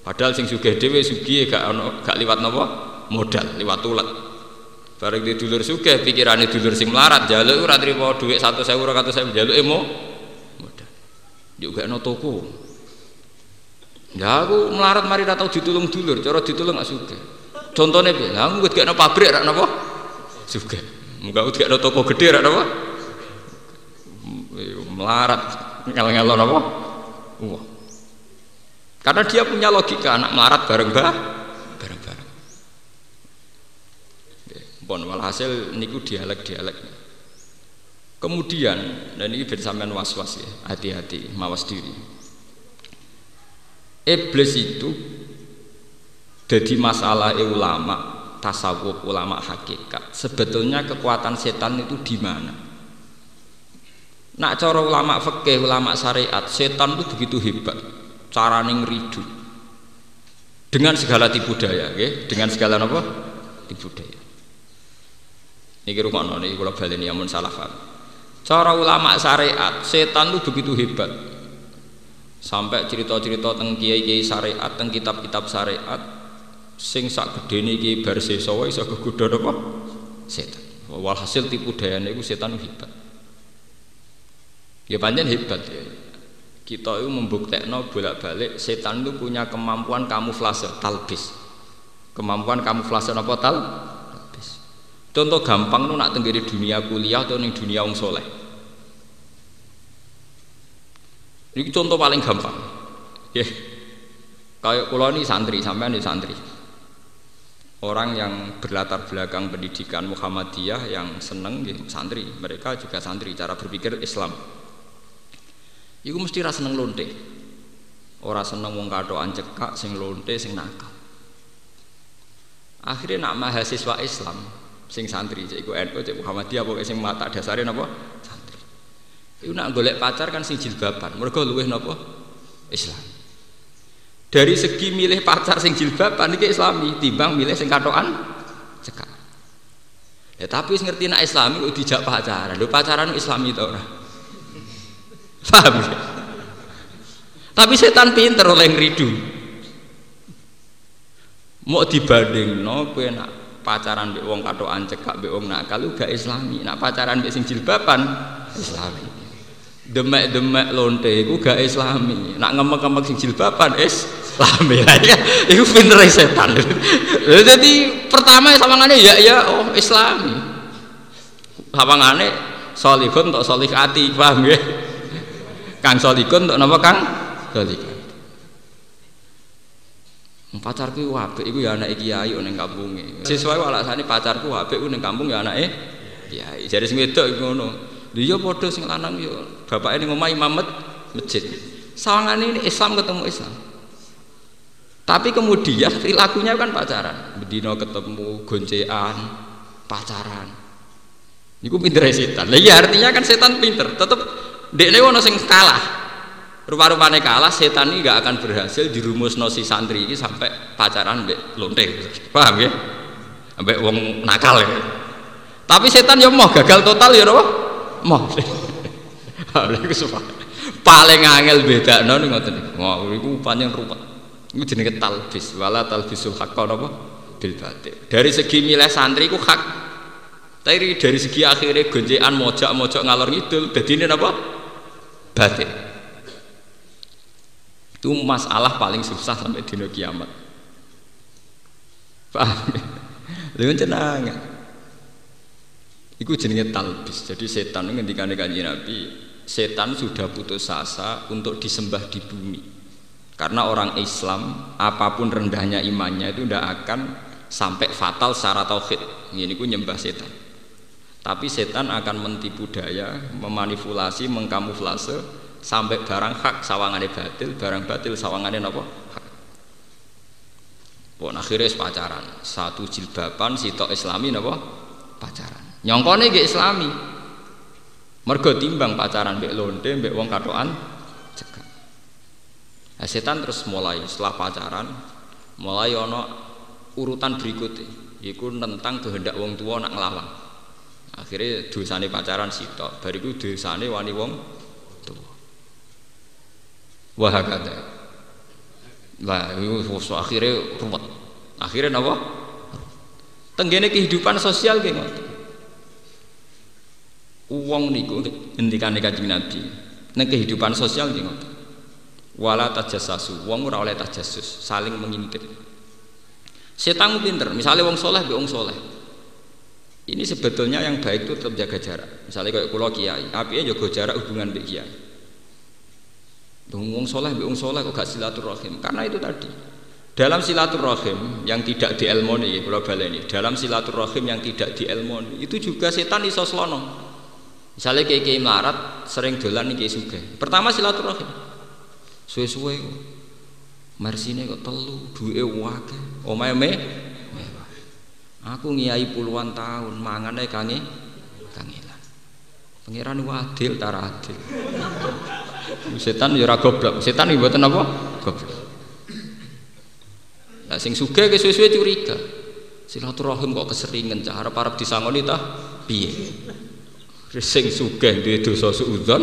Padahal sing sugih dhewe sugih gak ono gak liwat napa? Modal, liwat tulet. Bareng di dulur sugih pikirane dulur sing melarat njaluk ora trimo dhuwit 100.000 200.000 njaluke mo modal. Gak ono toko. Ya aku melarat mari ra tau ditulung dulur, cara ditulung gak sugih. Contone piye? Lah aku gak ono pabrik ra napa? Sugih. Muga gak ono toko gede ra napa? Melarat ngel-ngelo napa? Wah. Karena dia punya logika anak melarat bareng bah, bareng-bareng. Bon walhasil niku dialek-dialek. Kemudian dan ini ben sampean was-was ya, hati-hati, mawas diri. Iblis itu jadi masalah ulama tasawuf ulama hakikat. Sebetulnya kekuatan setan itu di mana? Nak cara ulama fikih, ulama syariat, setan itu begitu hebat. Carane ngridu. Dengan segala tipu daya, okay? dengan segala apa? Tipu daya. Niki rumono niki kula baleni amun salah paham. Cara ulama syariat, setan itu begitu hebat. Sampai cerita-cerita teng kiai-kiai syariat, teng kitab-kitab syariat, sing sak gedene iki bar sesa wae iso kegodha apa? Setan. Walhasil tipu dayane iku setan hebat. Ya panjang hebat ya. Kita itu membuktikan bolak-balik setan itu punya kemampuan kamuflase talbis. Kemampuan kamuflase apa tal? Talbis. Contoh gampang nu nak tenggiri dunia kuliah atau ning dunia wong soleh. Ini contoh paling gampang. Ya. Kayak kula ini santri, sampean ini santri. Orang yang berlatar belakang pendidikan Muhammadiyah yang seneng ya, santri, mereka juga santri cara berpikir Islam. Iku mesti ra seneng lonte. Ora seneng wong kathokan cekak sing lonte sing nakal. Akhirnya nak mahasiswa Islam sing santri cek iku NU cek Muhammadiyah pokoke sing mata dasare napa? Santri. Iku nak golek pacar kan sing jilbaban. Mergo luweh napa? Islam. Dari segi milih pacar sing jilbaban iki Islami timbang milih sing kathokan cekak. Ya tapi wis ngerti nak Islami kok dijak pacaran. Lho pacaran Islami to ora? Paham ya? Tapi setan pinter oleh ngridu. Mau dibanding no, kue nak pacaran mbek wong katokan cekak mbek wong nakal gak islami. Nak pacaran mbek sing jilbaban islami. Demek-demek lonte iku gak islami. Nak ngemek-ngemek sing jilbaban islami. Ya, iku pinter setan. Jadi pertama sawangane ya ya oh islami. Sawangane solihun tok solih ati, paham ya? Kang Solikun untuk nama Kang Solikun. Pacarku wabe, iku ya anak kiai ning kampunge. Sesuai alasannya pacarku wabe ku ning kampung ya anake kiai. Jadi sing wedok iku ngono. Lha iya padha sing lanang yo bapake ning omah imam masjid. Sawangane ini Islam ketemu Islam. Tapi kemudian perilakunya kan pacaran. Bedino ketemu goncean, pacaran. Iku pinter setan. Lah iya artinya kan setan pinter, tetep Dek ono sing kalah. Rupa-rupane kalah, setan ini gak akan berhasil dirumusno si santri ini sampai pacaran mbek lonte. Paham ya? Mbek wong nakal ya. Tapi setan ya mau gagal total ya apa? Mau. Paling angel beda no nih ngoten. Wah, iku panjang rupa. Iku jenenge talbis, wala talbisul haqqo napa? Bil. Dari segi milih santri iku hak. Tapi dari segi akhirnya gonjekan mojak-mojak ngalor ngidul, dadi ini apa? Batin itu masalah paling susah sampai di kiamat. Paham lu tenang itu jenisnya talbis. Jadi setan ketika kanji nabi setan sudah putus asa untuk disembah di bumi. Karena orang Islam apa pun rendahnya imannya itu tidak akan sampai fatal secara tauhid. Ini ku nyembah setan tapi setan akan mentipu daya, memanipulasi, mengkamuflase sampai barang hak sawangane batil, barang batil sawangane apa? Hak. Pun akhirnya pacaran. Satu jilbaban sitok Islami napa? Pacaran. Nyongkone nggih Islami. Mergo timbang pacaran mbek lonte mbek wong katokan cekak. Nah, setan terus mulai setelah pacaran mulai ono urutan berikutnya iku tentang kehendak wong tua nak nglawan. Akhirnya dosane pacaran sitok, bariku dosane wani wong tua. Wah kata. Lah itu akhirnya ruwet. Akhirnya napa? Tenggene kehidupan sosial ki ngoten. Uang niku ngendikane Kanjeng Nabi, ning kehidupan sosial nggih ngoten. Wala tajassasu, wong ora oleh tajassus, saling mengintip. Setan pinter, misalnya wong soleh be wong soleh. Ini sebetulnya yang baik itu tetap jaga jarak. Misalnya kayak kulo kiai, api jaga jarak hubungan be kiai. Wong soleh wong soleh kok gak silaturahim? Karena itu tadi. Dalam silaturahim yang tidak dielmoni, kalau baleni. Dalam silaturahim yang tidak dielmoni, itu juga setan iso slono. Misalnya kayak kiai melarat, sering dolan nih kiai suge. Pertama silaturahim. Suwe-suwe Marsine kok telu, duwe wake. Omahe me Aku ngiyai puluhan tahun mangan ae kange kangelan. Pangeran wadil tara adil. Setan ya ora goblok. Setan iki mboten apa? Goblok. Lah sing sugih ke suwe-suwe curiga. Silaturahim kok keseringan cah arep-arep disangoni ta piye? Sing sugih duwe dosa suudzon.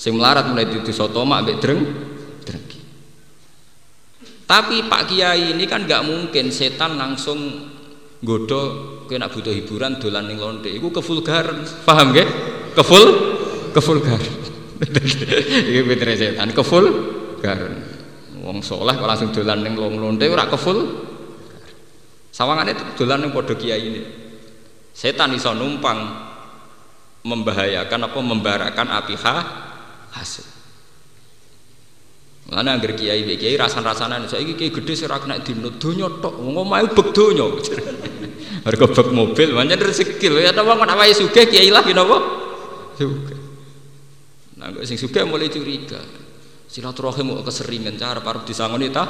Sing melarat mulai duwe dosa tomak mbek dreng. Tapi Pak Kiai ini kan nggak mungkin setan langsung godo kena butuh hiburan dolan ning lonte. Iku kevulgaran, paham nggih? Kevul kevulgaran. Iki pintere setan kevulgaran. Wong soleh kok langsung dolan ning lonte ora kevul. Sawangane dolan ning padha kiai ini. Setan iso numpang membahayakan apa membarakan api ha hasil. Mana anggar kiai kiai rasan-rasanan saiki kiai gede sih ora kena dino donya tok wong omahe bek donya. Harga bek mobil pancen rezeki lho ya wong nek wae sugih kiai lah napa? Sugih. Nah sing sugih mulai curiga. Silaturahim kok keseringan cara parep disangoni ta?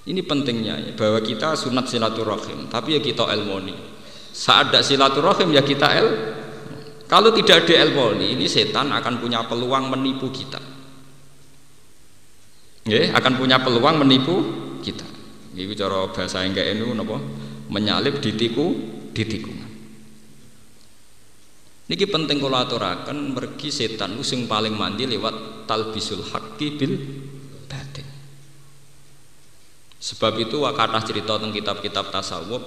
Ini pentingnya ya, bahwa kita sunat silaturahim, tapi ya kita elmoni. Saat ada silaturahim ya kita el. Kalau tidak ada elmoni, ini setan akan punya peluang menipu kita ya, akan punya peluang menipu kita. Iku cara bahasa enggak enu napa? Menyalip ditiku ditikungan. Niki penting kula aturaken mergi setan sing paling mandi lewat talbisul haqqi bil batin. Sebab itu wakatah cerita tentang kitab-kitab tasawuf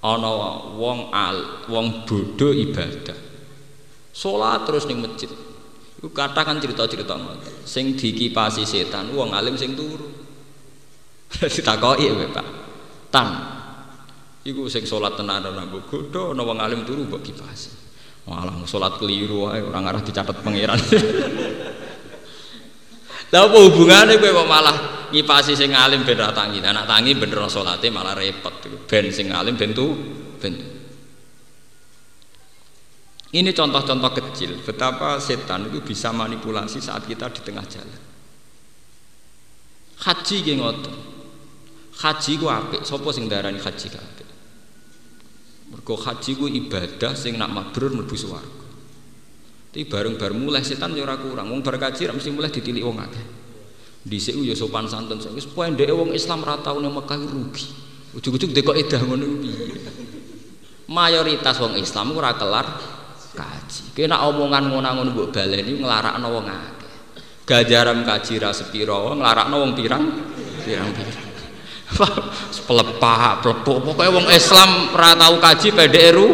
ana wong al, wong bodoh ibadah. Salat terus ning masjid. Iku kata kan cerita-cerita ngoten. Sing dikipasi setan wong alim sing turu. Ditakoki ya, Pak. Tan. Iku sing salat tenan ora mbok godho ana wong alim turu mbok kipasi. Malah salat keliru wae ora ngarah dicatet pangeran. Lah apa hubungane kowe kok malah ngipasi sing alim ben ra tangi. Anak tangi bener salate malah repot. Ben sing alim ben tu ben. Ini contoh-contoh kecil betapa setan itu bisa manipulasi saat kita di tengah jalan. Haji ki ngoten. Haji ku apik, sapa sing darani haji ku apik? Mergo haji ku ibadah sing nak mabrur mlebu swarga. Tapi bareng bar mulai setan ya kurang. Wong bar kaji mesti mulai ditilik wong akeh. Dhisik ya sopan santun, wis pokoke ndeke wong Islam ra tau Mekah rugi. Ujug-ujug dekok edah ngono. Mayoritas wong Islam ora kelar kaji. Kena omongan ngono-ngono mbok baleni nglarakno wong akeh. Gajaran kaji ra sepiro, nglarakno wong pirang? Pirang-pirang. Pelepah, pelepuk, pokoknya wong Islam ora tau kaji PDRU.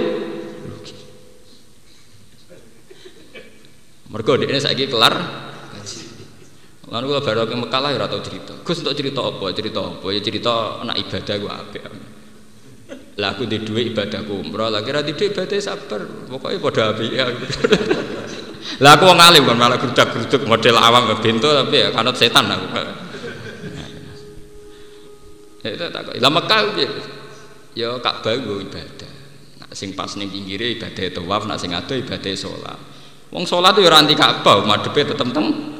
Mergo dekne saiki kelar kaji. Lan baru ke Mekah lah ora tau cerita. Gus untuk cerita apa? Cerita apa? Ya cerita anak ibadah gua apik lah aku di dua ibadah umroh. Lagi rati dua ibadah sabar. Pokoknya pada api ya lah aku mau ngalim kan malah geruduk geruduk model awam bintu tapi ya karena setan aku. Ya itu tak lah Mekah ya Ka'bah gue ibadah. Nak sing pas ning pinggire ibadah tawaf nak sing ado ibadah sholat wong sholat tuh ya anti Ka'bah madepe tetep teng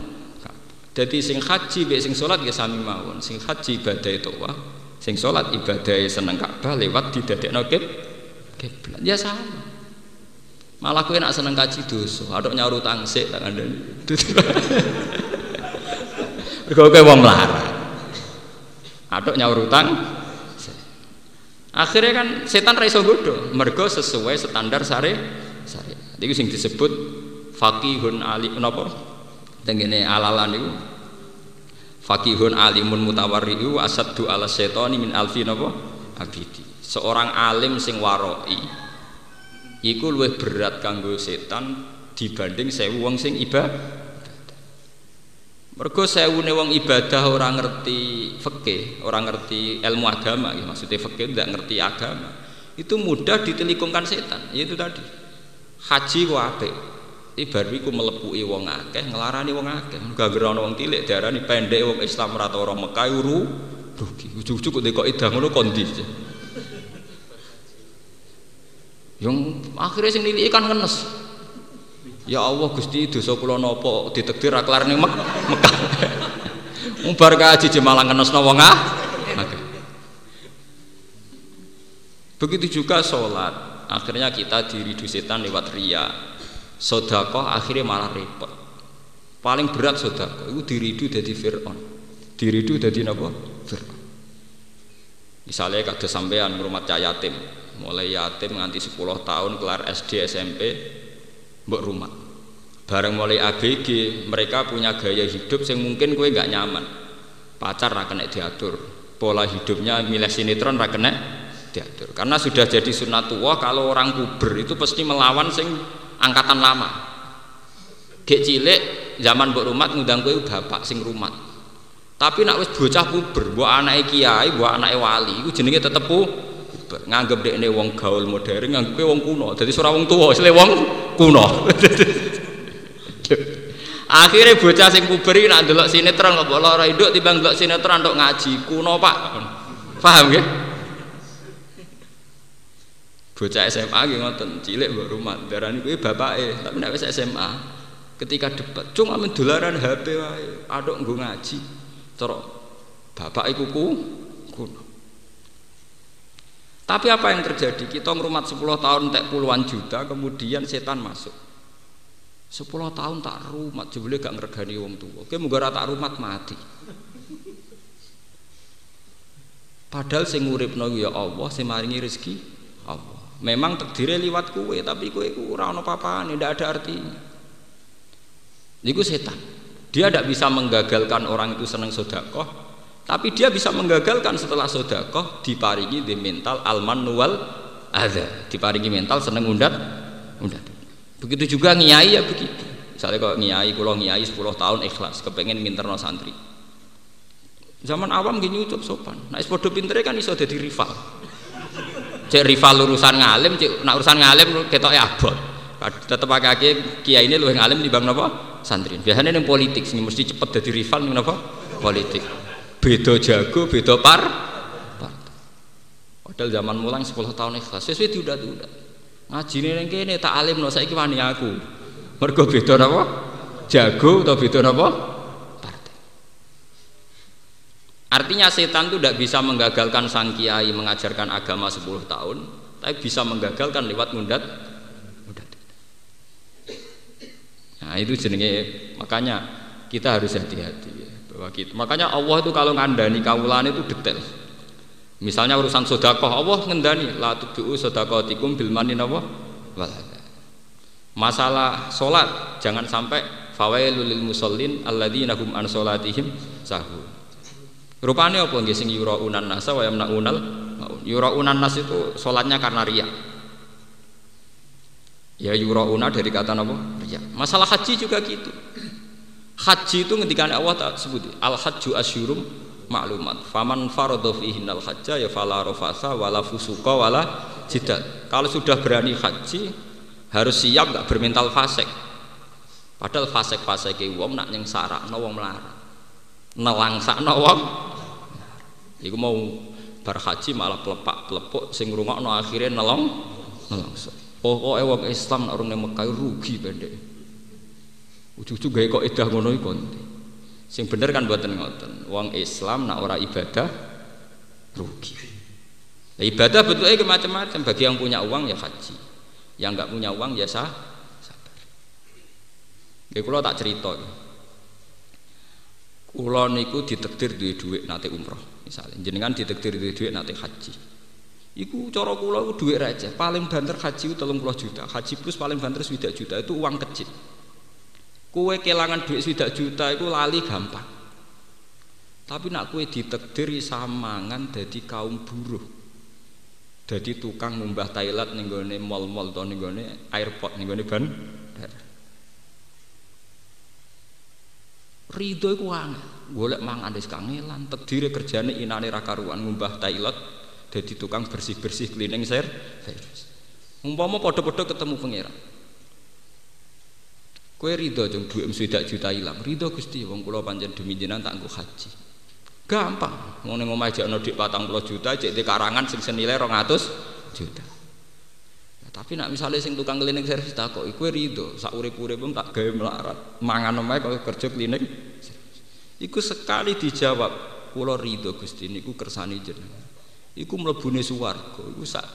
Jadi sing haji be sing salat ya sami mawon. Sing haji ibadah itu wah, sing salat ibadah seneng Ka'bah lewat didadekno kiblat. Ya sama. Malah kowe nak seneng kaji dosa, aduk nyaur utang sik tak kandhani. Mergo kowe wong melarat. Aduk nyaur utang Akhirnya kan setan ra iso godho, mergo sesuai standar sare sare. Iku sing disebut faqihun ali napa? Tengene alalan niku faqihun alimun mutawarriu asaddu ala setoni min alfi napa? Abidi. Seorang alim sing waroi iku luwih berat kanggo setan dibanding sewu wong sing ibadah Mergo sewune wong ibadah orang ngerti fikih, orang ngerti ilmu agama, ya, maksudnya fikih tidak ngerti agama. Itu mudah ditelikumkan setan. Ya itu tadi. Haji ku. Ibar iku melepuki wong akeh, ngelarani wong akeh. Gara-gara ana wong tilik diarani pendek wong Islam ora tau orang Mekah uru rugi. Ujug-ujug kok idang ngono kondi. Yang akhirnya sing niliki kan ngenes. Ya Allah Gusti dosa kula napa ditakdir ra kelar ning Mekah. Umbar kaji jemalah ngenesno wong ah. Begitu juga sholat Akhirnya kita diridu setan lewat ria Sodakoh akhirnya malah repot. Paling berat sodakoh Itu diridu dari Fir'aun. Diridu dari apa? Fir'aun. Misalnya kada sampean rumah yatim. Mulai yatim nganti 10 tahun kelar SD SMP mbok rumah bareng mulai ABG mereka punya gaya hidup yang mungkin gue nggak nyaman. Pacar ra kena diatur. Pola hidupnya milih sinetron ra kena diatur. Karena sudah jadi sunatullah kalau orang puber itu pasti melawan sing angkatan lama. Gek cilik zaman mbok rumah ngundang gue bapak sing rumah tapi nak wis bocah puber mbok anake kiai mbok anake wali iku jenenge tetep nganggep ini wong gaul modern nganggep wong kuno. Jadi surah wong tua istilahnya wong kuno. Akhirnya bocah sing puber nak ndelok sinetron kok lara induk timbang ndelok sinetron untuk ngaji kuno Pak. Paham ya bocah SMA nggih ngoten cilik mbok rumah darani kuwi bapake tapi nek wis SMA ketika debat cung amen dolaran HP wae aduk nggo ngaji cara bapak iku kuno tapi apa yang terjadi? Kita ngerumat 10 tahun tak puluhan juta, kemudian setan masuk. 10 tahun tak rumat, jebule gak ngergani wong tua. Oke, muga tak rumat mati. Padahal sing uripno ya Allah, sing maringi rezeki. Memang takdirnya liwat kue, tapi kue ku ora ono papane, ndak ada artinya. Niku setan. Dia tidak bisa menggagalkan orang itu senang sodakoh, tapi dia bisa menggagalkan setelah sodakoh diparingi di mental alman nuwal ada diparingi mental seneng undat undat begitu juga ngiai ya begitu. Misalnya kalau ngiai kalau ngiai 10 tahun ikhlas kepengen minterno santri. Zaman awam gini ucap sopan. Nah sepodo pintere kan iso jadi rival cek rival urusan ngalim cek nak urusan ngalim ketok ya abot tetap pakai kiai ini lu yang ngalim bang nopo santri. Biasanya yang politik sih mesti cepet jadi rival nih nopo politik. Beda jago beda par padahal zaman mulang 10 tahun ikhlas. Sesuai tidak tidak ngaji ning kene tak alim no saiki wani aku. Mergo beda napa? Jago atau beda napa artinya setan itu tidak bisa menggagalkan sang kiai mengajarkan agama 10 tahun tapi bisa menggagalkan lewat mundat mundat nah itu jenenge makanya kita harus hati-hati bahwa gitu. Makanya Allah itu kalau ngandani kaulan itu detail. Misalnya urusan sodakoh, Allah ngendani la tudhu sodakotikum bil mani nawa Masalah solat jangan sampai fawailul lil musallin alladzina hum an solatihim sahun. Rupanya apa nggih sing yuraunan nasa wa yamnaunal yuraunan nas itu solatnya karena riya. Ya yurauna dari kata apa? Riya. Masalah haji juga gitu. Haji itu ketika Allah tak sebut al hajju asyurum maklumat. Faman faradha fihinnal hajja ya fala rafasa wala fusuqa wala jidal. Kalau sudah berani haji harus siap gak bermental fasik. Padahal fasik-fasik wong nak nyeng sarakno wong melarat. Nelangsakno wong Iku mau bar haji malah pelepak-pelepuk sing ngrungokno akhirnya nelong nelongso. Pokoke wong Islam nek Mekah rugi pendek. Ujug-ujug gawe kok edah ngono iku. Sing bener kan buatan ngoten. Wong Islam nak ora ibadah rugi. Nah, ibadah bentuknya macam-macam. Bagi yang punya uang ya haji, yang nggak punya uang ya sah. Sabar. Ya kalau tak cerita. Kulo niku ditektir duwe duit nanti umroh misalnya. Jenengan ditektir duwe duit nanti haji. Iku cara kula iku dhuwit receh. Paling banter haji 30 juta. Haji plus paling banter 1 juta itu uang kecil. Kue kelangan duit 1 juta itu lali gampang. Tapi nak kue ditekdir samangan jadi kaum buruh. Jadi tukang ngumbah toilet ning gone mall-mall to ning gone airport ning gone bandara. Ridho iku angel. Golek mangan wis kangelan, tekdire kerjane inane ra karuan ngumbah toilet dadi tukang bersih-bersih cleaning service. Umpama padha-padha ketemu pangeran. Kowe ridho jeng dhuwit swidak juta ilang. Ridho Gusti wong kula pancen demi jenengan tak haji. Gampang. Ngene ngomah jek ana dik 40 juta jek di karangan sing senilai 200 juta. Ya, tapi nak misalnya sing tukang cleaning service tak kok kowe ridho sak urip-urip tak gawe melarat. Mangan omahe kok kerja cleaning. Iku sekali dijawab, kula ridho Gusti niku kersane jenengan. Iku mlebune swarga. Iku sak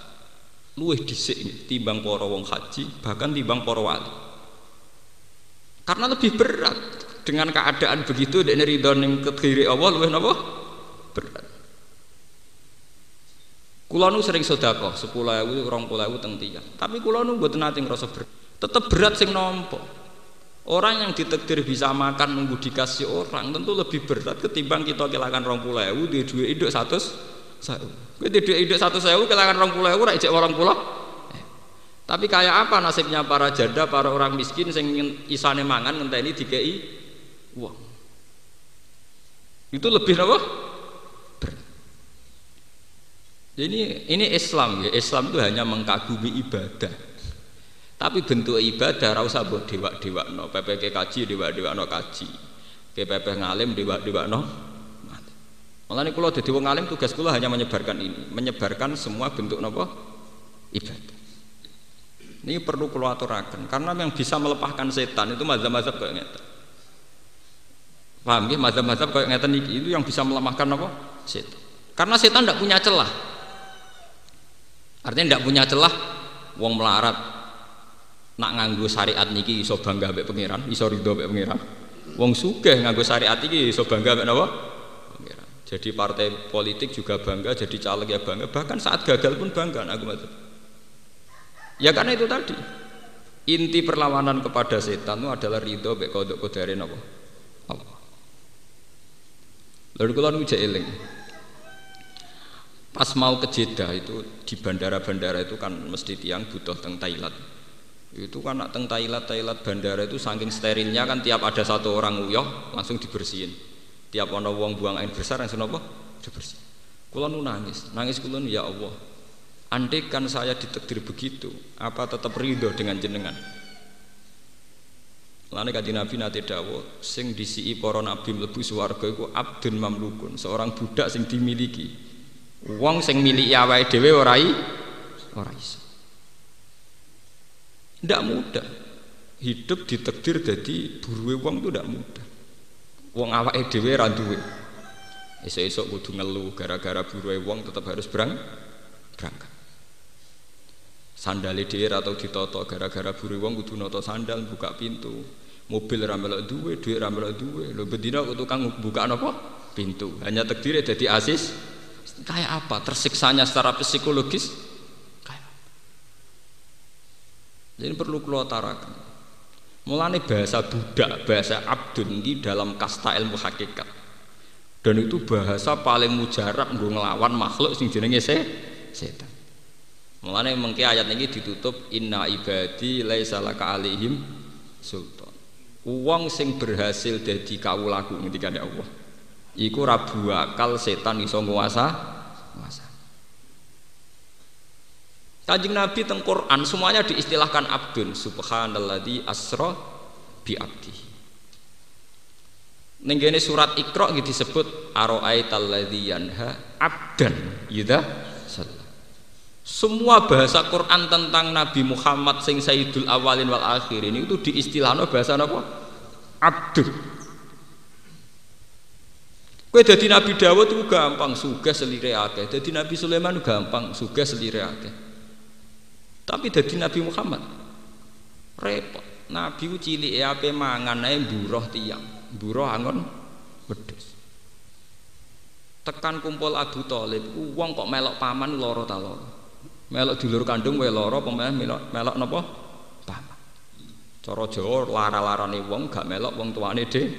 luwih dhisik timbang para wong haji, bahkan timbang para wali. Karena lebih berat dengan keadaan begitu dekne ridho ning kediri Allah luwih napa? Berat. Kula nu sering sedekah 10.000 20.000 teng tiyang. Tapi kula nu mboten nate ngrasa berat. Tetep berat sing nampa. Orang yang ditakdir bisa makan nunggu dikasih orang tentu lebih berat ketimbang kita kehilangan rong pulau ewu di dua hidup satu saya di dua hidup satu saya kehilangan rong pulau ewu ijek orang pulau eh. tapi kayak apa nasibnya para janda para orang miskin sing isane mangan ngenteni dikei uang itu lebih apa? Ini ini Islam ya. Islam itu hanya mengkagumi ibadah tapi bentuk ibadah ora usah mbok dewak-dewakno. PPK kaji dewak-dewakno kaji. PPP ngalim dewak-dewakno malah ini kalau jadi wong alim tugas kula hanya menyebarkan ini. Menyebarkan semua bentuk nopo ibadah. Ini perlu kula aturaken. Karena yang bisa melepaskan setan itu mazhab-mazhab kayak ngeten. Paham ya mazhab-mazhab kayak ngeten itu yang bisa melemahkan nopo setan. Karena setan tidak punya celah. Artinya tidak punya celah wong melarat nak nganggo syariat niki iso bangga mbek pangeran, iso ridho mbek pangeran. Wong sugih nganggo syariat iki iso bangga mbek napa? Pangeran. Jadi partai politik juga bangga, jadi caleg ya bangga, bahkan saat gagal pun bangga aku maksud. Ya karena itu tadi. Inti perlawanan kepada setan itu adalah ridho mbek kodok kodare napa? Allah. Lalu kalau nu eling. Pas mau ke Jeddah itu di bandara-bandara itu kan mesti tiang butuh teng Thailand itu kan nak teng Thailand Thailand bandara itu saking sterilnya kan tiap ada satu orang uyah langsung dibersihin. Tiap ada wong buang air besar langsung apa dibersihin. Kulon nangis. Nangis kulon ya Allah andai kan saya ditakdir begitu apa tetap ridho dengan jenengan? Lane kaji Nabi nate dawo sing disi para nabi mlebu swarga iku abdun mamlukun, seorang budak sing dimiliki. Wong sing miliki awake dhewe ora ora iso. Tidak mudah. Hidup ditekdir jadi buruwe wong itu tidak mudah. Wong awake dhewe ra. Esok-esok kudu ngeluh gara-gara buruwe wong tetap harus berang berangkat. Sandale dhewe atau ditoto gara-gara buruwe wong kudu noto sandal buka pintu. Mobil ra duwe, dhuwit ra melok duwe. Lho bedina tukang buka apa? Pintu. Hanya takdir jadi asis. Kayak apa? Tersiksanya secara psikologis Jadi perlu keluar tarakan. Mulane bahasa budak, bahasa abdun ini dalam kasta ilmu hakikat. Dan itu bahasa paling mujarab gue ngelawan makhluk sing jenenge se setan. Mulane mengke ayat ini ditutup inna ibadi laisa laka alihim sultan. Uang sing berhasil jadi kawulaku ngendika Allah. Iku rabu akal setan iso nguasa nguasa. Kanjeng Nabi teng Quran semuanya diistilahkan abdun subhanalladzi asra bi abdi. Ning surat Iqra gitu disebut araaital ladzi yanha abdan yudha semua bahasa Quran tentang Nabi Muhammad sing Sayyidul Awalin wal Akhirin itu diistilahkan bahasa apa? Abdul. Kue jadi Nabi Dawud itu gampang, suga selire akeh. Jadi Nabi Sulaiman gampang, suga selire akeh. Tapi jadi Nabi Muhammad repot. Nabi ku cilik ape mangan ae buruh tiang, buruh angon wedhus. Tekan kumpul Abu Thalib, wong kok melok paman loro ta. Melok dulur kandung wae loro, melok melok napa? Paman. Cara Jawa lara-larane wong gak melok wong tuane dhewe.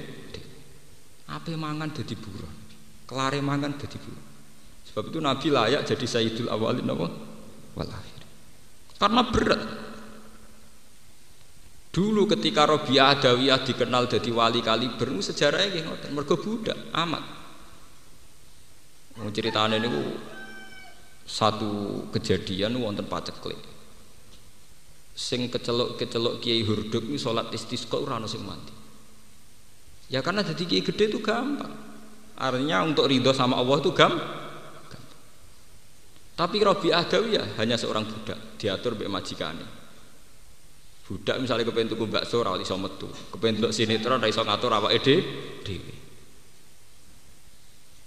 Ape mangan dadi buruh. Kelare mangan dadi buruh. Sebab itu Nabi layak jadi Sayyidul Awalin apa? Wal akhir. Karena berat. Dulu ketika Robiah Adawiyah dikenal jadi wali kaliber, sejarahnya kayak ngoten. Budak amat. Mau ceritanya ini satu kejadian wonten paceklik. Sing kecelok-kecelok Kiai Hurduk ini sholat istisqa ora sing mati. Ya karena jadi Kiai gede itu gampang. Artinya untuk ridho sama Allah itu gampang. Tapi Robi Adawiyah hanya seorang budak, diatur mbek majikane. Budak misalnya kepengen tuku bakso ora iso metu, kepengen ndelok sinetron ora iso ngatur awake dhewe.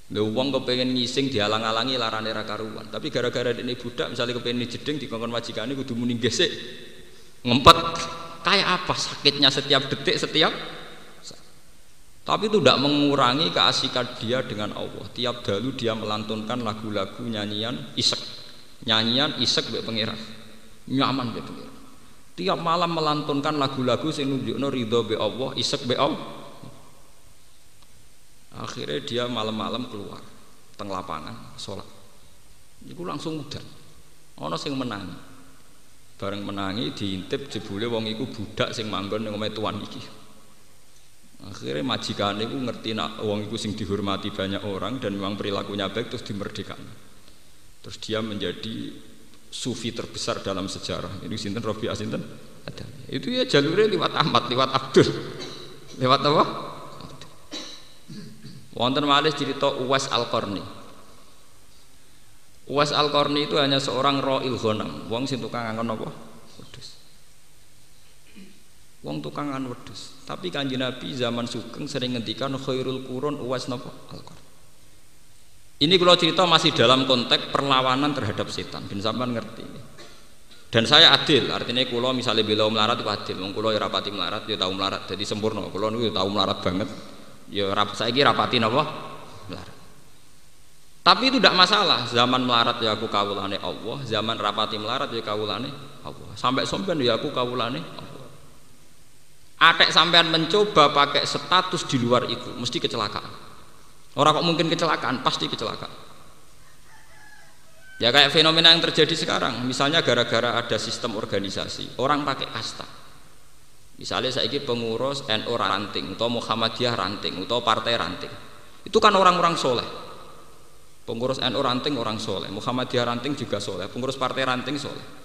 Lha wong kepengen ngising dialang-alangi larane ra karuan. Tapi gara-gara dene budak misalnya kepengen jeding dikongkon majikane kudu muni gesek ngempet. Kayak apa sakitnya setiap detik setiap tapi itu tidak mengurangi keasikan dia dengan Allah. Tiap dalu dia melantunkan lagu-lagu nyanyian isek. Nyanyian isek be pangeran. Nyaman be pangeran. Tiap malam melantunkan lagu-lagu sing nunjukno ridho be Allah, isek be Allah. Akhirnya dia malam-malam keluar teng lapangan sholat. Iku langsung udan. Ono sing menangi. Bareng menangi diintip jebule wong iku budak sing manggon ning omahe tuan iki. Akhirnya majikan itu ngerti nak wong itu sing dihormati banyak orang dan memang perilakunya baik terus dimerdekakan. Terus dia menjadi sufi terbesar dalam sejarah. Ini sinten Robi Asinten ada. Itu ya jalurnya lewat Ahmad, lewat Abdul. Lewat apa? Wonten malih cerita Uwais Al-Qarni. Uwais Al-Qarni itu hanya seorang ro'il ghanam, wong sing tukang ngangon apa? Wong tukang ngangon wedhus. Tapi kanji Nabi zaman sugeng sering ngendikan khairul qurun Uwais napa? Al-Qarni. Ini kalau cerita masih dalam konteks perlawanan terhadap setan, bin sampean ngerti. Dan saya adil, artinya kulo misalnya bela melarat itu adil, wong ya rapati melarat, ya tahu melarat, jadi sempurna. Kulo niku ya tahu melarat banget. Ya rap saya kira rapati napa? Melarat. Tapi itu tidak masalah. Zaman melarat ya aku kawulane Allah, zaman rapati melarat ya kawulane Allah. Sampai sompen ya aku kawulane Allah. Atek sampean mencoba pakai status di luar itu, mesti kecelakaan. Orang kok mungkin kecelakaan, pasti kecelakaan. Ya kayak fenomena yang terjadi sekarang, misalnya gara-gara ada sistem organisasi, orang pakai kasta. Misalnya saya ini pengurus NU ranting, atau Muhammadiyah ranting, atau partai ranting. Itu kan orang-orang soleh. Pengurus NU ranting orang soleh, Muhammadiyah ranting juga soleh, pengurus partai ranting soleh.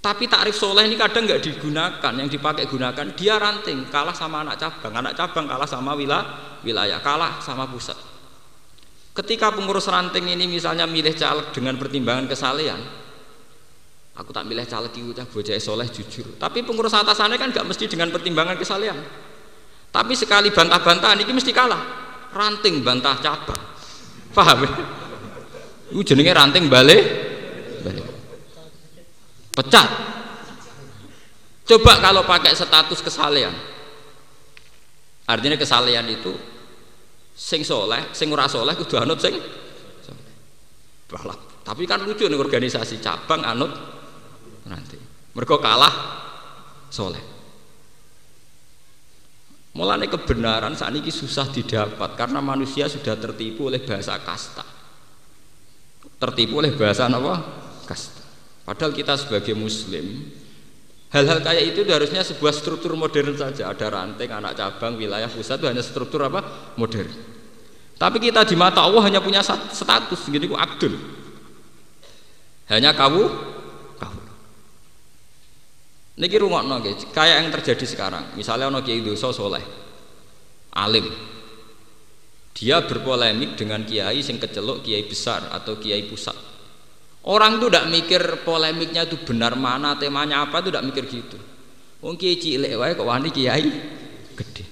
Tapi takrif soleh ini kadang nggak digunakan, yang dipakai gunakan dia ranting, kalah sama anak cabang, anak cabang kalah sama wilayah wilayah. Kalah sama pusat. Ketika pengurus ranting ini misalnya milih caleg dengan pertimbangan kesalehan aku tak milih caleg itu cah bocah soleh jujur. Tapi pengurus atasannya kan gak mesti dengan pertimbangan kesalehan. Tapi sekali bantah-bantahan ini mesti kalah. Ranting bantah cabang. Paham ya? ranting balik pecat coba kalau pakai status kesalehan artinya kesalehan itu sing soleh, sing ora soleh kudu anut sing balap. Tapi kan lucu nih organisasi cabang anut nanti. Mereka kalah soleh. Mulai kebenaran saat ini susah didapat karena manusia sudah tertipu oleh bahasa kasta. Tertipu oleh bahasa apa? Kasta. Padahal kita sebagai muslim Hal-hal kayak itu harusnya sebuah struktur modern saja. Ada ranting, anak cabang, wilayah pusat itu hanya struktur apa? Modern. Tapi kita di mata Allah hanya punya status gini ku abdul. Hanya kawu. Niki rungokno nggih, kayak yang terjadi sekarang. Misalnya ono kiai dosa soleh, alim. Dia berpolemik dengan kiai sing keceluk kiai besar atau kiai pusat Orang itu tidak mikir polemiknya itu benar mana, temanya apa itu tidak mikir gitu. Wong kiai cilik wae kok wani kiai gede.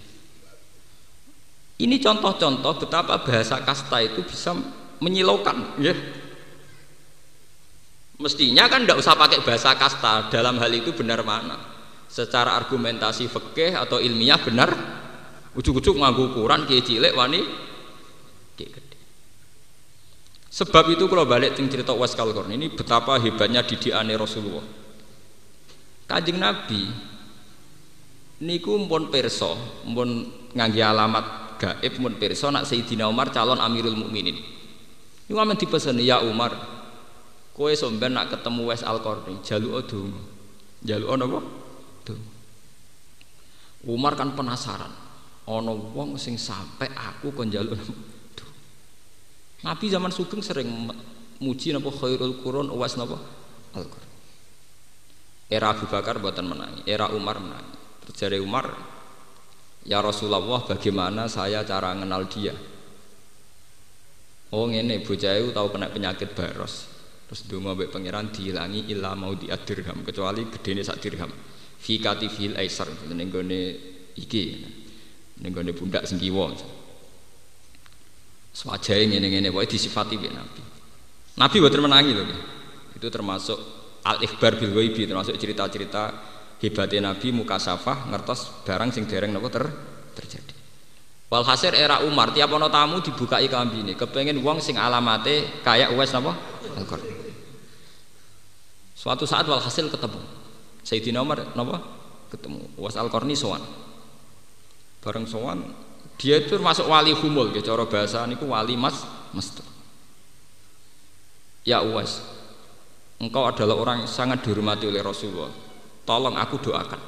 Ini contoh-contoh betapa bahasa kasta itu bisa menyilaukan, ya. Mestinya kan tidak usah pakai bahasa kasta dalam hal itu benar mana? Secara argumentasi fikih atau ilmiah benar? Ujuk-ujuk nganggu ukuran kiai cilik wani. Sebab itu kalau balik ting cerita Uwais Kalkorn ini betapa hebatnya didikane Rasulullah. Kanjeng Nabi niku pun perso, pun ngangge alamat gaib pun perso nak Sayyidina Umar calon Amirul Mukminin. Ini amen dipeseni ya Umar, kowe somben nak ketemu Wes Al Qarni, jaluk donga. Jaluk napa? Donga. Umar kan penasaran. Ana wong sing sampai aku kon jaluk Nabi zaman sugeng sering muji napa khairul qurun Uwais napa? Al Qarni. Era Abu Bakar buatan menangi, era Umar menangi. Terjadi Umar, ya Rasulullah bagaimana saya cara mengenal dia? Oh ini bocah tahu kena penyakit baros. Terus donga mbek pangeran dihilangi illa mau diadirham kecuali gedene sak dirham. Fi katifil aisar ning gone iki. Ning gone pundak sing kiwa. Swajahe ngene-ngene wae disifati mbek Nabi. Nabi boten menangi lho. Itu termasuk al-ikhbar bil ghaibi termasuk cerita-cerita hebatnya Nabi mukasafah ngertos barang sing dereng napa ter terjadi. Walhasil era Umar tiap ono tamu dibukai kambine, kepengen wong sing alamate kayak Uwais napa? al Suatu saat walhasil ketemu. Sayyidina Umar napa? Ketemu Uwais Al-Qarni sowan. Bareng sowan dia itu masuk wali humul ya cara bahasa niku wali mas mesti. Ya Uwais, engkau adalah orang yang sangat dihormati oleh Rasulullah. Tolong aku doakan.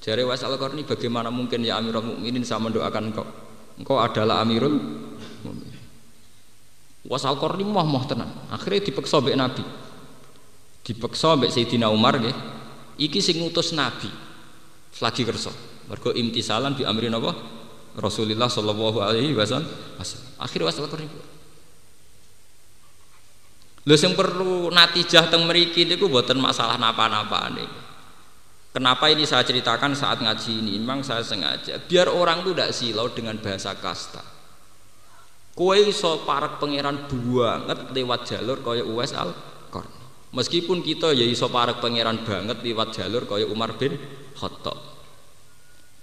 Jari Was al qarni bagaimana mungkin ya Amirul Mukminin saya mendoakan engkau? Engkau adalah Amirul Mukminin. Was al qarni moh moh tenan. Akhirnya dipeksa mbek Nabi. Dipeksa mbek Sayyidina Umar nggih. Iki sing ngutus Nabi. Lagi kersa. Mergo imtisalan bi amrin apa? Rasulullah sallallahu alaihi wasallam. Akhirnya was al qarni Lho sing perlu natijah teng mriki niku mboten masalah napa-napa niku. Kenapa ini saya ceritakan saat ngaji ini? Memang saya sengaja biar orang itu tidak silau dengan bahasa kasta. Kue iso parak pangeran banget lewat jalur kaya Uwais al. Meskipun kita ya iso parak pangeran banget lewat jalur kaya Umar bin Khattab.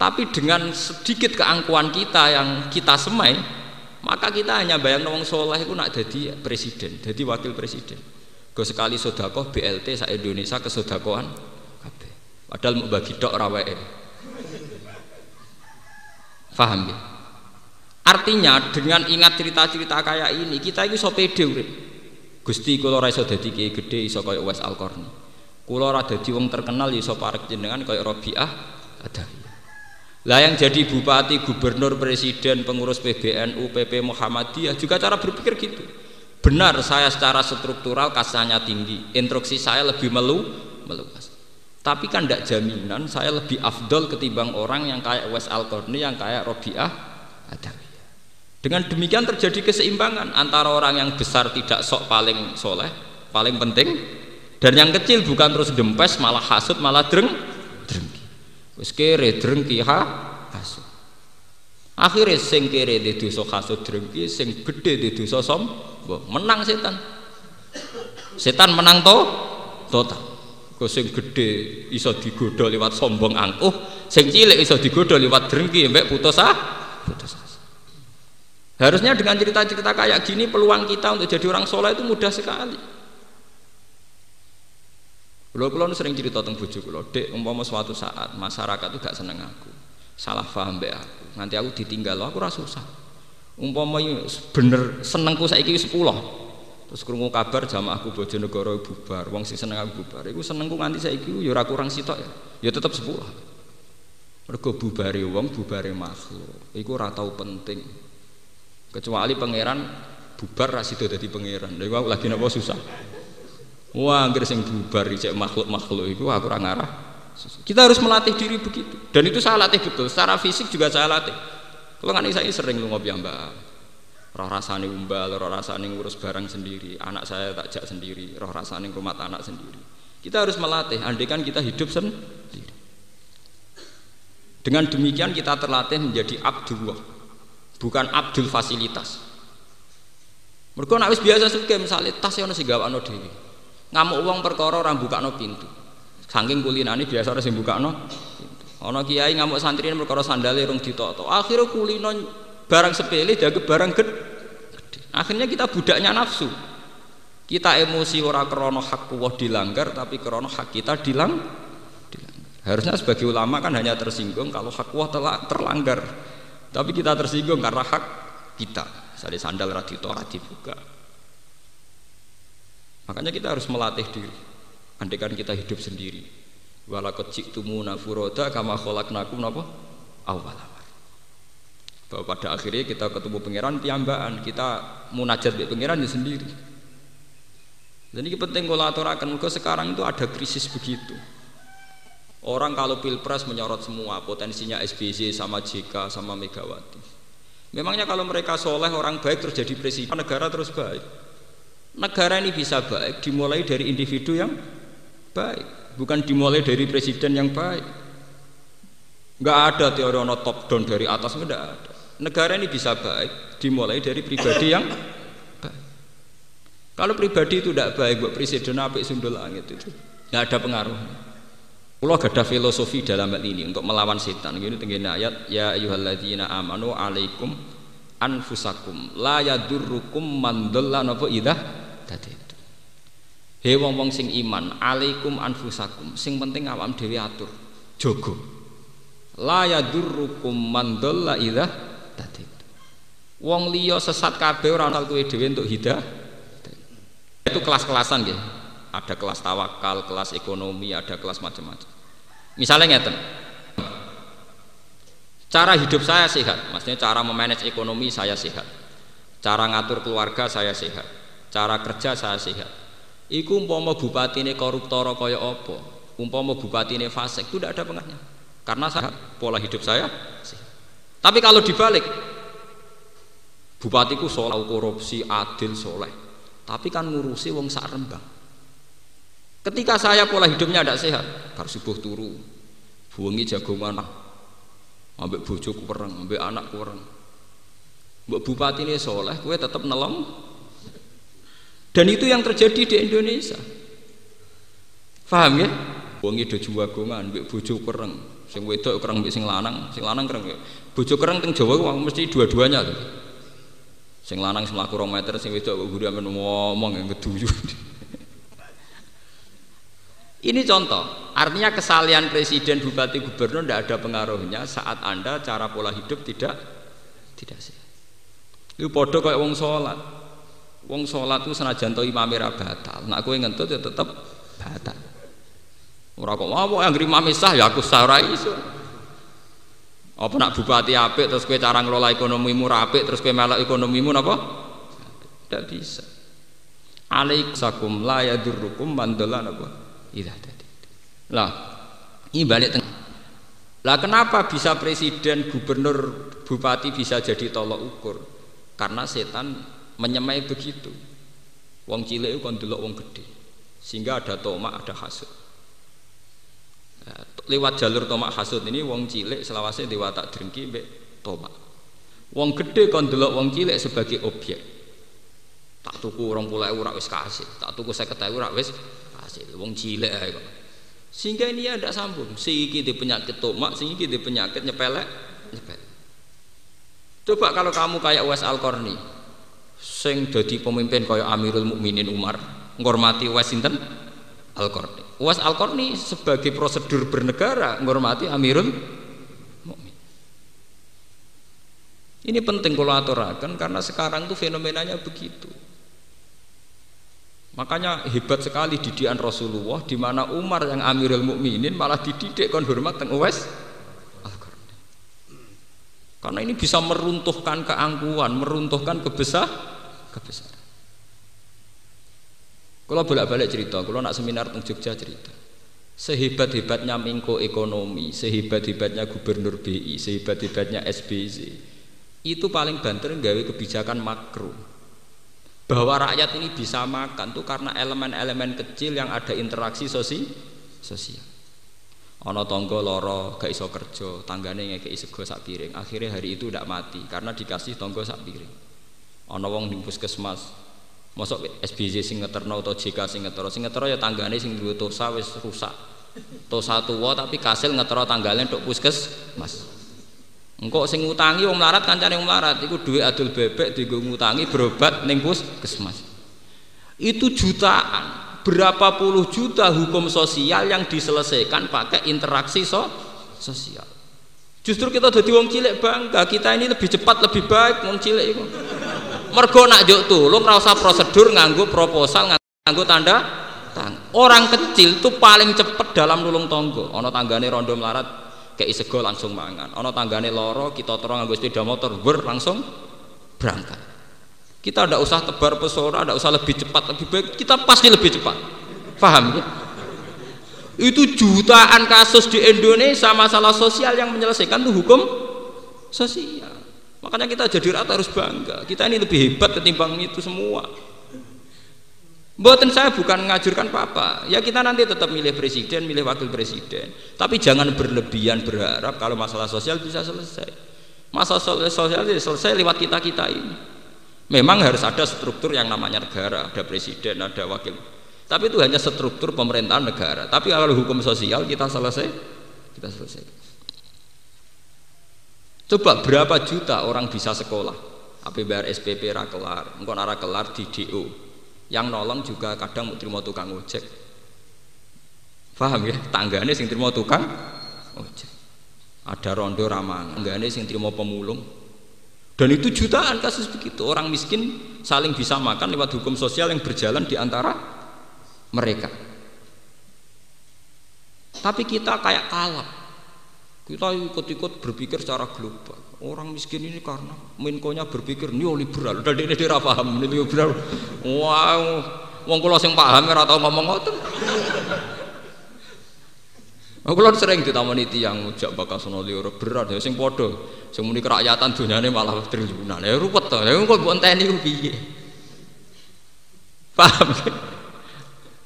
Tapi dengan sedikit keangkuhan kita yang kita semai, maka kita hanya bayang wong soleh itu nak jadi presiden, jadi wakil presiden. Gue sekali sodakoh BLT sa Indonesia kesodakohan Padahal mau bagi dok rawae. Faham ya? Artinya dengan ingat cerita-cerita kayak ini kita itu so pede urip. Gusti kula ora iso dadi kiai gedhe iso kaya Uwais Al-Qarni. Kula ora dadi wong terkenal ya iso parek jenengan kaya Rabi'ah Adawi. Lah yang jadi bupati, gubernur, presiden, pengurus PBNU, PP Muhammadiyah juga cara berpikir gitu. Benar saya secara struktural kasanya tinggi, instruksi saya lebih melu meluas. Tapi kan tidak jaminan saya lebih afdol ketimbang orang yang kayak Wes Al yang kayak Robiah Adawiyah. Dengan demikian terjadi keseimbangan antara orang yang besar tidak sok paling soleh, paling penting, dan yang kecil bukan terus dempes malah hasut malah dreng. Wes kere drengki ha hasut. Akhirnya sing kere di dosa hasut drengki, sing gede di dosa sombong, menang setan. Setan menang to total. Kau sing gede iso digoda lewat sombong angkuh, sing cilik iso digoda lewat drengki mbek putus ah, putus. Harusnya dengan cerita-cerita kayak gini peluang kita untuk jadi orang soleh itu mudah sekali. Kalau kalau sering cerita tentang bujuk kalau dek umpama suatu saat masyarakat itu gak seneng aku, salah paham mbek aku, nanti aku ditinggal, aku rasa susah. Umpama bener senengku saiki sepuluh, Terus krungu kabar jamaahku Bojonegoro bubar, wong sing seneng aku bubar. Iku senengku nganti saiki ya ora kurang sitok ya. Ya tetep 10. Mergo bubare wong, bubare makhluk. Iku ora tau penting. Kecuali pangeran bubar ra sida pangeran. Lha iku lagi napa susah. Wah, anggere sing bubar cek makhluk-makhluk iku aku ora ngarah. Kita harus melatih diri begitu. Dan itu saya latih betul. Secara fisik juga saya latih. Kalau nggak saya sering lu ngopi mbak roh rasane umbal, roh rasane ngurus barang sendiri, anak saya tak jak sendiri, roh rasane rumah anak sendiri. Kita harus melatih, andai kan kita hidup sendiri. Dengan demikian kita terlatih menjadi abdullah, bukan abdul fasilitas mereka nak biasa suka misalnya tas yang sing gawakno dhewe ngamuk uang perkara orang bukakno pintu. Saking kulinane biasa ora sing bukakno ana kiai ngamuk santri perkara sandale rung ditoto akhirnya kulino barang sepele jaga barang gede. Akhirnya kita budaknya nafsu. Kita emosi ora krono hak Allah dilanggar tapi krono hak kita dilang harusnya sebagai ulama kan hanya tersinggung kalau hak Allah telah terlanggar. Tapi kita tersinggung karena hak kita. Misalnya sandal radito dibuka. Makanya kita harus melatih diri. Andaikan kita hidup sendiri. Walakot jiktumuna furoda kama kholaknakum napa? Awal Bahwa pada akhirnya kita ketemu pangeran piambaan, kita munajat dengan pangeran ya sendiri. Dan ini penting kalau aturakan, mereka sekarang itu ada krisis begitu. Orang kalau pilpres menyorot semua potensinya SBY sama JK sama Megawati. Memangnya kalau mereka soleh orang baik terus jadi presiden negara terus baik. Negara ini bisa baik dimulai dari individu yang baik, bukan dimulai dari presiden yang baik. Enggak ada teori ono top down dari atas enggak ada. Negara ini bisa baik dimulai dari pribadi yang baik. Kalau pribadi itu tidak baik, buat presiden apik sundul langit itu enggak ada pengaruhnya. Allah ada filosofi dalam hal ini untuk melawan setan. Ini tinggi ayat ya ayyuhalladzina amanu alaikum anfusakum la yadurrukum man dhalla napa idah dadi itu. He wong-wong sing iman alaikum anfusakum sing penting awam dhewe atur jaga. La yadurrukum man dhalla dadi itu. Wong liya sesat kabeh ora ana kowe dhewe untuk hidayah. Itu kelas-kelasan nggih. Ada kelas tawakal, kelas ekonomi, ada kelas macam-macam. Misalnya ngeten. Cara hidup saya sehat, maksudnya cara memanage ekonomi saya sehat. Cara ngatur keluarga saya sehat. Cara kerja saya sehat. Iku umpama bupati ini koruptor kaya apa? Umpama bupati ini fasik itu tidak ada pengaruhnya. Karena saya pola hidup saya sehat. Tapi kalau dibalik, bupatiku soleh korupsi adil soleh, tapi kan ngurusi wong sak rembang. Ketika saya pola hidupnya tidak sehat, bar subuh turu, buangi jagongan, ambek bojo kurang, ambek anak kurang. Mbak bupati ini soleh, kue tetap nelong. Dan itu yang terjadi di Indonesia. Faham ya? Buangi do jagongan, ambek bojo kurang. Sing wedok kurang ambek sing lanang, sing lanang kurang. Bojo kurang teng Jawa mesti dua-duanya tuh. Sing lanang semelaku rong meter, sing wedok kok guru ngomong yang keduju. Ini contoh, artinya kesalian presiden, bupati, gubernur tidak ada pengaruhnya saat anda cara pola hidup tidak tidak sih. Itu podo kayak wong sholat, wong sholat itu senajan to imam batal, nak kue ngentut ya tetap batal. Orang kok mau yang imam sah ya aku sah iso. Apa nak bupati apik terus kue cara ngelola ekonomimu rapik terus kue melak ekonomimu apa? Tidak bisa. Alaikusakum la yadurrukum mandolan apa? Ilah tadi. Lah, ini balik tengah. Lah kenapa bisa presiden, gubernur, bupati bisa jadi tolok ukur? Karena setan menyemai begitu. Wong cilik itu kan delok wong gede. Sehingga ada tomak, ada hasud. Nah, lewat jalur tomak hasud ini wong cilik selawase dewa tak drengki mbek tomak. Wong gede kon delok wong cilik sebagai objek. Tak tuku 20.000 ora wis kasih, tak tuku 50.000 ora wis hasil wong cilik kok sehingga ini ada sambung iki di penyakit tomak iki di penyakit nyepelek nyepelek coba kalau kamu kayak Uwais Al Qarni sing jadi pemimpin kayak Amirul Mukminin Umar ngormati Uwais sinten? Al Qarni Uwais Al Qarni sebagai prosedur bernegara ngormati Amirul Mukmin ini penting kalau aturakan karena sekarang tuh fenomenanya begitu. Makanya hebat sekali didikan Rasulullah di mana Umar yang Amirul Mukminin malah dididik kon hormat teng Uwais Karena ini bisa meruntuhkan keangkuhan, meruntuhkan kebesar kebesaran. Kalau bolak-balik cerita, kalau nak seminar teng Jogja cerita. Sehebat-hebatnya Mingko ekonomi, sehebat-hebatnya gubernur BI, sehebat-hebatnya SBC, itu paling banter gawe kebijakan makro bahwa rakyat ini bisa makan tuh karena elemen-elemen kecil yang ada interaksi sosi sosial. Ana tangga lara, gak iso kerja, tanggane ngekeki sego sak piring. Akhirnya hari itu ndak mati karena dikasih tangga sak piring. Ana wong ning puskesmas, Mosok SBY sing ngeterno atau JK sing ngetero, sing ngetero ya tanggane sing duwe tosa wis rusak. Tosa tuwa tapi kasil ngetero tanggane tok puskesmas. Engkau sing ngutangi wong melarat kancane wong melarat iku duwe adul bebek dienggo ngutangi berobat ning puskesmas. Itu jutaan berapa puluh juta hukum sosial yang diselesaikan pakai interaksi so sosial. Justru kita jadi wong cilik bangga, kita ini lebih cepat, lebih baik wong cilik itu. Mergo nak juk tulung ora usah prosedur nganggo proposal nganggo tanda tangan. Orang kecil itu paling cepat dalam nulung tonggo. Ana tanggane rondo melarat kayak sego langsung mangan. Ana tanggane loro kita terus nganggo sepeda motor ber langsung berangkat. Kita tidak usah tebar pesona, tidak usah lebih cepat, lebih baik. Kita pasti lebih cepat. Paham ya? Itu jutaan kasus di Indonesia masalah sosial yang menyelesaikan itu hukum sosial. Makanya kita jadi rata harus bangga. Kita ini lebih hebat ketimbang itu semua. Buatan saya bukan ngajurkan apa-apa. Ya kita nanti tetap milih presiden, milih wakil presiden. Tapi jangan berlebihan berharap kalau masalah sosial bisa selesai. Masalah sosial selesai lewat kita-kita ini. Memang harus ada struktur yang namanya negara, ada presiden, ada wakil. Tapi itu hanya struktur pemerintahan negara. Tapi kalau hukum sosial kita selesai, kita selesai. Coba berapa juta orang bisa sekolah? APBR SPP rakelar, engkau nara kelar di DO. Yang nolong juga kadang mau terima tukang ojek. Paham ya? Tanggane sing terima tukang ojek. Ada rondo ramang, tanggane sing terima pemulung, dan itu jutaan kasus begitu. Orang miskin saling bisa makan lewat hukum sosial yang berjalan di antara mereka. Tapi kita kayak kalah. Kita ikut-ikut berpikir secara global. Orang miskin ini karena menkonya berpikir neoliberal. Dan ini dia paham neoliberal. Wow, wong kula sing paham ora tau ngomong ngoten. Aku lho sering ditamani tiyang jak bakal sono liur berat ya sing padha. Sing muni kerakyatan dunyane malah triliunan. Ya ruwet to. Ya kok mbok enteni ku piye? Paham?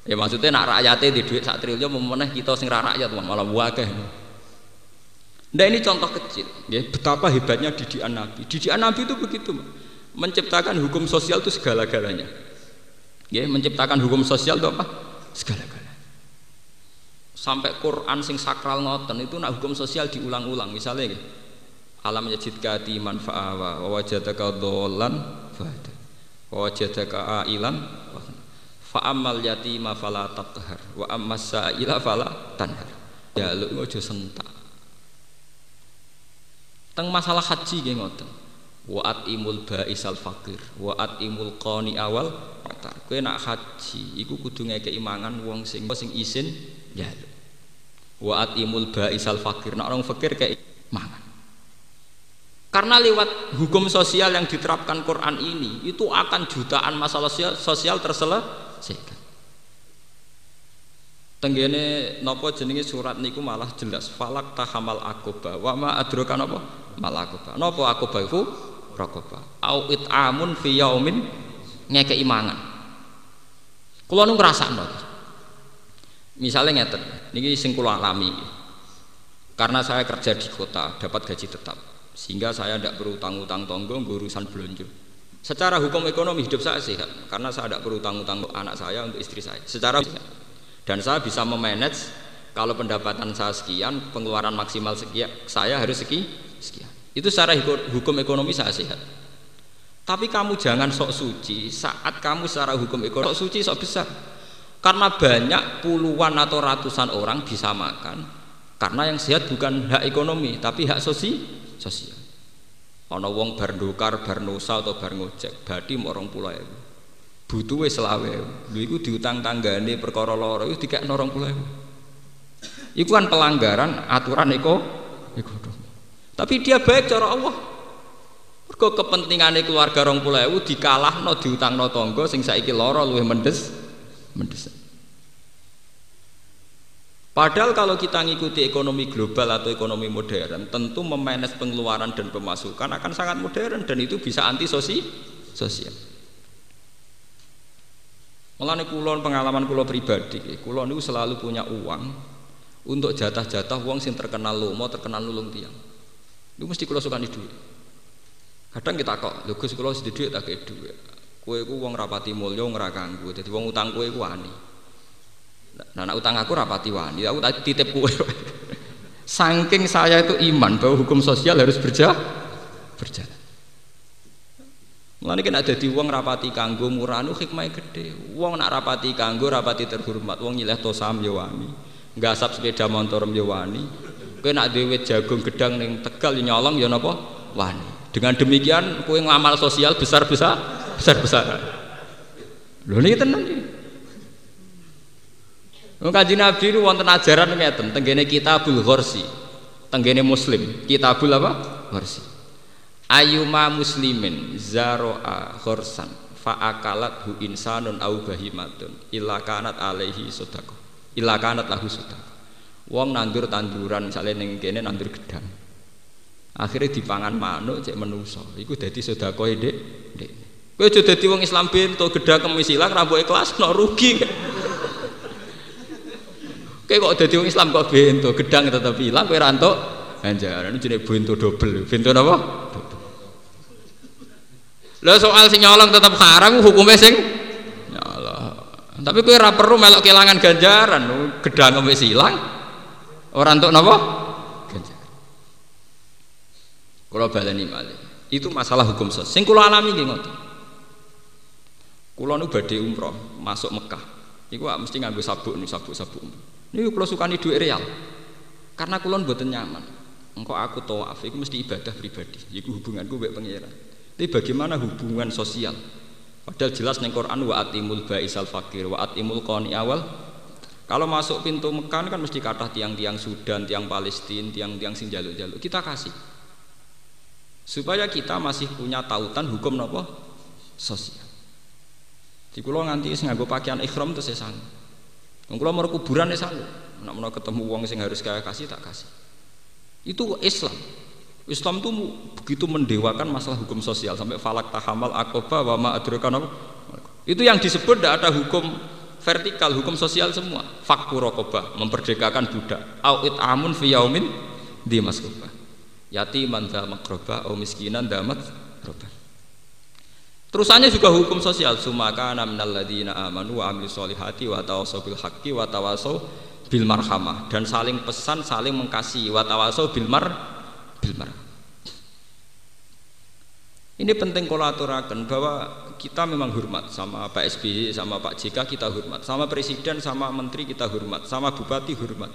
Ya maksudnya nak rakyatnya di duit sak triliun memeneh kita sing ra rakyat malah wakeh. Nah ini contoh kecil, ya, betapa hebatnya didikan Nabi. Didikan Nabi itu begitu, menciptakan hukum sosial itu segala-galanya. Ya, menciptakan hukum sosial itu apa? Segala-galanya. Sampai Quran sing sakral ngoten itu nak hukum sosial diulang-ulang. Misalnya gitu. alam yajidka timan fa'awa wa wajadaka dholan fa'ada wa wajadaka ailan fa'amal yatima fala taqhar. Wa ammas sa'ila fala tanhar. Ya lu aja sentak teng masalah haji nggih ngoten. Wa imul ba'isal fakir wa imul qani awal kowe nak haji iku kudu ngekeki mangan wong sing sing isin ya wa atimul ba'isal fakir nak orang fakir kayak mangan. Karena lewat hukum sosial yang diterapkan Quran ini itu akan jutaan masalah sosial terselesaikan tenggene nopo jenenge surat niku malah jelas falak tahamal akoba wa ma adroka nopo mal nopo akoba itu rakoba au amun fi yaumin ngekei mangan kula nu ngrasakno Misalnya ngeten, ini sing kula alami. Karena saya kerja di kota, dapat gaji tetap. Sehingga saya tidak berutang-utang tonggo urusan belanja. Secara hukum ekonomi hidup saya sehat karena saya tidak berutang-utang anak saya untuk istri saya. Secara dan saya bisa memanage kalau pendapatan saya sekian pengeluaran maksimal sekian saya harus seki sekian. Itu secara hukum ekonomi saya sehat. Tapi kamu jangan sok suci saat kamu secara hukum ekonomi sok suci sok besar. Karena banyak puluhan atau ratusan orang bisa makan karena yang sehat bukan hak ekonomi tapi hak sosi sosial. Ana wong bar bernusa atau bar ngojek badi pulau itu butuhe selawe lho itu diutang tanggane perkara loro norong pulau itu, itu kan pelanggaran aturan eko ekonomi tapi dia baik cara Allah mergo kepentingan keluarga no dikalahno diutangno tonggo sing saiki loro lu mendes mendes. Padahal kalau kita ngikuti ekonomi global atau ekonomi modern, tentu memanage pengeluaran dan pemasukan akan sangat modern dan itu bisa anti sosial. Mulane kulon pengalaman kulo pribadi, kulon itu selalu punya uang untuk jatah-jatah wong sing terkenal lomo, terkenal nulung tiang. Itu mesti kula sukani duit. Kadang kita kok, lho Gus kula sedih duit tak kei duit. Kowe iku wong rapati mulya ora kanggo. Dadi wong utang kowe iku wani. Nah, nak utang aku rapati wani, aku tak titip kowe. Saking saya itu iman bahwa hukum sosial harus berjalan berjalan. Mulane kena dadi wong rapati kanggo murah nu hikmah gede. Wong nak rapati kanggo rapati terhormat. Wong nyileh tosam ya wani. Gasap sepeda motor ya wani. Kowe nak dhewe jagung gedang ning Tegal nyolong ya napa? Wani. Dengan demikian kowe ngamal sosial besar-besar besar-besaran. Lho niki tenan iki. Wong Kanjeng Nabi niku wonten ajaran ngeten, tenggene Kitabul Ghorsi. Tenggene Muslim, Kitabul apa? Ghorsi ayuma muslimin zaro'a khorsan fa'akalat hu insanun au bahimatun illa kanat alaihi sodako illa kanat lahu sodako. Wong nandur tanduran misalnya neng kene nandur gedang. Akhirnya dipangan manuk cek menuso iku dadi sodako dek kowe aja dadi wong Islam bento gedang kemis ilang kelas no rugi. Kowe kok dadi wong Islam kok bento gedang tetep ilang kowe rantuk ganjaran jenenge bento dobel. Bento dobel Lah soal sing nyolong tetap haram hukumnya sing nyolong. Tapi kowe ora perlu melok kelangan ganjaran, gedang wis ilang. Ora entuk napa? Ganjaran. Kula baleni malih. Itu masalah hukum sos. Sing kula alami nggih ngoten. Kula nu badhe umroh masuk Mekah. Iku mesti nganggo sabuk nu sabuk-sabuk. Niku kula sukani dhuwit real. Karena kula mboten nyaman. Engkau aku tawaf iku mesti ibadah pribadi. Iku hubunganku mbek pangeran. Tapi bagaimana hubungan sosial? Padahal jelas neng Quran wa atimul baisal fakir wa atimul qani awal. Kalau masuk pintu Mekah kan mesti kata tiang-tiang Sudan, tiang Palestina, tiang-tiang sing jaluk-jaluk. Kita kasih. Supaya kita masih punya tautan hukum nopo sosial. Di kulo nganti sing nganggo pakaian ikhram terus saya. Wong kulo mau kuburan ya sanggup. Nak mau ketemu wong sing harus kaya kasih tak kasih. Itu Islam. Islam itu begitu mendewakan masalah hukum sosial sampai falak tahamal akoba wama adrokan itu yang disebut tidak ada hukum vertikal hukum sosial semua. Fakku rokoba memperdekakan budak. Awit amun fiyaumin di maskoba yatiman damak roba au miskinan damat roba. Terusannya juga hukum sosial. Sumaka minal ladina amanu wa amil solihati wa tawasau bil haqqi wa tawasau bil marhamah. Dan saling pesan saling mengasihi wa tawasau bil mar bil mar ini penting kalau aturakan bahwa kita memang hormat sama Pak SBY, sama Pak JK kita hormat, sama Presiden, sama Menteri kita hormat, sama Bupati hormat.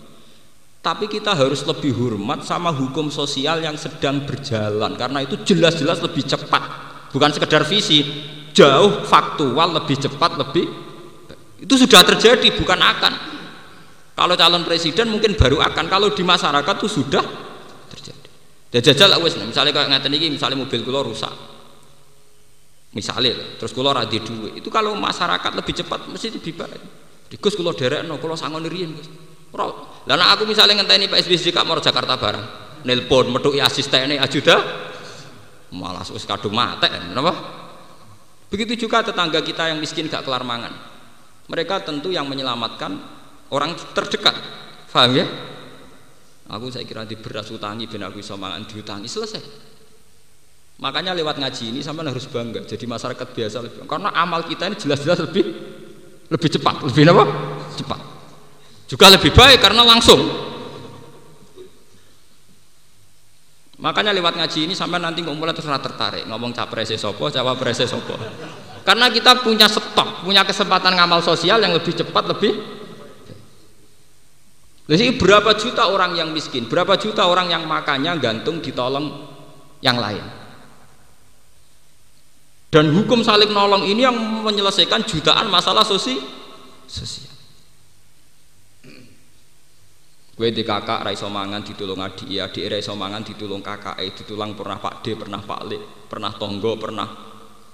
Tapi kita harus lebih hormat sama hukum sosial yang sedang berjalan. Karena itu jelas-jelas lebih cepat, bukan sekedar visi, jauh faktual lebih cepat lebih itu sudah terjadi bukan akan. Kalau calon presiden mungkin baru akan, kalau di masyarakat itu sudah terjadi. Jajal lah wes, misalnya kayak ngatain ini, misalnya mobil kulo rusak, misalnya terus kulo radi duit itu kalau masyarakat lebih cepat mesti lebih baik di Gus kulo derek no kulo sangon rian Gus Lalu aku misalnya ngenteni Pak SBY Kak mau Jakarta barang nelpon medui asistennya ajuda malah sus kado mate kenapa begitu juga tetangga kita yang miskin gak kelar mangan. Mereka tentu yang menyelamatkan orang terdekat. Paham ya? Aku saya kira di beras utangi ben aku bisa mangan diutangi selesai Makanya lewat ngaji ini sampai harus bangga. Jadi masyarakat biasa lebih karena amal kita ini jelas-jelas lebih lebih cepat, lebih apa? Cepat. Juga lebih baik karena langsung. Makanya lewat ngaji ini sampai nanti mulai terus tertarik ngomong capres sopo, cawapres sopo. Karena kita punya stok, punya kesempatan ngamal sosial yang lebih cepat, lebih jadi berapa juta orang yang miskin, berapa juta orang yang makannya gantung ditolong yang lain. Dan hukum saling nolong ini yang menyelesaikan jutaan masalah sosi sosial. Gue di kakak raiso mangan ditulung adik, ya adik raiso mangan ditulung kakak, eh ditulang pernah pak D, pernah pak L, pernah tonggo, pernah.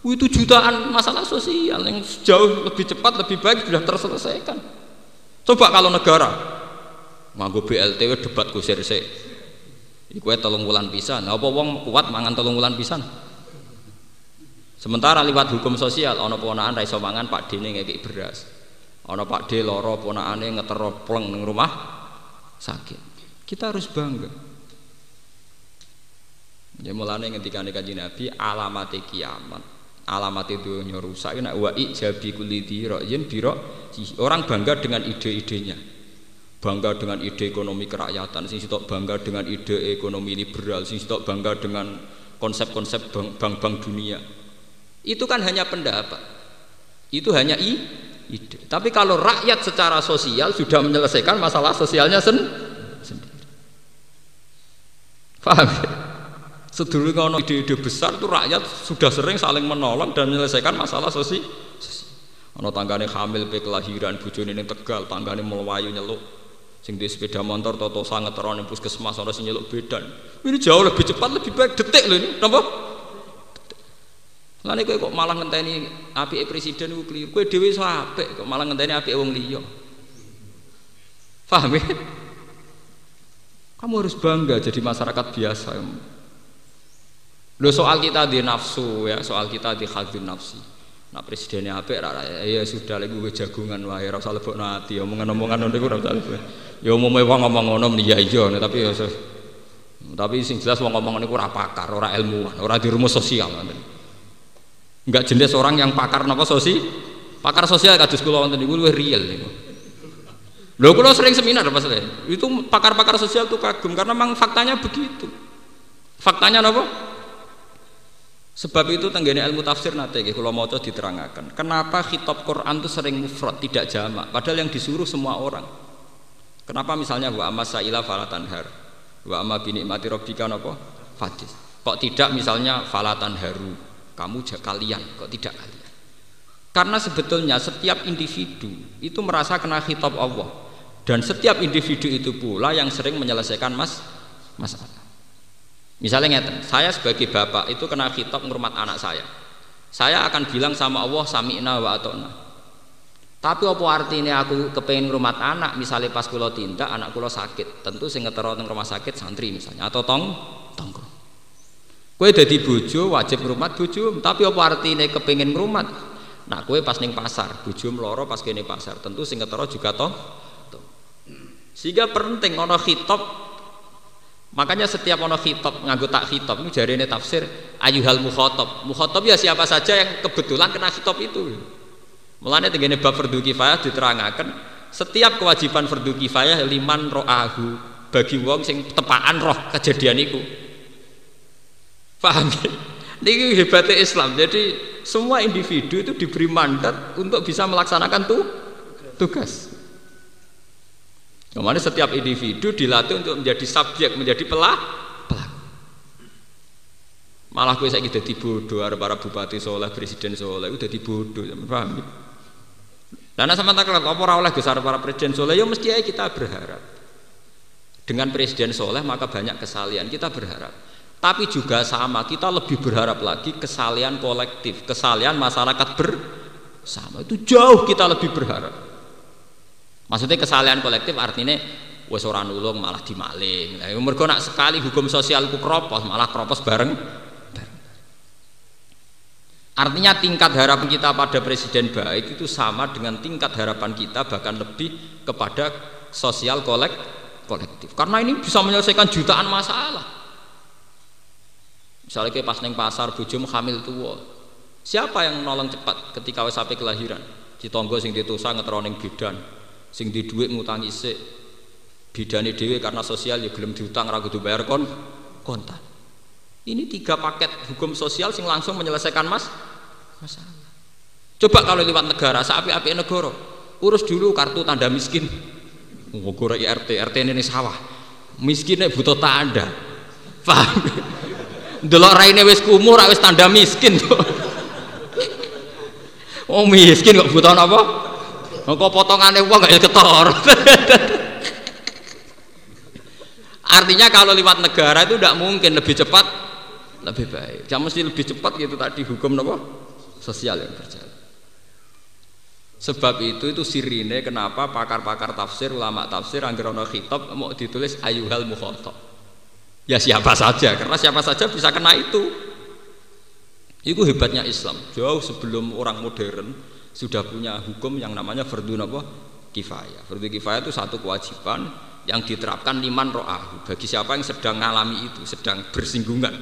itu jutaan masalah sosial yang jauh lebih cepat, lebih baik sudah terselesaikan. Coba kalau negara, nganggo BLTW debat kusir sih, Iku tolong bulan pisan. Apa wong kuat mangan tolong bulan pisan? Sementara lewat hukum sosial ana ponakan ra iso Pak Dene ngekek beras. Pak D lara ponakane ngetero pleng ning rumah sakit. Kita harus bangga. Ya mulane ngendikane Kanjeng Nabi alamat kiamat. Alamat itu rusak nek wa ijabi kulli yen biro orang bangga dengan ide-idenya. Bangga dengan ide ekonomi kerakyatan, sing sitok bangga dengan ide ekonomi liberal, sing sitok bangga dengan konsep-konsep bank-bank dunia. Itu kan hanya pendapat. Itu hanya i, ide. Tapi kalau rakyat secara sosial sudah menyelesaikan masalah sosialnya sen sendiri. Paham ya? Sedulur ngono ide-ide besar itu rakyat sudah sering saling menolong dan menyelesaikan masalah sosial. Ono tanggane hamil pe kelahiran bojone ning Tegal, tanggane melayu nyeluk. Sing di sepeda motor toto sangat teron puskesmas ora sing nyeluk bedan. Ini jauh lebih cepat, lebih baik detik loh ini. Napa? Lani kowe kok malah ngenteni apike presiden ku keliru. Kowe dhewe iso apik kok malah ngenteni apike wong liya. Paham ya? Kamu harus bangga jadi masyarakat biasa. Lo soal kita di nafsu ya, soal kita di khadun nafsi. Nah presidennya apa ya, ya sudah lagi gue jagungan wae ora usah ati omongan-omongan iku ora usah lebok. Ya umume wong ngomong ya iya tapi ya tapi sing jelas wong ngomong niku ora pakar, ora ilmuwan, ora di rumus sosial Enggak jenis orang yang pakar napa sosi? Pakar sosial kados kula wonten niku luwih real niku. Lho kula sering seminar Mas Itu pakar-pakar sosial tuh kagum karena memang faktanya begitu. Faktanya napa? Sebab itu tenggene ilmu tafsir nate nggih kula maca diterangkan. Kenapa khitab Quran itu sering mufrad tidak jamak padahal yang disuruh semua orang. Kenapa misalnya wa amma sa'ila falatanhar. Wa amma bi nikmati rabbika napa? Fadis. Kok tidak misalnya falatan haru. Kamu kalian kok tidak kalian. Karena sebetulnya setiap individu itu merasa kena khitab Allah dan setiap individu itu pula yang sering menyelesaikan mas masalah. Misalnya ngeten, saya sebagai bapak itu kena khitab ngurmat anak saya. Saya akan bilang sama Allah sami'na wa atona. Tapi apa artinya aku kepengen ngurmat anak, misalnya pas kulo tindak anak kulo sakit, tentu sing ngetero rumah sakit santri misalnya atau tong tonggo. Kue jadi bojo wajib ngurmat bojo, tapi apa artinya kepengen ngurmat? Nah, kue pas ning pasar, bojo meloro pas kene pasar, tentu sing ngetero juga toh. Sehingga penting ono khitab Makanya setiap ono khitab nganggo tak khitab ini jari ini tafsir ayuhal mukhotob. Mukhotob ya siapa saja yang kebetulan kena khitab itu. Mulanya tinggal bab fardu kifayah diterangkan setiap kewajiban fardu kifayah liman ro'ahu bagi wong sing tepaan roh kejadian itu. Paham ya? Ini hebatnya Islam. Jadi semua individu itu diberi mandat untuk bisa melaksanakan tuh tugas. Ke mana setiap individu dilatih untuk menjadi subjek, menjadi pelah, pelaku. Malah gue saya jadi bodoh, para bupati soleh, presiden soleh, udah dibodoh, paham? Karena sama tak apa oleh besar para presiden soleh, ya mesti kita berharap. Dengan presiden soleh maka banyak kesalian, kita berharap. Tapi juga sama, kita lebih berharap lagi kesalian kolektif, kesalian masyarakat bersama. Itu jauh kita lebih berharap. Maksudnya kesalahan kolektif artinya wes orang nulung malah dimaling. Lah mergo nak sekali hukum sosial ku kropos malah kropos bareng. Artinya tingkat harapan kita pada presiden baik itu sama dengan tingkat harapan kita bahkan lebih kepada sosial kolek kolektif. Karena ini bisa menyelesaikan jutaan masalah. Misalnya kayak pas neng pasar bujum hamil tua, siapa yang nolong cepat ketika wes sampai kelahiran? Citonggo sing ditusa ngetroning bidan, sing di duit ngutangi sik bidane dhewe karena sosial ya gelem diutang ra kudu bayar kon kontan ini tiga paket hukum sosial sing langsung menyelesaikan mas masalah. Coba kalau lewat negara seapi-api negara urus dulu kartu tanda miskin. Ngogoro IRT RT ini sawah. Miskinnya butuh tanda. Paham delok raine wis kumuh ra wis tanda miskin oh miskin kok butuh apa Engkau potongannya uang gak ketor. Artinya kalau lewat negara itu tidak mungkin lebih cepat, lebih baik. Jangan mesti lebih cepat gitu tadi hukum nopo sosial yang berjalan. Sebab itu itu sirine kenapa pakar-pakar tafsir, ulama tafsir anggar ono khitab mau ditulis ayuhal mukhotob. Ya siapa saja, karena siapa saja bisa kena itu. Itu hebatnya Islam. Jauh sebelum orang modern, sudah punya hukum yang namanya fardu napa kifayah. Fardu kifayah itu satu kewajiban yang diterapkan liman ro'ahu bagi siapa yang sedang mengalami itu sedang bersinggungan.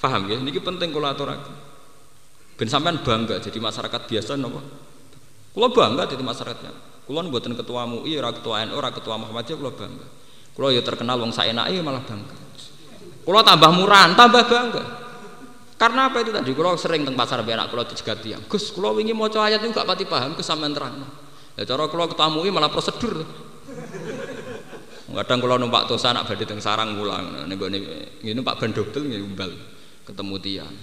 Paham ya? Ini penting kalau aturaken ben sampean bangga jadi masyarakat biasa nopo kalau bangga jadi masyarakatnya. Kalau buatan ketua MUI ketua NU ketua Muhammadiyah kalau bangga kalau ya terkenal wong saenake malah bangga. Kalau tambah murah tambah bangga. Karena apa itu tadi? Kalau sering teng pasar anak kalau dijegat tiang Gus kalau ingin mau ayat itu gak pati paham ke terang. Ya cara kalau ketamui malah prosedur. Kadang kalau numpak tosa anak badhe teng sarang ngulang nih gue ini Pak Bandobel nih umbal ketemu tiang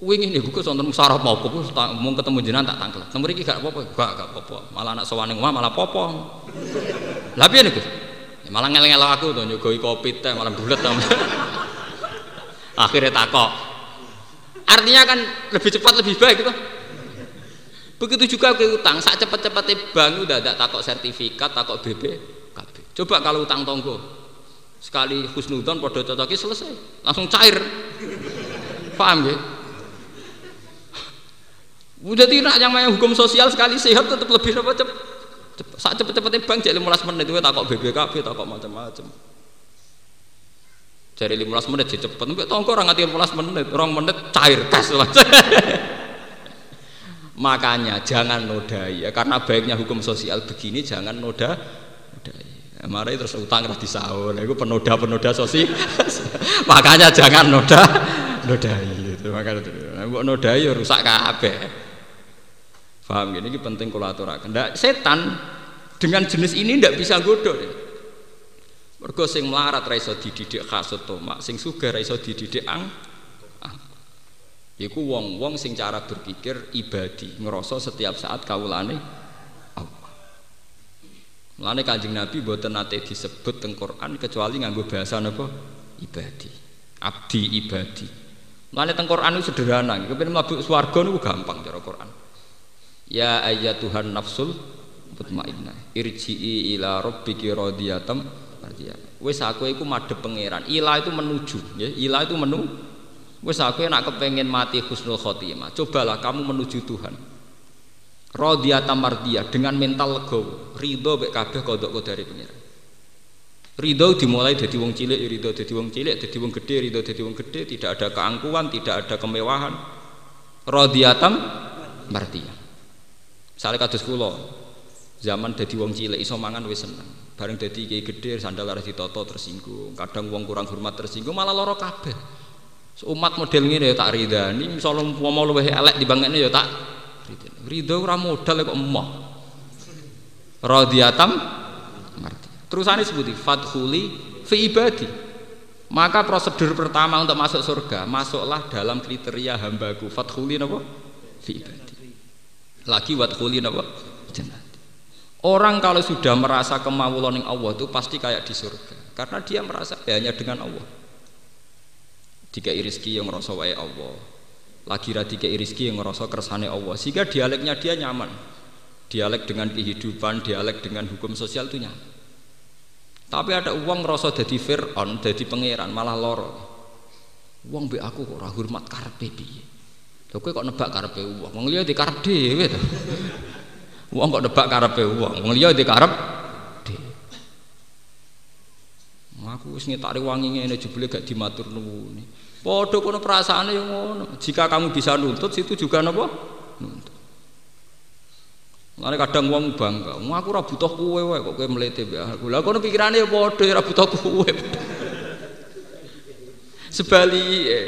wingi nih gue sonten musyarat mau kok mau ketemu jenengan tak tangkel nomor iki gak apa-apa gak gak apa-apa. Malah anak sowan ning malah lha piye niku ya, malah ngel-ngel aku tuh nyugoi kopi teh malah bulet akhirnya takok. Artinya kan lebih cepat lebih baik gitu begitu juga ke utang saat cepat-cepatnya bank udah ada takok sertifikat takok BB coba kalau utang tonggo sekali husnudon podo cocoki selesai langsung cair. Paham ya udah tidak yang main hukum sosial sekali sehat tetap lebih apa cep, cep, saat cepet-cepetnya bank jadi 15 menit. Itu takok BBKB takok macam-macam. Jadi 15 menit cepet. Tapi tongko orang ngerti 15 menit orang menit cair kas makanya jangan nodai ya. Karena baiknya hukum sosial begini jangan noda nodai. Mari terus utang di sahur. Itu penoda penoda sosial makanya jangan noda nodai itu makanya buat nodai ya rusak kabeh paham gini ini penting kalau aturakan setan dengan jenis ini tidak bisa godok ya. Mergo sing melarat ra iso dididik kasut tomak, sing sugih ra iso dididik ang. Ah. Iku wong-wong sing cara berpikir ibadi, ngerasa setiap saat kawulane Allah. Mulane Kanjeng Nabi mboten nate disebut teng Quran kecuali nganggo bahasa napa? Ibadi. Abdi ibadi. Mulane teng Quran itu sederhana, kepen mlebu swarga niku gampang cara Quran. Ya ayyatuhan nafsul mutmainnah. Irji'i ila rabbiki radiyatan ya. Wis aku iku madhep pangeran. Ila itu menuju ya. Ila itu menu. Wis aku nak kepengen mati husnul khotimah. Cobalah kamu menuju Tuhan. Radiyatan mardiyah dengan mental legowo ridho mek kabeh kodok dari pangeran. Ridho dimulai dari wong cilik ridho dari wong cilik dari wong gede ridho dari wong gede. Tidak ada keangkuhan tidak ada kemewahan. Radiyatan mardiyah misalnya kados kula zaman dadi wong cilik iso mangan wis seneng. Bareng dadi kiai gede sandal harus ditoto tersinggung. Kadang uang kurang hormat tersinggung malah loro kabeh. Umat model ini ya tak ridani misalnya mau luwih elek ini ya tak ridho ora modal kok emoh. Radiyatam terusane sebuti fadkhuli fi ibadi. Maka prosedur pertama untuk masuk surga masuklah dalam kriteria hambaku. Fadkhuli napa? Fi ibadi lagi wadkhuli napa jannah Orang kalau sudah merasa kemauan yang Allah itu pasti kayak di surga karena dia merasa ya, hanya dengan Allah. Tiga iriski yang merasa wae Allah. Lagi tiga iriski yang merasa kersane Allah. Sehingga dialeknya dia nyaman. Dialek dengan kehidupan, dialek dengan hukum sosial itu nyaman. Tapi ada uang merasa jadi Fir'aun, jadi pangeran malah loro. Uang be aku kok hormat karpe piye. Lho kok nebak karpe uang. Wong liya di karep dhewe Wong kok nebak karepe wong, wong liya di karep Aku wis ngetari wangi ngene jebule gak dimatur nuwuni. Padha kono perasaane yang ngono. Jika kamu bisa nuntut situ juga napa? Nuntut. Lha kadang wong bangga, "Wong aku ora butuh kowe wae kok kowe mlete mbek aku." Lah kono pikirane padha ora butuh kowe. Sebalike.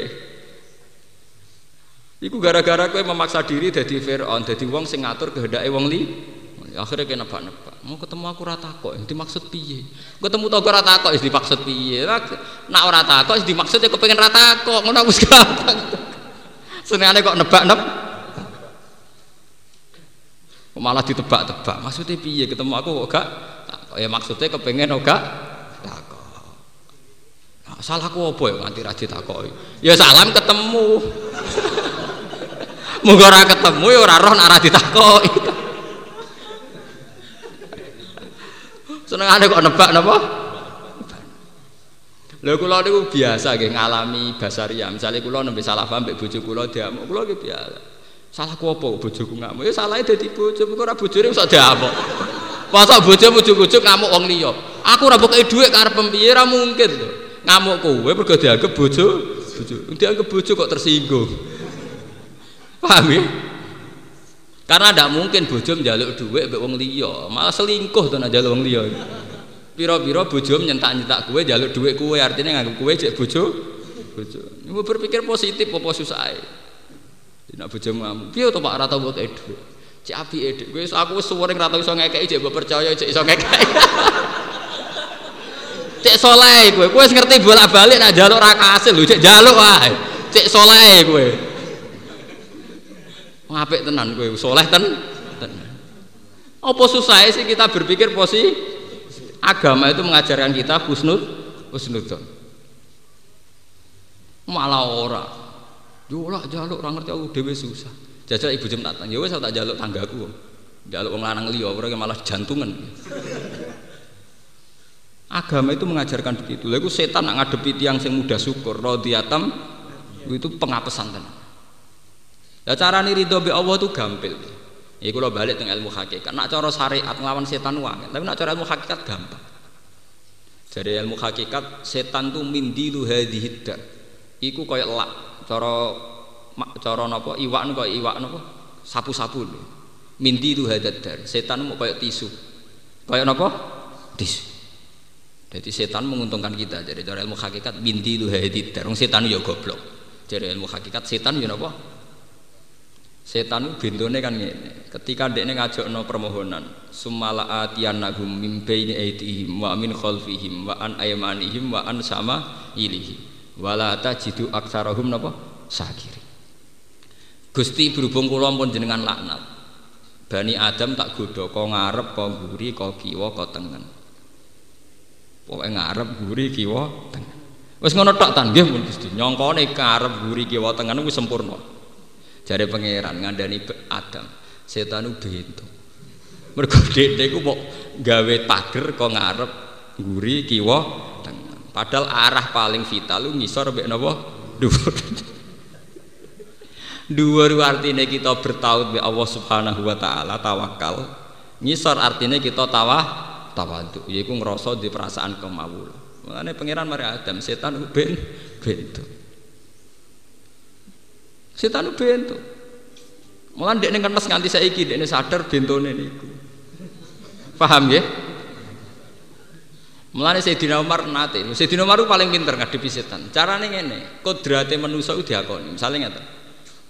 Iku gara-gara kowe memaksa diri dadi Firaun, dadi wong sing ngatur kehendake wong li. Akhirnya kena nebak-nebak. Mau ketemu aku rata kok, yang dimaksud piye? Ketemu tau rata kok, yang dimaksud piye? Nak ora takok, yang dimaksud ya kepengen rata kok, ngono wis gampang. Senengane kok nebak-nebak. Malah ditebak-tebak. Maksudnya piye? Ketemu aku kok gak? Ya maksudnya kepengen kok gak? Takok. Nah, salahku apa ya nganti ra ditakoki? Ya salam ketemu. Muga ora ketemu ya ora roh ora ditakoki. Senengane kok nebak napa? Lha kula niku biasa nggih ngalami basaria. Misale kula nembe salah paham mbek bojo kula diamuk, kula nggih biasa. Salahku apa bojoku ngamuk? Ya salahe dadi bojo, kok ora bojone iso diamuk. Masa bojo ujug-ujug ngamuk wong liya. Aku ora mbok dhuwit karep piye ra mungkin to. Ngamuk kowe mergo dianggap bojo, bojo. Dianggap bojo kok tersinggung. Paham ya? Karena tidak mungkin bojo menjaluk duit mbek wong liya, malah selingkuh to nek njaluk wong liya. Piro-piro bojo nyentak-nyentak kowe njaluk duit kowe artinya nganggep kowe cek bojo. Bojo. Ibu berpikir positif apa susah Nek bojomu ngamuk, piye to Pak ora tau mbok dhuwit. Cek apike dik. Kowe aku suwering ra tau iso ngekeki cek mbok percaya cek iso ngekeki. cek soleh kowe wis ngerti bolak-balik nak njaluk ra kasil lho, cek njaluk wae. Cek soleh kowe. Ngapik tenan kowe, soleh ten. Apa susah sih kita berpikir posisi agama itu mengajarkan kita husnud husnudzon. Malah ora. Ora jaluk ora ngerti aku dhewe susah. Jajal ibu jem tak ya wis tak jaluk tanggaku. Jaluk wong lanang liya ora malah jantungan. Agama itu mengajarkan begitu. Lalu setan nak ngadepi tiang sing syukur, rodiatam itu pengapesan tenan. Ya cara nih ridho be Allah tuh gampil. Ya kalau balik dengan ilmu hakikat. Nak cara syariat ngelawan setan uang, tapi nak cara ilmu hakikat gampang. Jadi ilmu hakikat setan tuh mindilu hadihidda. Iku koyok lak. Cara cara napa iwak kok iwak napa sapu-sapu lho. Mindilu hadadar. Setan mau koyok tisu. Koyok napa? Tisu. Jadi setan menguntungkan kita. Jadi cara ilmu hakikat mindilu hadidar. Setan yo goblok. Jadi ilmu hakikat setan yo napa? Setan itu bintune kan ngene. Ketika ndekne ngajokno permohonan, sumala atiyannahum min baini aydihim wa min khalfihim wa an aymanihim wa an sama ilihi. Wala tajidu aktsarahum napa? Sakiri. Gusti berhubung kula pun jenengan laknat. Bani Adam tak godho kok ngarep kok mburi kok kiwa kok tengen. Pokoke ngarep mburi kiwa tengen. Wis ngono tok ta nggih mun Gusti. Nyongkone karep mburi kiwa tengen wis sempurna. Jare pangeran ngandani Adam, setan u bento. Mergo dhek ku mau gawe pager kok ngarep nguri kiwa. Padahal arah paling vital lu ngisor mbek napa? Dhuwur. Dhuwur artinya kita bertaut be Allah Subhanahu wa taala tawakal. Ngisor artinya kita tawah tawadhu yaiku ngrasa di perasaan kemawul. Mulane pangeran mari Adam, setan ben bento. Setan bento. Mulan dek neng kenes nganti saiki dek sadar bentone niku. Paham ya? Mulane Sayyidina Umar nate. Sayyidina Umar paling pinter ngadepi setan. Carane ngene, kodrate manusa ku diakoni. Misale ngeten.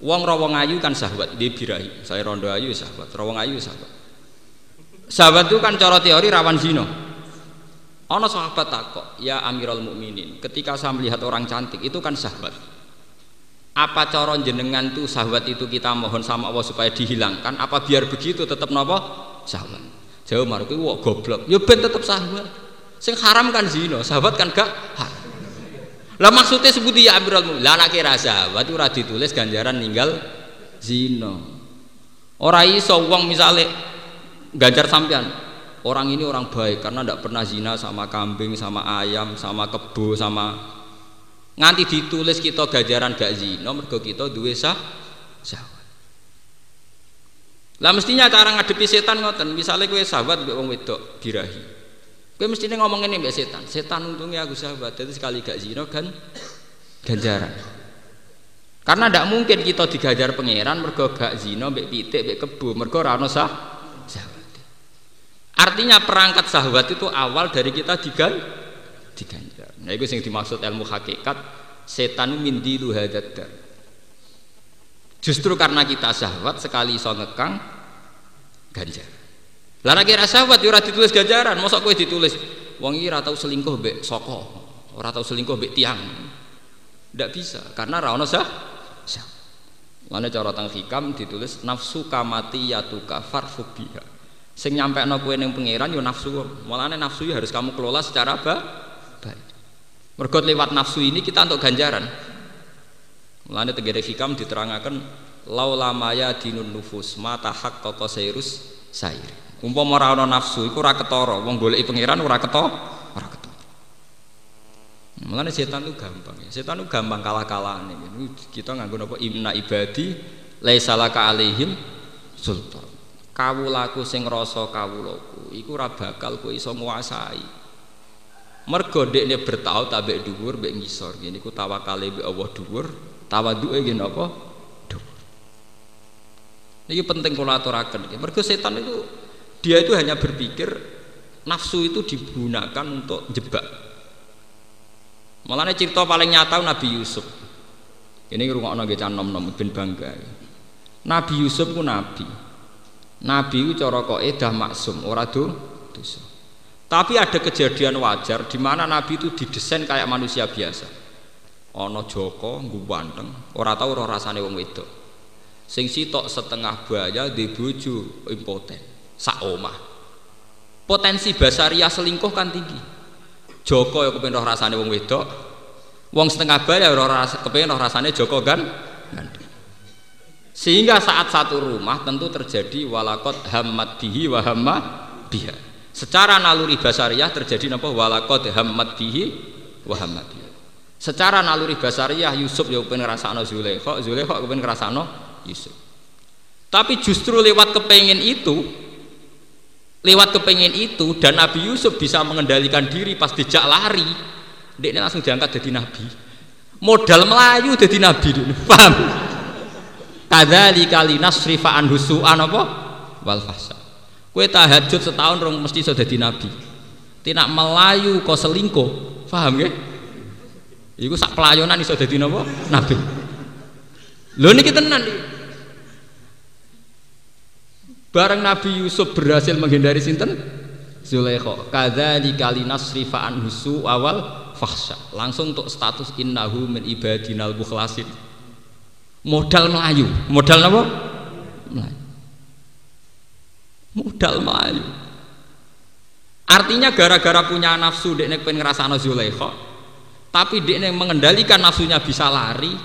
Wong rawong ayu kan sahabat, dia birahi. Saya rondo ayu sahabat, rawong ayu sahabat. Sahabat itu kan cara teori rawan zina. Ana sahabat takok, "Ya Amirul Mukminin, ketika saya melihat orang cantik itu kan sahabat apa cara jenengan tuh sahabat itu kita mohon sama Allah supaya dihilangkan? Apa biar begitu tetap nopo? Sahabat jauh marku wah goblok. Ya ben tetap sahabat sing haram kan zino sahabat kan gak lah maksudnya sebut ya Amirul Mukminin lah anak kira sahabat itu ditulis ganjaran ninggal zino orang iso wong misalnya ganjar sampean orang ini orang baik karena tidak pernah zina sama kambing sama ayam sama kebo sama nganti ditulis kita gajaran gak zina mergo kita duwe sah syahwat lah mestinya cara ngadepi setan ngoten. Misalnya kowe sahabat mbek wong wedok birahi kowe mestinya ngomong ini mbek setan setan untungnya aku sahabat jadi sekali gak zina kan ganjaran. Karena tidak mungkin kita digajar pangeran mergo gak zina mbek pitik mbek kebo mergo ora sah syahwat artinya perangkat sahabat itu awal dari kita digan diganjar Nah itu yang dimaksud ilmu hakikat setan mindilu hadadar. Justru karena kita syahwat sekali iso ngekang ganjar. Lah kira syahwat ora ditulis ganjaran, mosok kowe ditulis wong iki ora tau selingkuh mbek saka, ora tau selingkuh mbek tiang. Ndak bisa karena ra ono sah. Mana cara tang hikam ditulis nafsu kamati yatuka farfuk biha. Sing nyampekno kowe ning pangeran yo nafsu. Mulane nafsu harus kamu kelola secara baik. Mergot lewat nafsu ini kita untuk ganjaran. Mulane tegere fikam diterangkan lau lamaya dinun nufus mata hak koko sairus sair. Umpama ora nafsu iku ora ketara, wong goleki pangeran ora ketara, ora ketara. Mulane setan itu gampang ya. Setan itu gampang kalah-kalahan. Kita nganggo napa imna ibadi laisa laka alaihim sultan. kawulaku sing rasa kawulaku iku ora bakal kowe iso nguasai mergo dekne bertau tabek dhuwur mbek ngisor ngene iku tawakale mbek Allah dhuwur tawaduke nggih napa dhuwur iki penting kula aturaken mergo setan itu dia itu hanya berpikir nafsu itu digunakan untuk jebak Malah cerita paling nyata Nabi Yusuf. Ini rungokno nggih can nom-nom ben bangga. Nabi Yusuf ku nabi. Nabi ku cara kok dah maksum, ora. Tapi ada kejadian wajar di mana Nabi itu didesain kayak manusia biasa. Ana Joko ganteng, ora tau ora rasane wong wedok. Sing sitok setengah baya di bojo impoten, sak omah. Potensi basaria selingkuh kan tinggi. Joko ya kepen roh rasane wong wedok. Wong setengah baya ora ras, kepen roh rasane Joko kan. Sehingga saat satu rumah tentu terjadi walakot hamad bihi wa hamma biha. Secara naluri basariah terjadi napa? Walakot hamad bihi wa biha. Secara naluri basariah Yusuf ya kepen ngrasakno Zulaikha, Zulaikha kepen ngrasakno Yusuf. Tapi justru lewat kepengin itu lewat kepengin itu dan Nabi Yusuf bisa mengendalikan diri pas dijak lari dia langsung diangkat jadi Nabi. Modal Melayu jadi Nabi paham? Kadzali kali nasrifa an husu'an apa? Wal fahsa kue tahajud setahun rong mesti sudah jadi Nabi tidak Melayu kau selingkuh paham ya Iku sak pelayanan iso dadi napa? Nabi. Lho niki tenan iki. Bareng Nabi Yusuf berhasil menghindari sinten? Zulaikha. Kadzalika linasrifa husu awal fahsya. Langsung untuk status innahu min ibadinal mukhlasin. Modal Melayu. Modal apa? Melayu. Modal Melayu. Artinya gara-gara punya nafsu dekne pengen ngrasakno Zulaikha, tapi dia yang mengendalikan nafsunya bisa lari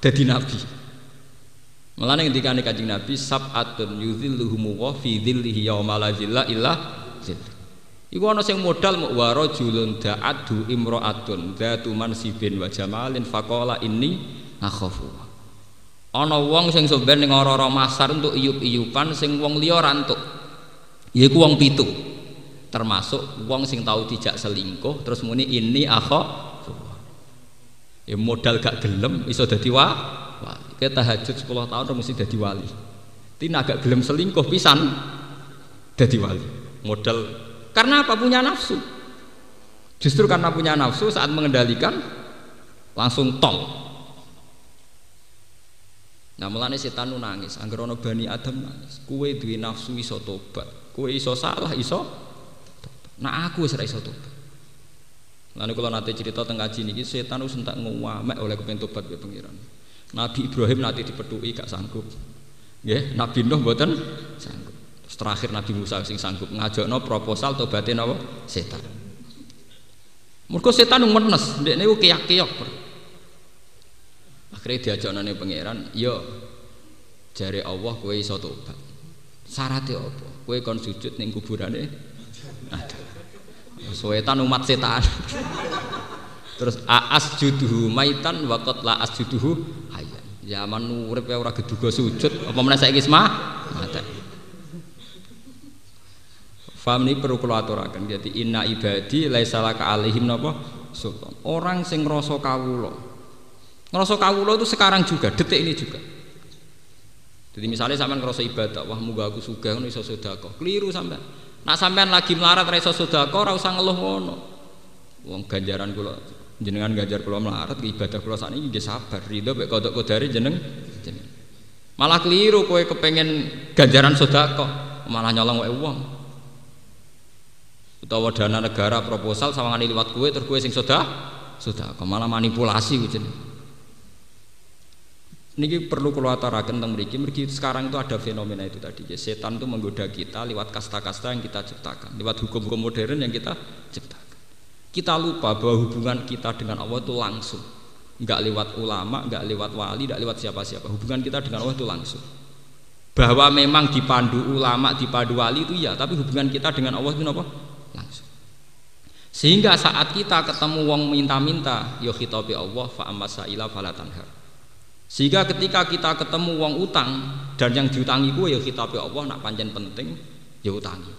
jadi nabi Malah ketika nih kajian Nabi sab'atun yuzilluhumu wa fi dhillihi yawma la illa. Iku ana sing modal mu wa rajulun da'adu imra'atun dzatu mansibin wa jamalin faqala inni akhafu. Ana wong sing sampeyan ning ora-ora masar untuk iyup-iyupan sing wong liya rantuk. Yaiku wong pitu. Termasuk wong sing tahu dijak selingkuh terus muni ini akhafu ya modal gak gelem iso dadi wa wali. Kita tahajud 10 tahun mesti dadi wali. Tina agak gelem selingkuh pisan dadi wali. Modal. Karena apa? Punya nafsu. Justru karena punya nafsu saat mengendalikan langsung tol Nah mulane setan nangis, angger ana bani Adam nangis. Kue duwe nafsu iso tobat, kue iso salah iso Nah aku ora iso tobat. Lalu kalau nanti cerita tentang kaji ini, setan itu sentak ngamek oleh kepengen tobat ke pengiran. Nabi Ibrahim nanti dipedui gak sanggup. Ya, Nabi Nuh buatan sanggup. Terus terakhir Nabi Musa sing sanggup no proposal tobatin apa? Setan. Mereka setan menes, dia ini kiyak-kiyak. Akhirnya diajak nane pangeran, yo jari Allah kue iso tobat. Syaratnya apa? Kue kon sujud ning kuburane ada. Setan umat setan. Terus aas juduhu maitan wakot la as juduhu hayyan. Zaman urip ya ora geduga sujud, apa meneh saiki mah mate. Faham ini perlu kula aturaken. Jadi inna ibadi laisa laka alaihim napa sultan. Orang sing. Ngrasa kawula itu sekarang juga, detik ini juga. Jadi misalnya sampean ngerasa ibadah, wah muga aku sugih ngono iso sedekah. Keliru sampean. Nak sampean lagi melarat ra iso sedekah ora usah ngeluh ngono. Wong ganjaran kula jenengan ganjar kula melarat ibadah kula sakniki nggih sabar, ridho mek kodok kodari jeneng jeneng. Malah keliru kowe kepengen ganjaran sedekah, malah nyolong wae wong. Utawa dana negara proposal sawangane liwat kowe terus kowe sing sedekah, sedekah malah manipulasi jeneng. Niki perlu kalau atarakan tentang mereka. Mereka sekarang itu ada fenomena itu tadi. Ya, setan itu menggoda kita lewat kasta-kasta yang kita ciptakan, lewat hukum-hukum modern yang kita ciptakan. Kita lupa bahwa hubungan kita dengan Allah itu langsung, nggak lewat ulama, nggak lewat wali, nggak lewat siapa-siapa. Hubungan kita dengan Allah itu langsung. Bahwa memang dipandu ulama, dipandu wali itu ya, tapi hubungan kita dengan Allah itu apa? Langsung. Sehingga saat kita ketemu wong minta-minta, ya khitabi Allah fa amma sa'ila fala tanhar sehingga ketika kita ketemu uang utang dan yang diutangi ku ya kitab Allah nak pancen penting ya utangi.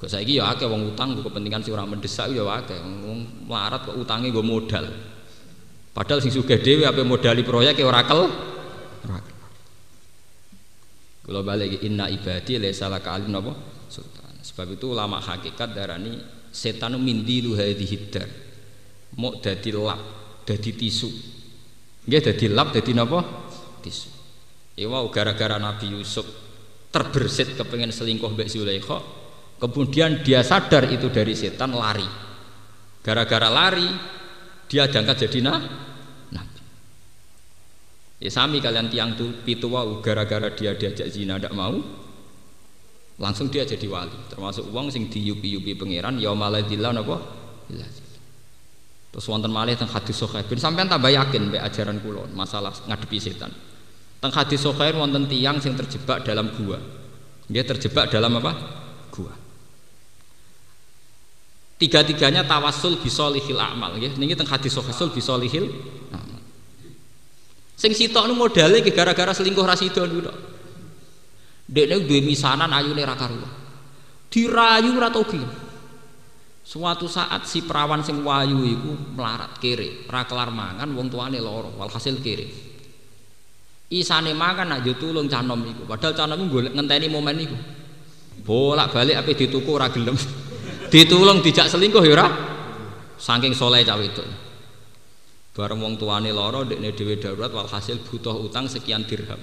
Kok saiki ya akeh wong utang gue kepentingan sing ora mendesak ya akeh. Wong melarat kok utangi gue modal. Padahal sing sugih dhewe ape modali proyek ya ora kel ora kalau balik inna ibadi laisa laka alim napa? Sultan. Sebab itu ulama hakikat darani setan mindilu hadhihi dar. Mau dadi lap dadi tisu nggih dadi lap dadi napa? Tisu ya wow gara-gara Nabi Yusuf terbersit kepengen selingkuh Mbak Zulaikha kemudian dia sadar itu dari setan lari. Gara-gara lari dia diangkat jadi nah nabi. Ya sami kalian tiang tuh pitu wau gara-gara dia diajak zina tidak mau langsung dia jadi wali. Termasuk uang sing diyupi-yupi pangeran ya maladillah napa terus wonten malih teng hadis sahih ben sampean tambah yakin mbek ajaran kula masalah ngadepi setan. Teng hadis sahih wonten tiang sing terjebak dalam gua. Dia terjebak dalam apa? Gua. Tiga-tiganya tawasul bisolihil amal. Ya ini teng hadis sahih bisolihil amal. Sing sitok nu modalnya gara-gara selingkuh rasido niku Dekne duwe misanan ayune ra karuan. Dirayu ora tau Suatu saat si perawan sing wayu iku melarat kere, ra kelar mangan wong tuane lara, walhasil kere. Isane makan aja tulung canom iku, padahal canom iku golek ngenteni momen iku. Bolak-balik ape dituku ora gelem. Ditulung dijak selingkuh ya ora. Saking soleh cawe itu. Bareng wong tuane lara dekne dhewe darurat walhasil butuh utang sekian dirham.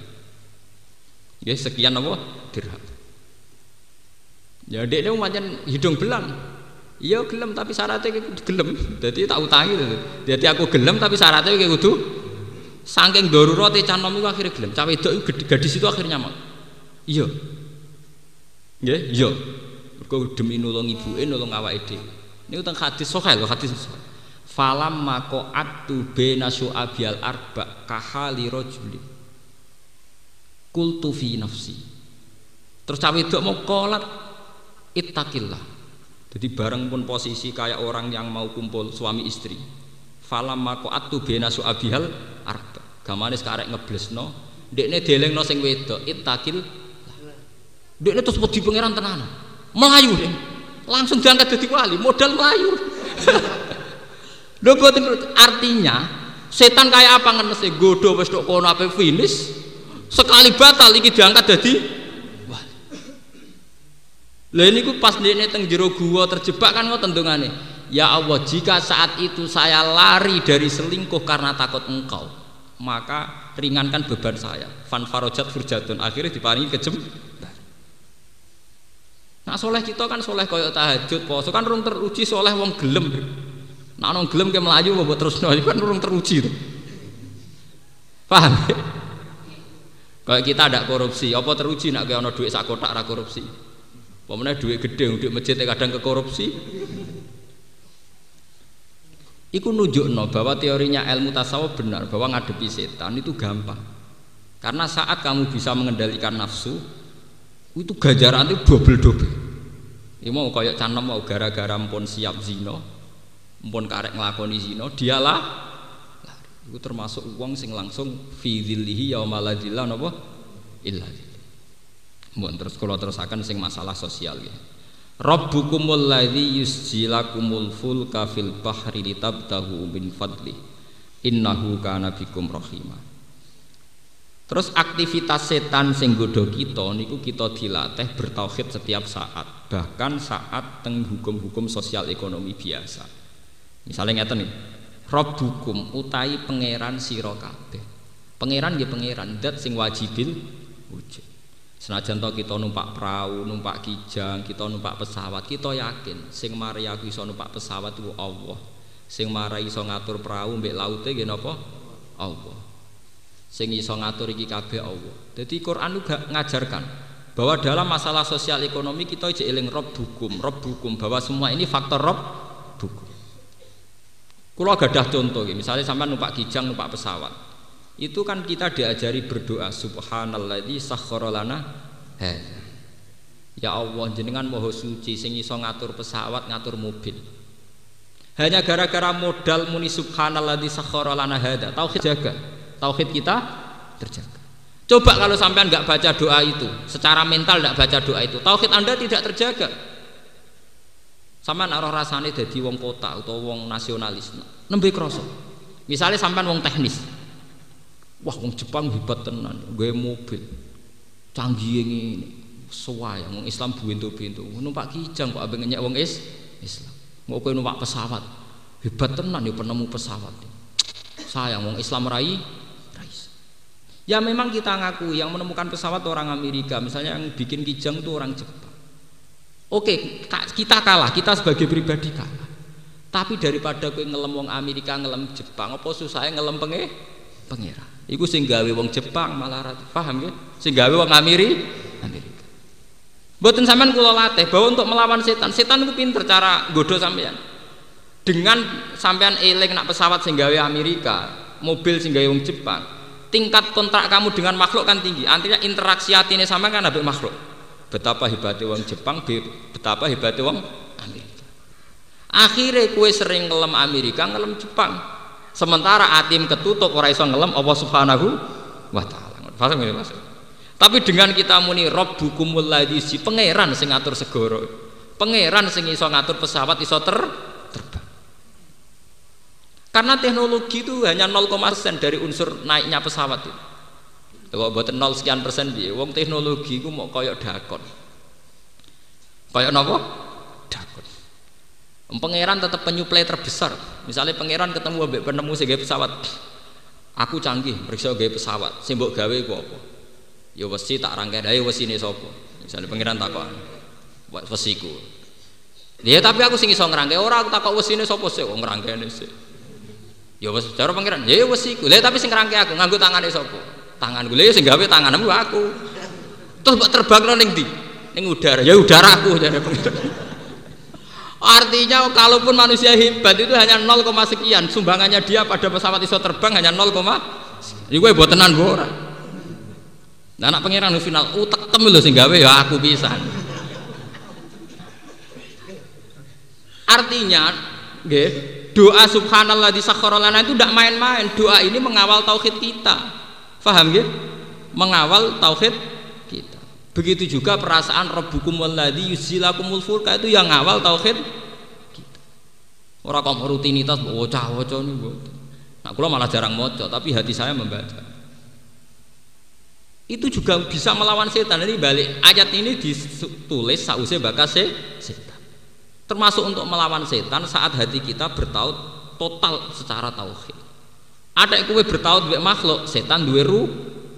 Ya sekian apa? Dirham. Ya dek dia macam hidung belang. Iya gelem tapi syaratnya gelem. Jadi tak utangi Jadi aku gelem tapi syaratnya kayak kudu saking darurat canom itu akhirnya gelem. Cawe itu gadis itu akhirnya mau. Iya. Ya, iya. Mergo demi nulung ibuke nulung awake dhewe. Ini utang hadis sahih lho hadis sahih. Falam mako atu bena su'abial arba kahali rojuli kultu fi nafsi terus cawe itu mau kolat ittaqillah jadi bareng pun posisi kayak orang yang mau kumpul suami istri. Falam mako atu bena su'abihal arba. Gamane sekarang ngeblesno dekne delengno sing wedok ittaqil. Dekne terus wedi pangeran tenanan. Melayu deh langsung diangkat jadi wali modal melayu. Lho artinya setan kayak apa ngenese godo wis tok kono ape finish. Sekali batal iki diangkat jadi lah ini pas dia teng jero gua terjebak kan ngoten dongane ya Allah jika saat itu saya lari dari selingkuh karena takut engkau maka ringankan beban saya. Fan farojat furjatun. Akhirnya diparingi kejem nah soleh kita kan soleh koyok tahajud poso kan rung teruji soleh wong gelem. Nah nong gelem ke melayu buat terus kan rung teruji tuh paham? Kayak kita ada korupsi, apa teruji nak kayak ono duit sak kotak korupsi. Pemene duit gede, duit masjid kadang ke korupsi. Iku nunjukno bahwa teorinya ilmu tasawuf benar bahwa ngadepi setan itu gampang. Karena saat kamu bisa mengendalikan nafsu, itu gajaran itu double double. Ini mau kayak canom mau gara-gara pun siap zino, pun karek ngelakoni zino, dialah itu termasuk uang sing langsung fi dzillihi yauma la dzilla napa illa Mohon terus kalau terusakan sing masalah sosial ya. Rabbukumul ladzi yusjilakumul fulka fil bahri litabtahu min fadli innahu kana bikum rahimah. Terus aktivitas setan sing godho kita niku kita dilatih bertauhid setiap saat, bahkan saat teng hukum-hukum sosial ekonomi biasa. Misalnya ngeten nih, Rabbukum utai pangeran sira kabeh. Pangeran nggih pangeran dat sing wajibil wujud. Senajan to kita numpak perahu, numpak kijang, kita numpak pesawat, kita yakin sing mari aku iso numpak pesawat itu Allah. Sing mari iso ngatur perahu mbek laute nggih napa? Allah. Sing iso ngatur iki kabeh Allah. Jadi Quran juga ngajarkan bahwa dalam masalah sosial ekonomi kita ijek eling rob hukum, rob hukum bahwa semua ini faktor rob hukum. Kalau gadah contoh, misalnya sampai numpak kijang, numpak pesawat, itu kan kita diajari berdoa Subhanalladzi sakhkhara lana Ya Allah jenengan moho suci sing iso ngatur pesawat, ngatur mobil. Hanya gara-gara modal muni subhanalladzi sakhkhara lana hadza, tauhid jaga. Tauhid kita terjaga. Coba kalau sampean nggak baca doa itu, secara mental nggak baca doa itu, tauhid Anda tidak terjaga. Sampean arah rasane jadi wong kota atau wong nasionalis, nembe kroso. Misalnya sampean wong teknis, wah wong Jepang hebat tenan, gue mobil, canggih ini, sesuai, wong Islam buintu-bintu, numpak kijang kok abeng ngenyek wong is, Islam, mau kowe numpak pesawat, hebat tenan ya penemu pesawat. Sayang wong Islam rai Ya memang kita ngaku yang menemukan pesawat orang Amerika, misalnya yang bikin kijang itu orang Jepang. Oke, kita kalah, kita sebagai pribadi kalah. Tapi daripada kowe ngelem wong Amerika, ngelem Jepang, apa susahnya ngelem penge pengera. Iku sing gawe wong Jepang malah rata. Paham ya? Sing gawe wong Ameri Amerika. Mboten sampean kula latih bahwa untuk melawan setan, setan itu pinter cara godo sampean. Dengan sampean eling nak pesawat sing gawe Amerika, mobil sing gawe wong Jepang, tingkat kontrak kamu dengan makhluk kan tinggi artinya interaksi hati ini sama kan ada makhluk betapa hebatnya wong Jepang betapa hebatnya wong Amerika akhirnya kue sering ngelem Amerika ngelem Jepang sementara atim ketutup orang iso ngelem Allah subhanahu wa ta'ala paham ini maksud tapi dengan kita muni rob bukumul si pangeran sing ngatur segoro pangeran sing iso ngatur pesawat iso ter terbang karena teknologi itu hanya 0, persen dari unsur naiknya pesawat itu. Kalau buat 0 sekian persen dia, wong teknologi itu mau koyok dakon. Koyok nopo? Pangeran tetap penyuplai terbesar. Misalnya pangeran ketemu ambek penemu sebagai pesawat. Aku canggih, periksa gawe pesawat. Simbok gawe ku apa? Ya wesi tak rangkai daya wesi ini sopo. Misalnya pangeran takon, buat wesiku. Ya tapi aku sing iso ngrangkai ora aku takok wesine sapa sih wong ngrangkene sih. Ya wis cara pangeran, ya, ya wis iku. Lah tapi sing ngrangke aku nganggo tangane sapa? Tangan gue, ya sing gawe tanganmu aku. Terus mbok terbangno ning ndi? Ning udara. Ya udaraku jare pangeran. Artinya kalaupun manusia hebat itu hanya 0, sekian sumbangannya dia pada pesawat iso terbang hanya 0, Iku buat tenan bu ora. Nah, anak pangeran final utek tem lho sing gawe ya aku pisan. Artinya, nggih, doa subhanallah di sakharolana itu tidak main-main doa ini mengawal tauhid kita paham ya mengawal tauhid begitu juga perasaan rabbukum walladzi yusilakumul fulka. Itu yang awal tauhid orang kok rutinitas wocah-wocah ini nah kalau malah jarang moco tapi hati saya membaca. Itu juga bisa melawan setan. Jadi balik ayat ini ditulis sausnya bakas setan. Termasuk untuk melawan setan saat hati kita bertaut total secara tauhid. Ada kue bertaut dengan makhluk setan dua ru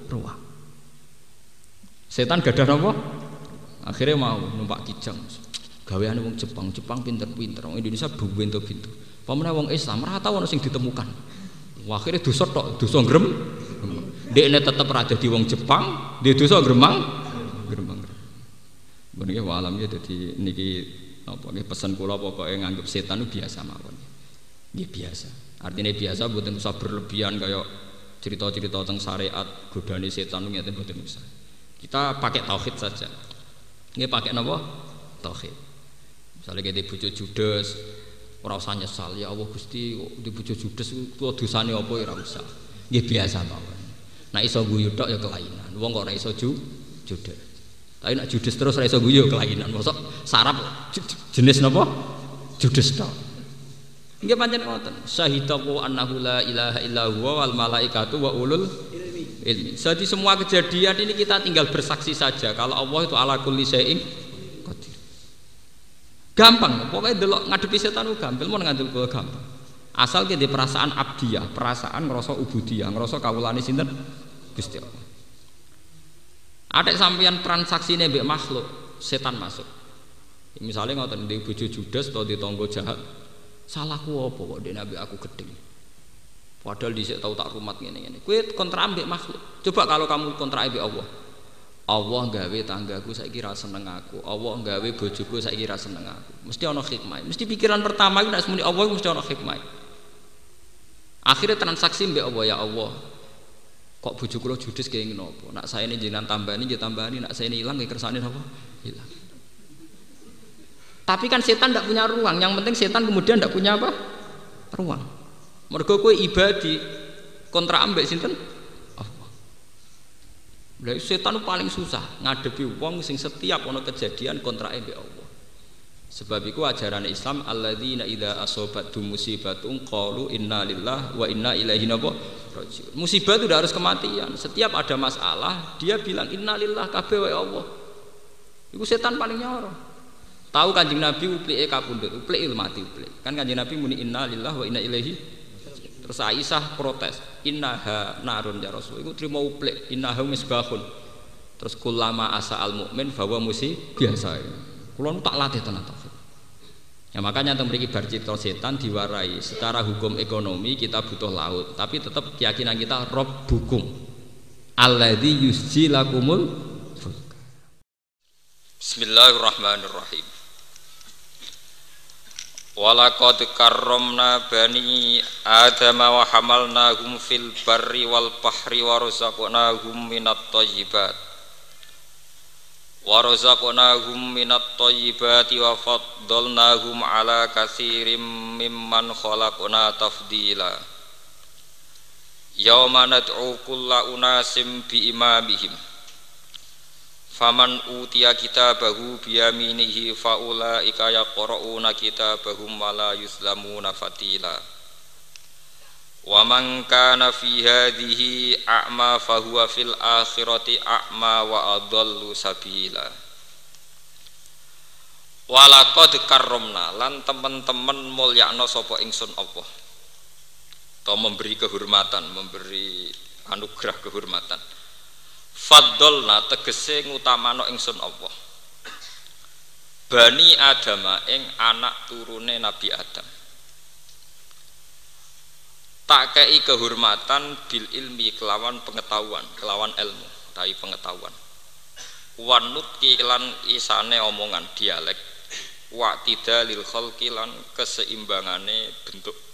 ruang setan gak ada apa? Akhirnya mau numpak kijang. Gaweane wong Jepang. Jepang pinter-pinter. Wong Indonesia buwento pintu pamane wong Islam ora tau sing ditemukan. Akhirnya dosa tok. Dosa grem dekne tetep raja di wong Jepang dia dosa gremang gremang Bener ya alam ya dadi niki Napa nggih pesen kula pokoke nganggep setan biasa mawon. Nggih biasa. Artinya biasa mboten usah berlebihan kaya cerita-cerita tentang syariat godane setan ngeten mboten usah. Kita pakai tauhid saja. Nggih pakai napa? Tauhid. Misalnya kita bojo judes, ora usah nyesal ya Allah Gusti di bojo judes kok dosane apa ya usah. Nggih biasa mawon. Nah iso guyu tok ya kelainan. Wong kok iso ju judes. Tapi nak judes terus ora iso guyu kelainan. Mosok sarap jenis napa? Judes tok. Nggih pancen ngoten. Syahidaku annahu la ilaha illa huwa wal malaikatu wa ulul ilmi. Jadi semua kejadian ini kita tinggal bersaksi saja kalau Allah itu ala kulli syai'in qadir. Gampang, pokoknya delok ngadepi setan itu gampang, mau ngadil gampang. Asal kita perasaan abdiyah, perasaan ngerasa ubudiyah, ngerasa kawulane sinten Gusti Allah. Ada sampeyan transaksi mbek makhluk, setan masuk. Misalnya ngotot di bojo judes atau di tonggo jahat, salahku apa kok dia nabi aku gedeng. Padahal di tahu tak rumat gini gini. Kue kontra ambek makhluk. Coba kalau kamu kontra ambek Allah. Allah gawe tanggaku saya kira seneng aku. Allah gawe bojoku saya kira seneng aku. Mesti ono hikmah. Mesti pikiran pertama itu semuanya Allah mesti ono hikmah. Akhirnya transaksi mbek Allah ya Allah kok bojo kula judes kaya ngene apa nak saya ini tambani ya tambani nak saya ini hilang ya kersane apa hilang tapi kan setan tidak punya ruang yang penting setan kemudian tidak punya apa ruang mergo kowe ibadi kontra ambek sinten Allah Lah setan paling susah ngadepi wong sing setiap ono kejadian kontra mbek Allah. Sebab itu ajaran Islam alladzina idza asobatum musibatun qalu inna lillah wa inna ilaihi rajiun. Musibah itu udah harus kematian. Setiap ada masalah, dia bilang inna lillah kabeh wa Allah. Iku setan paling nyoro. Tahu kanjeng Nabi uplike kapundhut, uplik mati uplik. Kan kanjeng Nabi muni inna lillah wa inna ilaihi Terus Aisyah protes, innaha narun ya Rasul. Iku terima uplik, innaha misbahun. Terus kulama asa al mukmin bahwa musi biasa. Kulo tak latih tenan taufik. Ya makanya tentang memiliki bercipta setan diwarai secara hukum ekonomi kita butuh laut, tapi tetap keyakinan kita rob hukum. Alladzi yusji lakumul Bismillahirrahmanirrahim. Walaqad karramna bani Adam wa hamalnahum fil barri wal bahri wa razaqnahum minat thayyibat wa razaqnahum minat thayyibati wa faddalnahum ala katsirin mimman khalaqna tafdila. Yauma nad'u kulla unasim bi imamihim faman utiya kitabahu biyaminihi faulaika yaqra'una kitabahum wa la yuzlamuna fatila. Wa man kana fi hadhihi a'ma fa huwa fil akhirati a'ma wa adallu sabila. Walaqad karramna lan teman-teman mulyakno sapa ingsun Allah. Atau memberi kehormatan memberi anugerah kehormatan faddalna tegese ngutamano ingsun Allah. Bani Adama ing anak turune Nabi Adam. Tak kei kehormatan bil ilmi kelawan pengetahuan kelawan ilmu tapi pengetahuan. Wanut kilan isane omongan dialek wa tidalil khalqi lan keseimbangane bentuk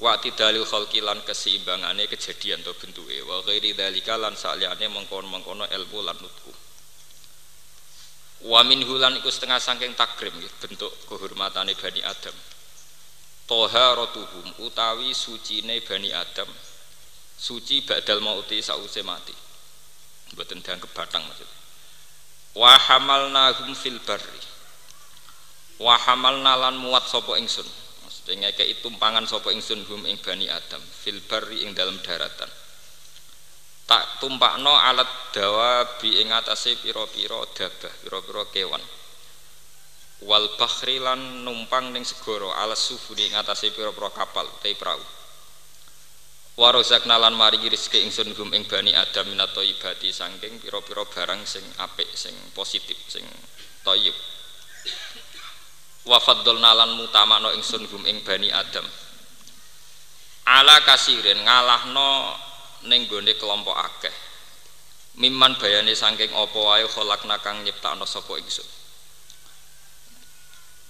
wa tidalil khalqi lan keseimbangane kejadian atau bentuke. Wa ghairi dzalika lan saliyane mengkono-mengkono ilmu lan nutku. Wa min hulan iku setengah saking takrim bentuk kehormatane Bani Adam. Toharatuhum utawi sucine bani Adam. Suci badal mauti sause mati. Mboten dianggep batang maksudnya. Wa hamalnahum fil barri. Wa muat sapa ingsun maksudnya ngekeki tumpangan sapa ingsun hum ing bani Adam fil barri ing dalam daratan. Tak tumpakno alat dawa bi ing atase pira-pira dabah pira-pira kewan. Wal bakhri lan numpang ning segara alas sufuri ngatasi pira-pira kapal te prau warozakna lan maringi rezeki ingsun hum ing bani adam minat thayyibati saking pira-pira barang sing apik sing positif sing thayyib wa faddalna lan mutamakno ingsun hum ing bani adam. Ala kasirin ngalahno ning gone kelompok akeh. Miman bayane saking apa wae kholakna kang nyiptakno sapa ingsun.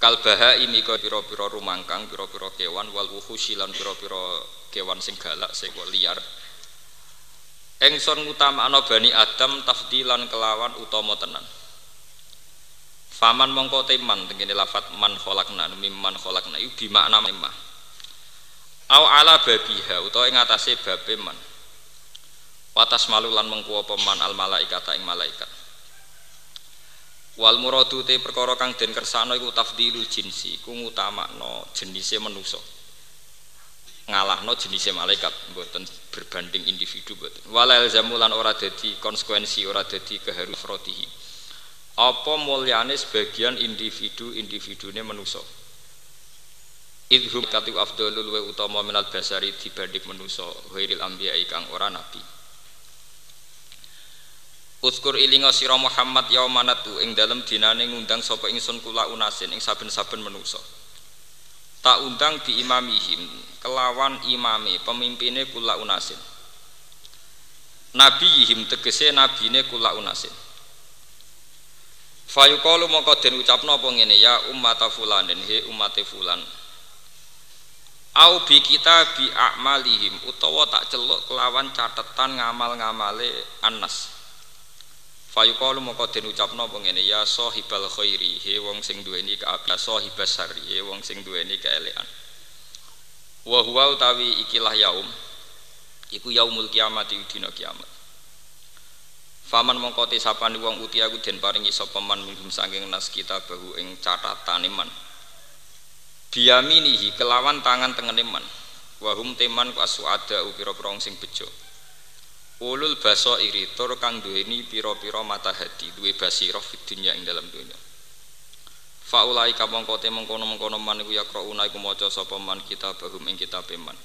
Kalbaha ini kau piro-piro rumangkang piro-piro kewan wal wuhusi lan piro-piro kewan sing galak sing liar. Engson ana bani Adam tafdilan kelawan utama tenan Faman mongko teman tengene lafat man kholakna mimman kholakna iku bimakna mimah Au ala babiha utawa ing atase babe man. Watas malulan mengkuwa peman al malaikat ing malaikat. Wal muradu te perkara kang den kersano iku tafdilul jinsi ku ngutamakno jenise manusa ngalahno jenise malaikat mboten berbanding individu mboten. Walal zamulan ora dadi konsekuensi ora dadi keharus rotihi apa mulyane sebagian individu-individune manusa idhum katu afdalul wa utama minal basari dibanding manusa ghairil anbiya kang ora nabi Uskur ilinga sira Muhammad yaumanatu ing dalem dinane ngundang sapa ingsun kula unasin ing saben-saben manusa. Tak undang di imamihim kelawan imame pemimpine kula unasin. Nabi yihim tegese nabine kula unasin. Fayuqalu mongko den ucapno apa ngene ya ummata fulanin he umate fulan. Au bi kita bi a'malihim utawa tak celuk kelawan catetan ngamal-ngamale anas. Fayuqalu moko den ucapno apa ngene ya sahibal khairi he wong sing duweni kaapian sahibas syarri he wong sing duweni kaelekan wa huwa utawi ikilah yaum iku yaumul kiamat dina kiamat Faman mongko sapani wong uti aku den paringi sapa man minhum saking nas kita bahu ing catatane man. Biyaminihi kelawan tangan tengene man. Wahum teman ku asu ada upira-pira sing bejo. Ulul baso iri tur kang duweni pira-pira mata hati, duwe basirah fid dunya ing dalam dunya. Faulai kamong kote mengkono mengkono man iku yakrauna iku maca sapa man kita bahum ing kita peman.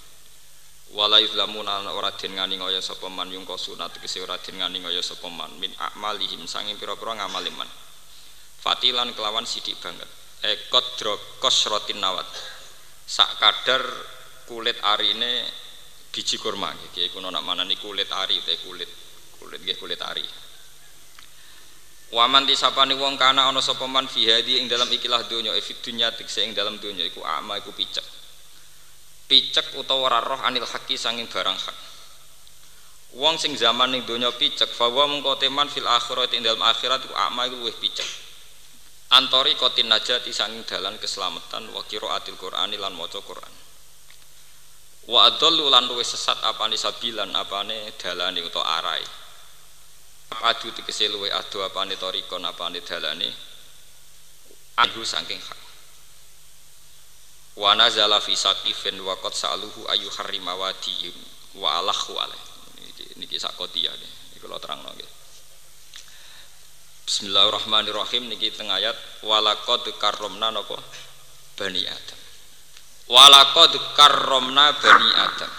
Wala yuzlamuna ora den ngani kaya sapa man yung sunat tegese ora den ngani kaya sapa man min amalihim sanging pira-pira ngamali man. Fatilan kelawan sidik banget. Ekot drokos rotin nawat. Sak kadar kulit arine biji kurma iki kuno nak manani kulit ari teh kulit kulit nggih kulit ari. Waman disapani wong kana ana sapa fi hadi ing dalam ikilah donya e fi dunya tikse ing dalam donya iku ama iku picek. Picek utawa roh anil haki sanging barang hak. Wong sing zaman ning donya picek fawa mengko teman fil akhirat ing dalam akhirat iku ama iku luwih picek. Antori kotin najati sanging dalan keselamatan wa qiraatil Qur'ani lan maca Qur'an. Wa adallu lan luwih sesat apane sabilan apane dalane utawa arai adu tegese luwe adu apane torikon apane dalane anhu saking hak wa nazala fi saqifin wa qad ayu harrima wadi wa alahu alaih. Niki niki sak kotia niki. Kula terangno nggih. Bismillahirrahmanirrahim. Niki teng ayat walaqad karramna napa? Bani adam. Walaqad karramna bani adam.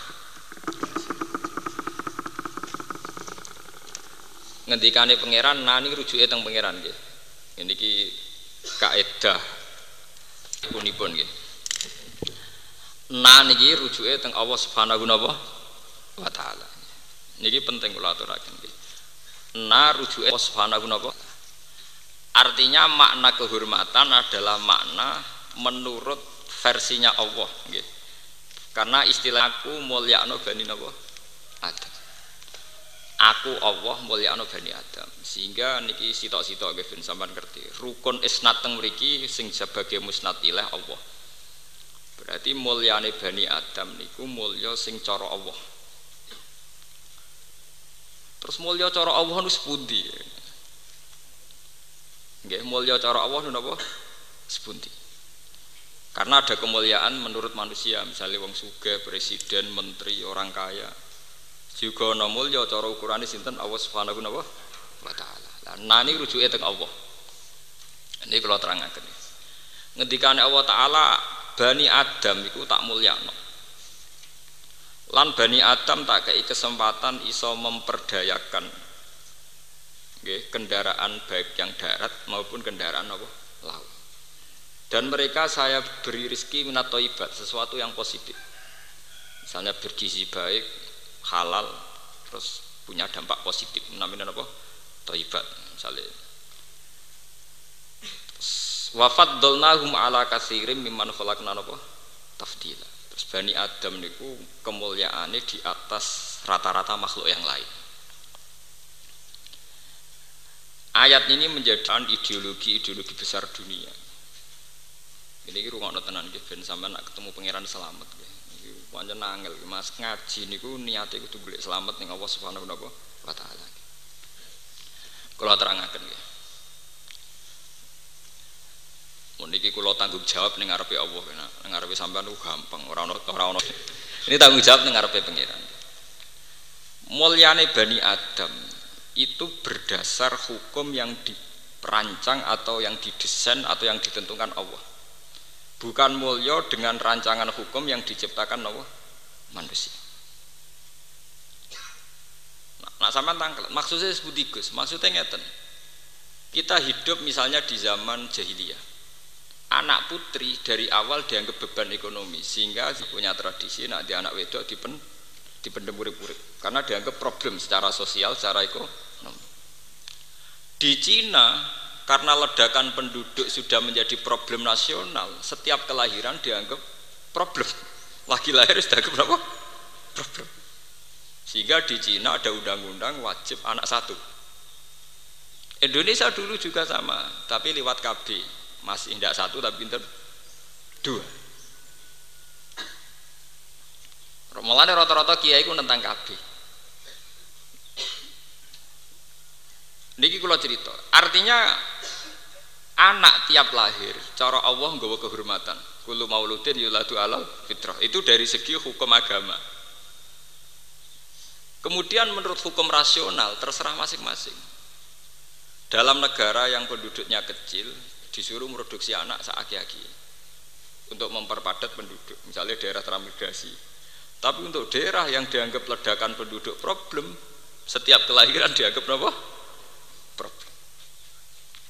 Ngendikane pangeran nani rujuke teng pangeran nggih. Niki kaedah punipun nggih. Nah niki rujuke teng Allah Subhanahu wa taala. Niki penting kula aturaken nggih. Nah rujuke Allah Subhanahu wa Artinya makna kehormatan adalah makna menurut versinya Allah nggih. Karena istilahku mulyakno bani napa? Adam aku Allah mulia anu bani Adam sehingga niki sitok-sitok nggih sampean ngerti rukun isnat teng mriki sing sebagai musnad ilah Allah berarti mulyane bani Adam niku mulya sing cara Allah terus mulya cara Allah nu sepundi nggih mulya cara Allah nu napa sepundi karena ada kemuliaan menurut manusia misalnya wong suge presiden menteri orang kaya juga ana mulya cara ukurane sinten Allah Subhanahu wa taala. Lah nani rujuke teng Allah. Ini kalau terangaken. Ngendikane Allah taala Bani Adam iku tak mulyakno. Lan Bani Adam tak kei kesempatan iso memperdayakan kendaraan baik yang darat maupun kendaraan apa laut. Dan mereka saya beri rezeki minat toibat sesuatu yang positif. Misalnya bergizi baik, halal terus punya dampak positif namanya apa toibat misalnya wafat dolnahum ala kasirim mimman khalaqna apa tafdila. Terus bani adam niku kemuliaannya di atas rata-rata makhluk yang lain. Ayat ini menjadi ideologi-ideologi besar dunia. Ini rumah tenan ben sampai nak ketemu pangeran selamat gitu pancen angel Mas. Ngaji niku niate kudu golek selamat ning Allah Subhanahu wa taala. Kula terangaken nggih. Mun niki kula tanggung jawab ning ngarepe Allah ning ngarepe sampean gampang ora ono ora ono. Ini tanggung jawab ning ngarepe pangeran. Mulyane Bani Adam itu berdasar hukum yang diperancang atau yang didesain atau yang ditentukan Allah bukan mulio dengan rancangan hukum yang diciptakan Allah manusia nah, nah sama tangkel maksudnya seperti maksudnya ngeten kita hidup misalnya di zaman jahiliyah anak putri dari awal dianggap beban ekonomi sehingga punya tradisi nak di anak wedok dipen dipendem urip-urip. Karena dianggap problem secara sosial secara ekonomi. Di Cina karena ledakan penduduk sudah menjadi problem nasional setiap kelahiran dianggap problem. Lagi lahir sudah dianggap berapa? problem. Sehingga di Cina ada undang-undang wajib anak satu. Indonesia dulu juga sama tapi lewat KB masih tidak satu tapi pinter dua Mulane rata-rata kiai ku tentang KB Niki kula cerita. Artinya anak tiap lahir cara Allah nggawa kehormatan. Kullu mauludin yuladu alal fitrah. Itu dari segi hukum agama. Kemudian menurut hukum rasional terserah masing-masing. Dalam negara yang penduduknya kecil disuruh produksi anak seaki-aki untuk memperpadat penduduk, misalnya daerah transmigrasi. Tapi untuk daerah yang dianggap ledakan penduduk problem, setiap kelahiran dianggap apa? Problem.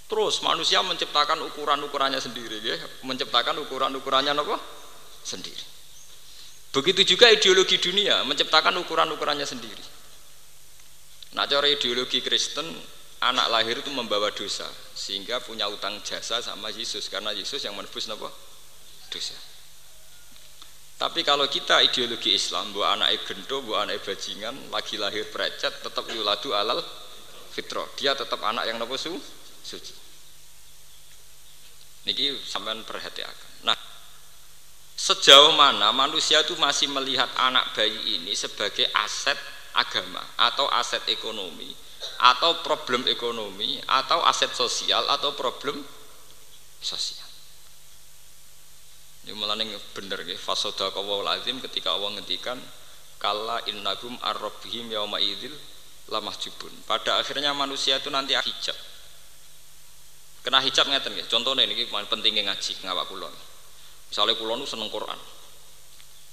Terus manusia menciptakan ukuran-ukurannya sendiri, ya? menciptakan ukuran-ukurannya apa? Sendiri. Begitu juga ideologi dunia menciptakan ukuran-ukurannya sendiri. Nah, cara ideologi Kristen anak lahir itu membawa dosa sehingga punya utang jasa sama Yesus karena Yesus yang menebus apa? dosa. Tapi kalau kita ideologi Islam, buat anak gendo, buat anak bajingan, lagi lahir perecet, tetap yuladu alal fitro. Dia tetap anak yang nopo su, suci. Niki sampean perhatikan. Nah, sejauh mana manusia itu masih melihat anak bayi ini sebagai aset agama atau aset ekonomi atau problem ekonomi atau aset sosial atau problem sosial. Ini malah yang bener ya. Fasoda kawal azim ketika Allah ngendikan kala innagum arrobhim yauma idil lamah jubun. Pada akhirnya manusia itu nanti hijab. Kena hijab ngeten ya. Contohnya ini pentingnya ngaji ngawak kulon. Misalnya kulon itu seneng Quran,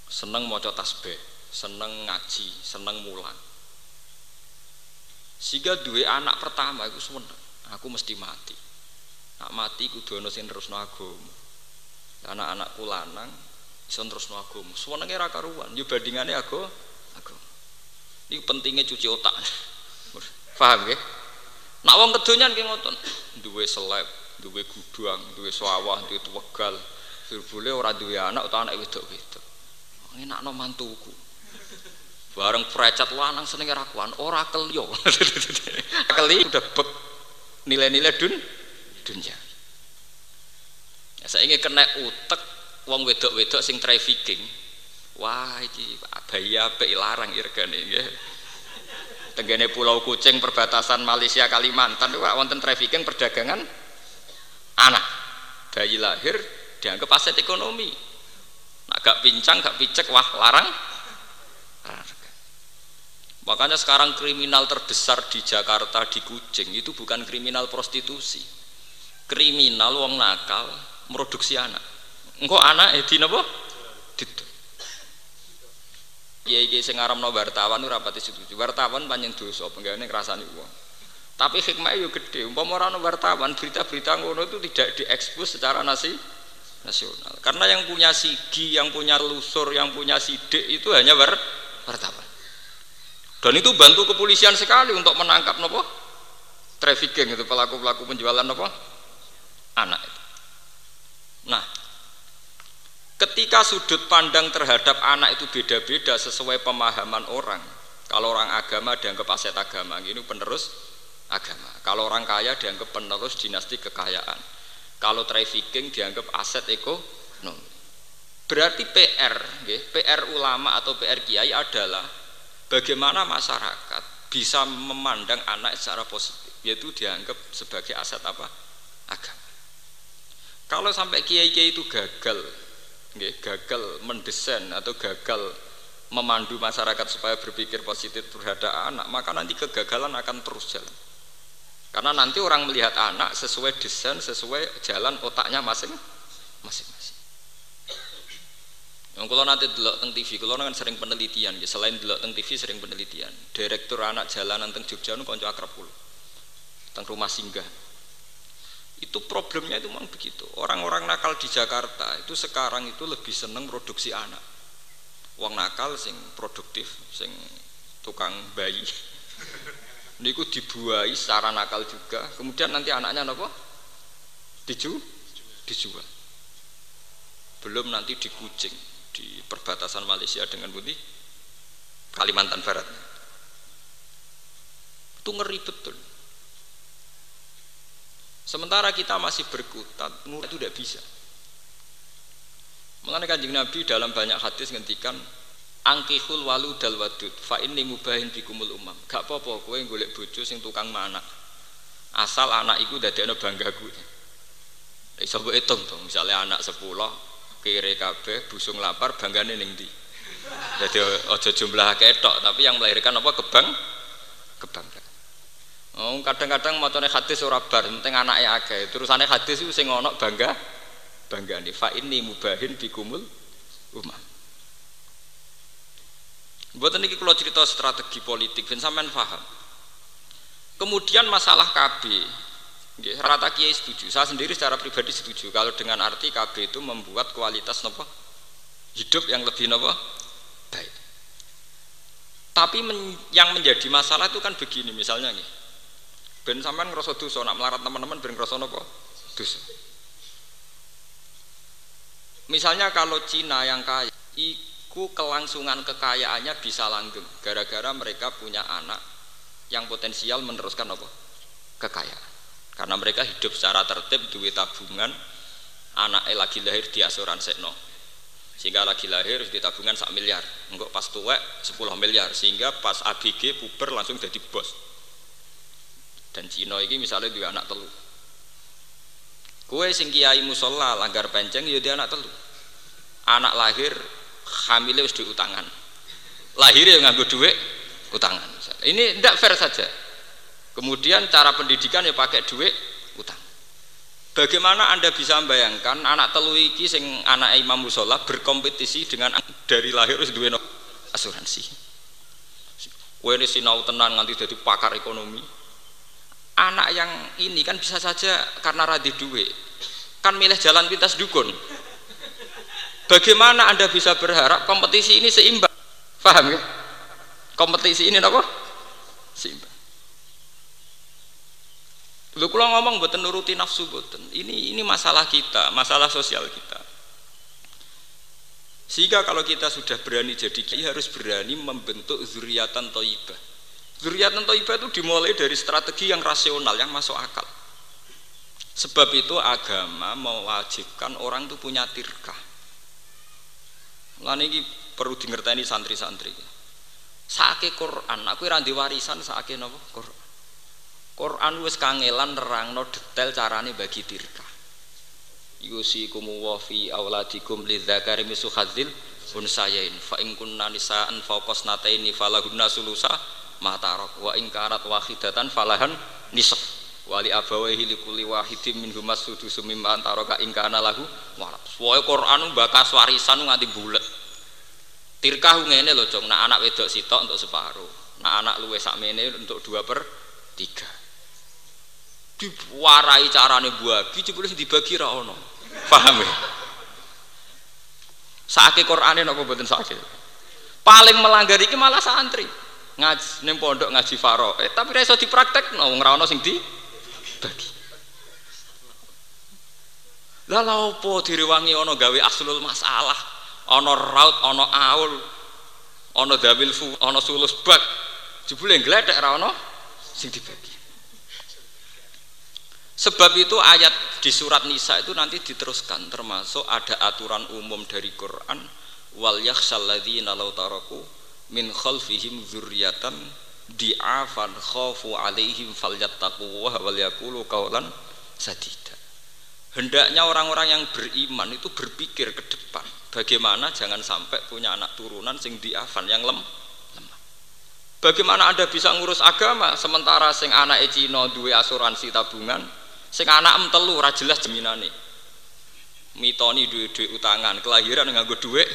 seneng mau tasbih, seneng ngaji, seneng mulang. Sehingga dua anak pertama itu semua aku mesti mati. Nak mati kudu ana sing terusno agama anak-anakku lanang iso terusno agama senenge ra karuan yo bandingane aku aku ini pentingnya cuci otak. Paham ya nak wong kedonyan ki ngoten duwe seleb duwe gudang duwe sawah duwe tuwegal boleh ora duwe anak utawa anak wedok-wedok. No mantuku bareng precat lanang senenge ra kuan ora kelio keli udah bek nilai-nilai dun dunia Ya, saya ingin kena utek wong wedok-wedok sing trafficking. Wah, iki bayi apik larang irgane nggih. Tenggene Pulau Kucing perbatasan Malaysia Kalimantan wah wonten trafficking perdagangan anak. Bayi lahir dianggap aset ekonomi. Nah, gak pincang, gak picek, wah larang. Makanya sekarang kriminal terbesar di Jakarta di Kucing itu bukan kriminal prostitusi. Kriminal wong nakal produksi anak engkau anak eh di napa gitu Kiai kiai sing ngaramno wartawan ora pati setuju. Wartawan panjang dosa penggane ngrasani wong. Tapi hikmahnya yo gede. Umpama ora wartawan, berita-berita ngono itu tidak diekspos secara nasi nasional. Karena yang punya sigi, yang punya lusur, yang punya sidik itu hanya wartawan. Dan itu bantu kepolisian sekali untuk menangkap nopo trafficking itu pelaku-pelaku penjualan nopo anak itu. Nah, ketika sudut pandang terhadap anak itu beda-beda sesuai pemahaman orang. Kalau orang agama dianggap aset agama, ini penerus agama. Kalau orang kaya dianggap penerus dinasti kekayaan. Kalau trafficking dianggap aset ekonomi. Berarti PR, PR ulama atau PR kiai adalah bagaimana masyarakat bisa memandang anak secara positif, yaitu dianggap sebagai aset apa? Agama. Kalau sampai kiai-kiai itu gagal, gagal mendesain atau gagal memandu masyarakat supaya berpikir positif terhadap anak, maka nanti kegagalan akan terus jalan. Karena nanti orang melihat anak sesuai desain, sesuai jalan otaknya masing masing-masing. Yang kalau nanti delok teng TV, kalau kan sering penelitian, ya. selain delok teng TV sering penelitian. Direktur anak jalanan teng Jogja nu konco akrab kula. Teng rumah singgah. Itu problemnya itu memang begitu. Orang-orang nakal di Jakarta itu sekarang itu lebih seneng produksi anak. Uang nakal sing produktif sing tukang bayi. Niku dibuai secara nakal juga. Kemudian nanti anaknya nopo diju? Dijual. Belum nanti di Kucing di perbatasan Malaysia dengan Budi Kalimantan Barat itu ngeri betul Sementara kita masih berkutat, itu tidak bisa. Mengenai kanjeng Nabi dalam banyak hadis ngendikan angkihul walu dal wadud fa inni mubahin bikumul umam. Gak apa-apa kowe golek bojo sing tukang mana. asal anak iku dadekno banggaku iso mbok hitung to misalnya anak 10 kere kabeh busung lapar banggane ning ndi jadi ojo jumlah ketok tapi yang melahirkan apa kebang kebanggaan Oh, kadang-kadang macane hadis ora bar, penting anake akeh. Terusane hadis iku sing ana bangga banggane fa ini mubahin bikumul umam. Buat ini kalau cerita strategi politik, sampean paham. Kemudian masalah KB, rata kiai setuju. Saya sendiri secara pribadi setuju kalau dengan arti KB itu membuat kualitas nopo hidup yang lebih nopo baik. Tapi men, yang menjadi masalah itu kan begini misalnya nih. Ben sampean ngerasa dosa nak melarat teman-teman ben ngerasa nopo dosa. Misalnya kalau Cina yang kaya, ku kelangsungan kekayaannya bisa langgeng gara-gara mereka punya anak yang potensial meneruskan apa kekayaan karena mereka hidup secara tertib duit tabungan anaknya lagi lahir di asuransi no sehingga lagi lahir di tabungan sak miliar. Enggak pas tuwek 10 miliar. Sehingga pas ABG puber langsung jadi bos. Dan Cino ini misalnya dua anak telu. Kue sing kiai musola langgar penceng ya dia anak telu. Anak lahir hamilnya wis utangan. Lahirnya nganggo duit utangan. Ini tidak fair saja kemudian cara pendidikan ya pakai duit utang bagaimana anda bisa membayangkan anak telu iki sing anak imam musola berkompetisi dengan dari lahir wis duwe asuransi Wene sinau tenan nganti jadi pakar ekonomi anak yang ini kan bisa saja karena radhi duit kan milih jalan pintas dukun Bagaimana Anda bisa berharap kompetisi ini seimbang? Paham ya? Kompetisi ini apa? Seimbang. Lu kalau ngomong buat nuruti nafsu buatan. Ini ini masalah kita, masalah sosial kita. Sehingga kalau kita sudah berani jadi kiai harus berani membentuk zuriatan toibah. Zuriatan toibah itu dimulai dari strategi yang rasional, yang masuk akal. Sebab itu agama mewajibkan orang itu punya tirkah Lan iki perlu dingerteni santri-santri. Sake Quran, aku ora warisan sake napa? Quran. Quran wis kangelan nerangno detail carane bagi tirkah. Yusikum wa fi auladikum lidzakari misu hadzil unsayain. Fa in kunna nisaan fawqa nataini falahunna sulusa matarok wa in karat wahidatan falahan nisf wali abawaihi likulli wahidin min humas sudusu mimma antaraka ingkana lahu waras wae Quran bakas warisan nganti bulet tirkah ngene lho Cong. Nak anak wedok sitok untuk separuh. Nak anak luwe sakmene untuk dua per tiga diwarai carane buagi jebule dibagi ra ono. Paham ya? Sakit Qur'ane napa mboten sakit paling melanggar iki malah santri. Ngaji ning pondok ngaji faro. Eh, tapi ra iso dipraktek no, wong ra ono sing di bagi lah lha opo direwangi ana gawe aslul masalah? Ana raut ana aul ana dawil fu ana sulus bak. Jebule gledek ra ana sing dibagi sebab itu ayat di surat Nisa itu nanti diteruskan termasuk ada aturan umum dari Quran wal yakhshal ladzina law taraku min khalfihim dzurriatan di'afan khafu alaihim falyattaqu wa wal yaqulu qawlan sadida. Hendaknya orang-orang yang beriman itu berpikir ke depan bagaimana jangan sampai punya anak turunan sing diafan yang lem lemah. Bagaimana anda bisa ngurus agama sementara sing anak Cina duwe asuransi tabungan sing anak em telu ora jelas jaminane mitoni duwe-duwe utangan kelahiran nganggo duwe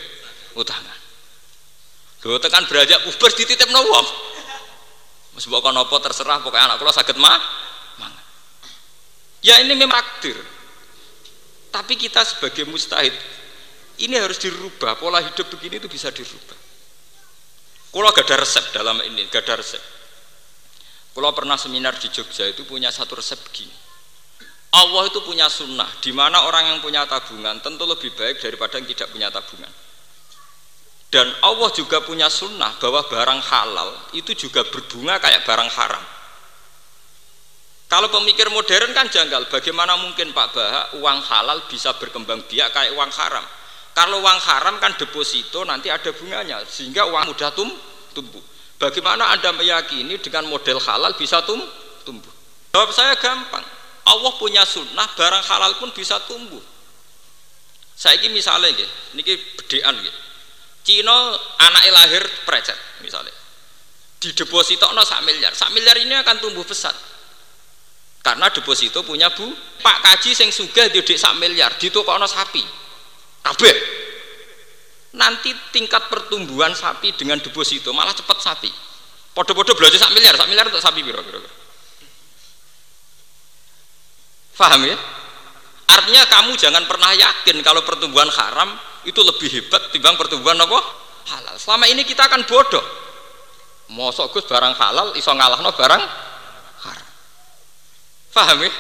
utangan Lho tekan beranjak puber dititipno wong Mas mbok apa terserah pokoknya anak kula saged mah. Ya ini memang takdir. Tapi kita sebagai mustahid ini harus dirubah pola hidup begini itu bisa dirubah. Kalau gak ada resep dalam ini, gak ada resep. Kalau pernah seminar di Jogja itu punya satu resep begini. Allah itu punya sunnah, di mana orang yang punya tabungan tentu lebih baik daripada yang tidak punya tabungan. Dan Allah juga punya sunnah bahwa barang halal itu juga berbunga kayak barang haram. Kalau pemikir modern kan janggal, bagaimana mungkin Pak Baha uang halal bisa berkembang biak kayak uang haram? Kalau uang haram kan deposito nanti ada bunganya, sehingga uang mudah tum, tumbuh. Bagaimana Anda meyakini dengan model halal bisa tum, tumbuh? Jawab saya gampang. Allah punya sunnah, barang halal pun bisa tumbuh. Saya ini misalnya gitu, ini bedean gitu. Cina anak lahir precet misalnya. Di deposito no sak miliar, sak miliar ini akan tumbuh besar. Karena deposito punya bu, Pak Kaji sing sugih di sak miliar, no sapi. Kabeh. Nanti tingkat pertumbuhan sapi dengan deposito malah cepat sapi. Podo-podo belajar sak miliar, sak miliar untuk sapi biro-biro. Faham ya? Artinya kamu jangan pernah yakin kalau pertumbuhan haram itu lebih hebat timbang pertumbuhan apa? Halal. Selama ini kita akan bodoh. Mosok Gus barang halal iso ngalahno barang haram. Faham ya?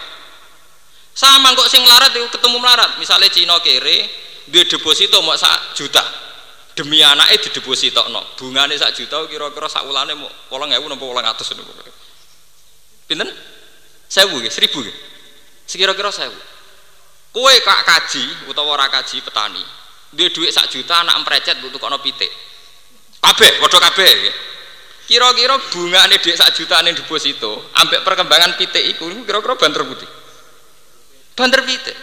Sama kok sing melarat itu ketemu melarat. Misalnya Cina kere dia deposito mau sak juta. Demi anaknya di deposito no. Bunganya sak juta kira-kira sak ulane mau polang ewu nopo polang atas nopo. Pinten? Sewu, seribu. Sekira-kira saya kue kak kaji utawa ora kaji petani. Dia duit sak juta anak emprecet butuh kono pitik. Kabeh waduh kabeh kira-kira bunga nih duit sak juta nih deposito ambek perkembangan pitik itu kira-kira banter putih banter pitik.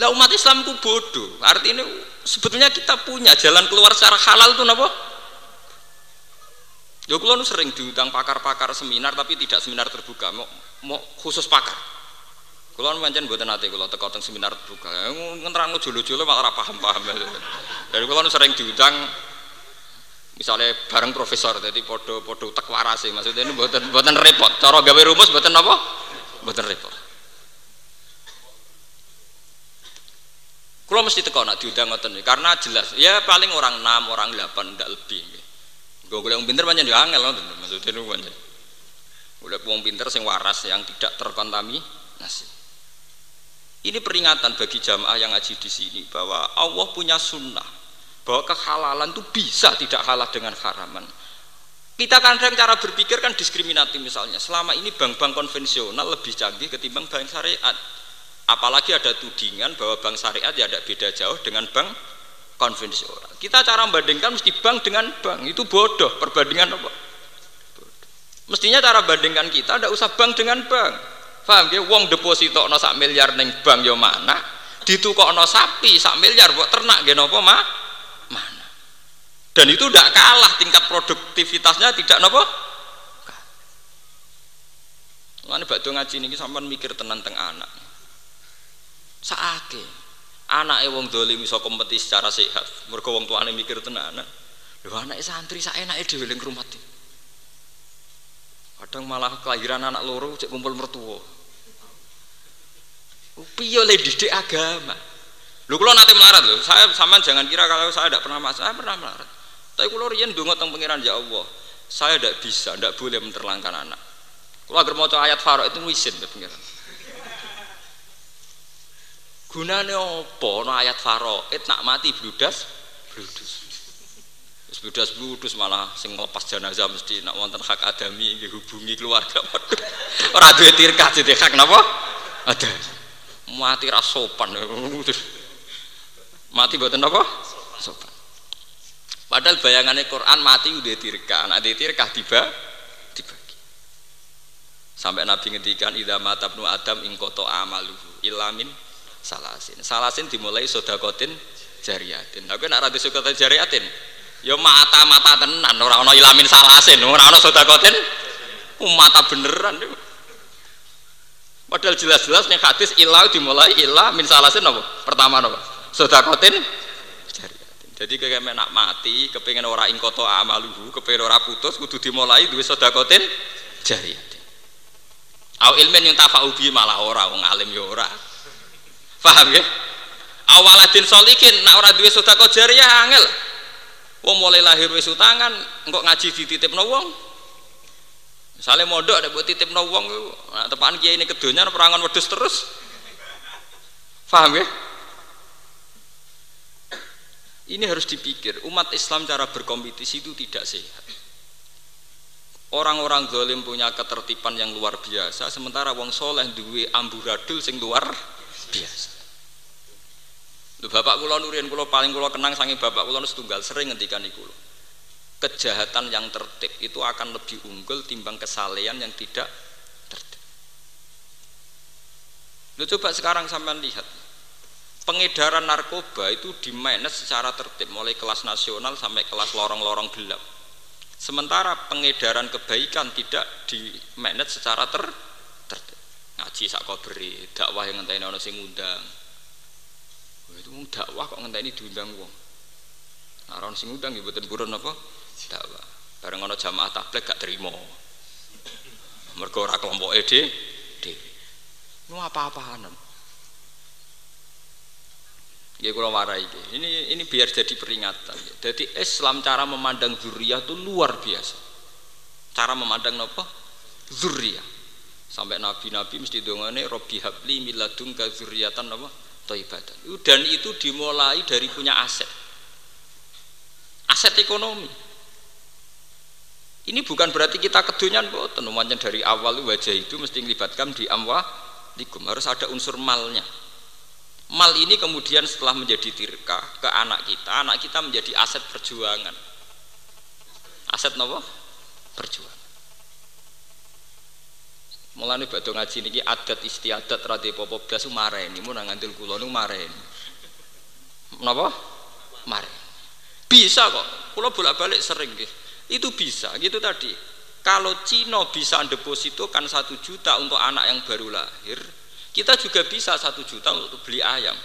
Lah umat Islam ku bodoh. Artinya sebetulnya kita punya jalan keluar secara halal tuh napa? Ya kalau sering diundang pakar-pakar seminar tapi tidak seminar terbuka, mau, mau khusus pakar Kulo pancen mboten nate kulo teko teng seminar buka. Ngenerangno jolo-jolo malah ora paham-paham. Dari kulo sering diundang misalnya bareng profesor jadi podo-podo tek warase maksudnya ini buatan buatan repot. Cara gawe rumus buatan apa? Buatan repot. Kalau mesti teko nak diundang ngoten karena jelas. Ya paling orang enam orang delapan tidak lebih gue gue yang pinter banyak diangel maksudnya itu banyak udah pinter sing waras yang tidak terkontaminasi ini peringatan bagi jamaah yang ngaji di sini bahwa Allah punya sunnah bahwa kehalalan itu bisa tidak kalah dengan haraman. Kita kadang cara berpikir kan diskriminatif misalnya. Selama ini bank-bank konvensional lebih canggih ketimbang bank syariat. Apalagi ada tudingan bahwa bank syariat ya ada beda jauh dengan bank konvensional. Kita cara membandingkan mesti bank dengan bank itu bodoh. Perbandingan apa? Mestinya cara bandingkan kita tidak usah bank dengan bank Paham ya? Wong deposito no sak miliar neng bank yo mana? no sapi sak miliar buat ternak gak nopo mah? Mana? Dan itu tidak kalah tingkat produktivitasnya tidak nopo? Mana bakdo ngaji ini sampai mikir tenan teng anak. Saake anak wong dolim iso kompetisi secara sehat. Mereka wong tuane mikir tenan. Lho anak santri sak enake dhewe ning rumah kadang malah kelahiran anak loro cek kumpul mertua. Piye le didik agama? Lu kalau nanti melarat loh saya sama jangan kira kalau saya tidak pernah masalah saya pernah melarat. Tapi kalau rian dongo tentang pengiran ya Allah saya tidak bisa tidak boleh menterlangkan anak. Kalau agar mau ayat farok itu wisin ke pengiran gunanya apa no ayat farok itu nak mati bludas bludus Sebudas bludus malah sing lepas jenazah mesti nak wonten hak adami hubungi keluarga. Ora duwe tirkah jadi hak napa? Ada. Mati ra sopan. Mati mboten napa? Sopan. Padahal bayangannya Quran mati udah tirkah, nak tirkah tiba dibagi. Sampai Nabi ngendikan idza matabnu adam ing koto amaluhu ilamin salasin. Salasin dimulai sodakotin jariatin. Tapi nak ra sodakotin jariatin, ya mata-mata tenan ora ana ilamin salasin ora ana sedakoten oh, mata beneran padahal jelas-jelas nih hadis ilah dimulai ilah min salasin apa? Pertama apa? Sedakoten jadi kayak menak mati kepengen ora ingkoto amaluhu kepengen ora putus kudu dimulai duwe sedakoten jariyatin au ilmen yang tafa'ubi malah ora wong alim ya ora. Paham ya? Awaladin solikin nak ora duwe sedekah jariyah angel Wong mulai lahir wis utangan, engkok ngaji dititipno wong. Misalnya modok ada buat titip wong, nah, tepan kiai ini kedunya perangan wedus terus. Paham ya? Ini harus dipikir, umat Islam cara berkompetisi itu tidak sehat. Orang-orang zalim punya ketertiban yang luar biasa, sementara wong soleh duwe amburadul sing luar biasa. Lho bapak kula nurian kula paling kula kenang sange bapak kula setunggal sering ngendikan iku. Kejahatan yang tertib itu akan lebih unggul timbang kesalehan yang tidak tertib. Lo coba sekarang sampean lihat. Pengedaran narkoba itu dimanage secara tertib mulai kelas nasional sampai kelas lorong-lorong gelap. Sementara pengedaran kebaikan tidak dimanage secara ter tertib. Ngaji sak beri dakwah yang ngenteni ana sing ngundang. Itu dakwah kok ngenteni diundang wong. Nah, orang sing ngundang ya mboten apa? Dakwah. Bareng ana jamaah tabligh gak terima. Mergo ora kelompoke dhewe. Ini apa-apaan. Ya kalau warai ini ini biar jadi peringatan. Jadi Islam cara memandang zuriyah itu luar biasa. Cara memandang apa? Zuriyah. Sampai nabi-nabi mesti dongane Robi habli miladun ke zuriyatan apa? Toibatan. Dan itu dimulai dari punya aset. Aset ekonomi. Ini bukan berarti kita kedunyan kok. Tenumannya dari awal wajah itu mesti melibatkan di amwa likum. Harus ada unsur malnya mal ini kemudian setelah menjadi tirka ke anak kita anak kita menjadi aset perjuangan aset nopo perjuangan mulane badhe ngaji niki adat istiadat radi popo blas mareni. Mun nang ngandel kula niku mareni. Napa? Mareni. Bisa kok. Kula bolak-balik sering nggih. Itu bisa gitu tadi. Kalau Cina bisa depositokan satu juta untuk anak yang baru lahir kita juga bisa satu juta untuk beli ayam.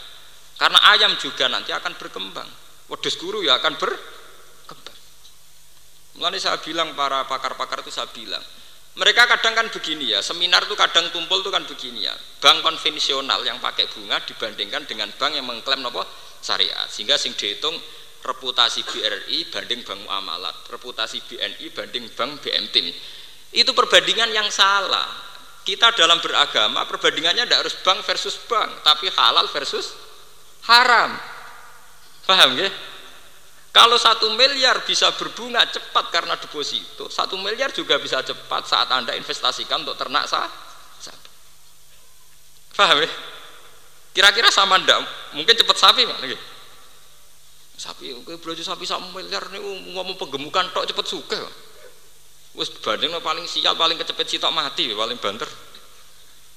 Karena ayam juga nanti akan berkembang. Wedus guru ya akan berkembang. Mulai saya bilang para pakar-pakar itu saya bilang, mereka kadang kan begini ya, seminar itu kadang tumpul itu kan begini ya. Bank konvensional yang pakai bunga dibandingkan dengan bank yang mengklaim apa? syariat. Sehingga sing dihitung reputasi BRI banding bank muamalat, reputasi BNI banding bank BMTIM. Itu perbandingan yang salah kita dalam beragama perbandingannya tidak harus bank versus bank tapi halal versus haram paham ya kalau satu miliar bisa berbunga cepat karena deposito satu miliar juga bisa cepat saat anda investasikan untuk ternak sah paham ya kira-kira sama ndak mungkin cepat sapi mana sapi oke belajar sapi satu miliar nih ngomong penggemukan tok cepat suka Wes banding paling sial paling kecepet sitok mati paling banter.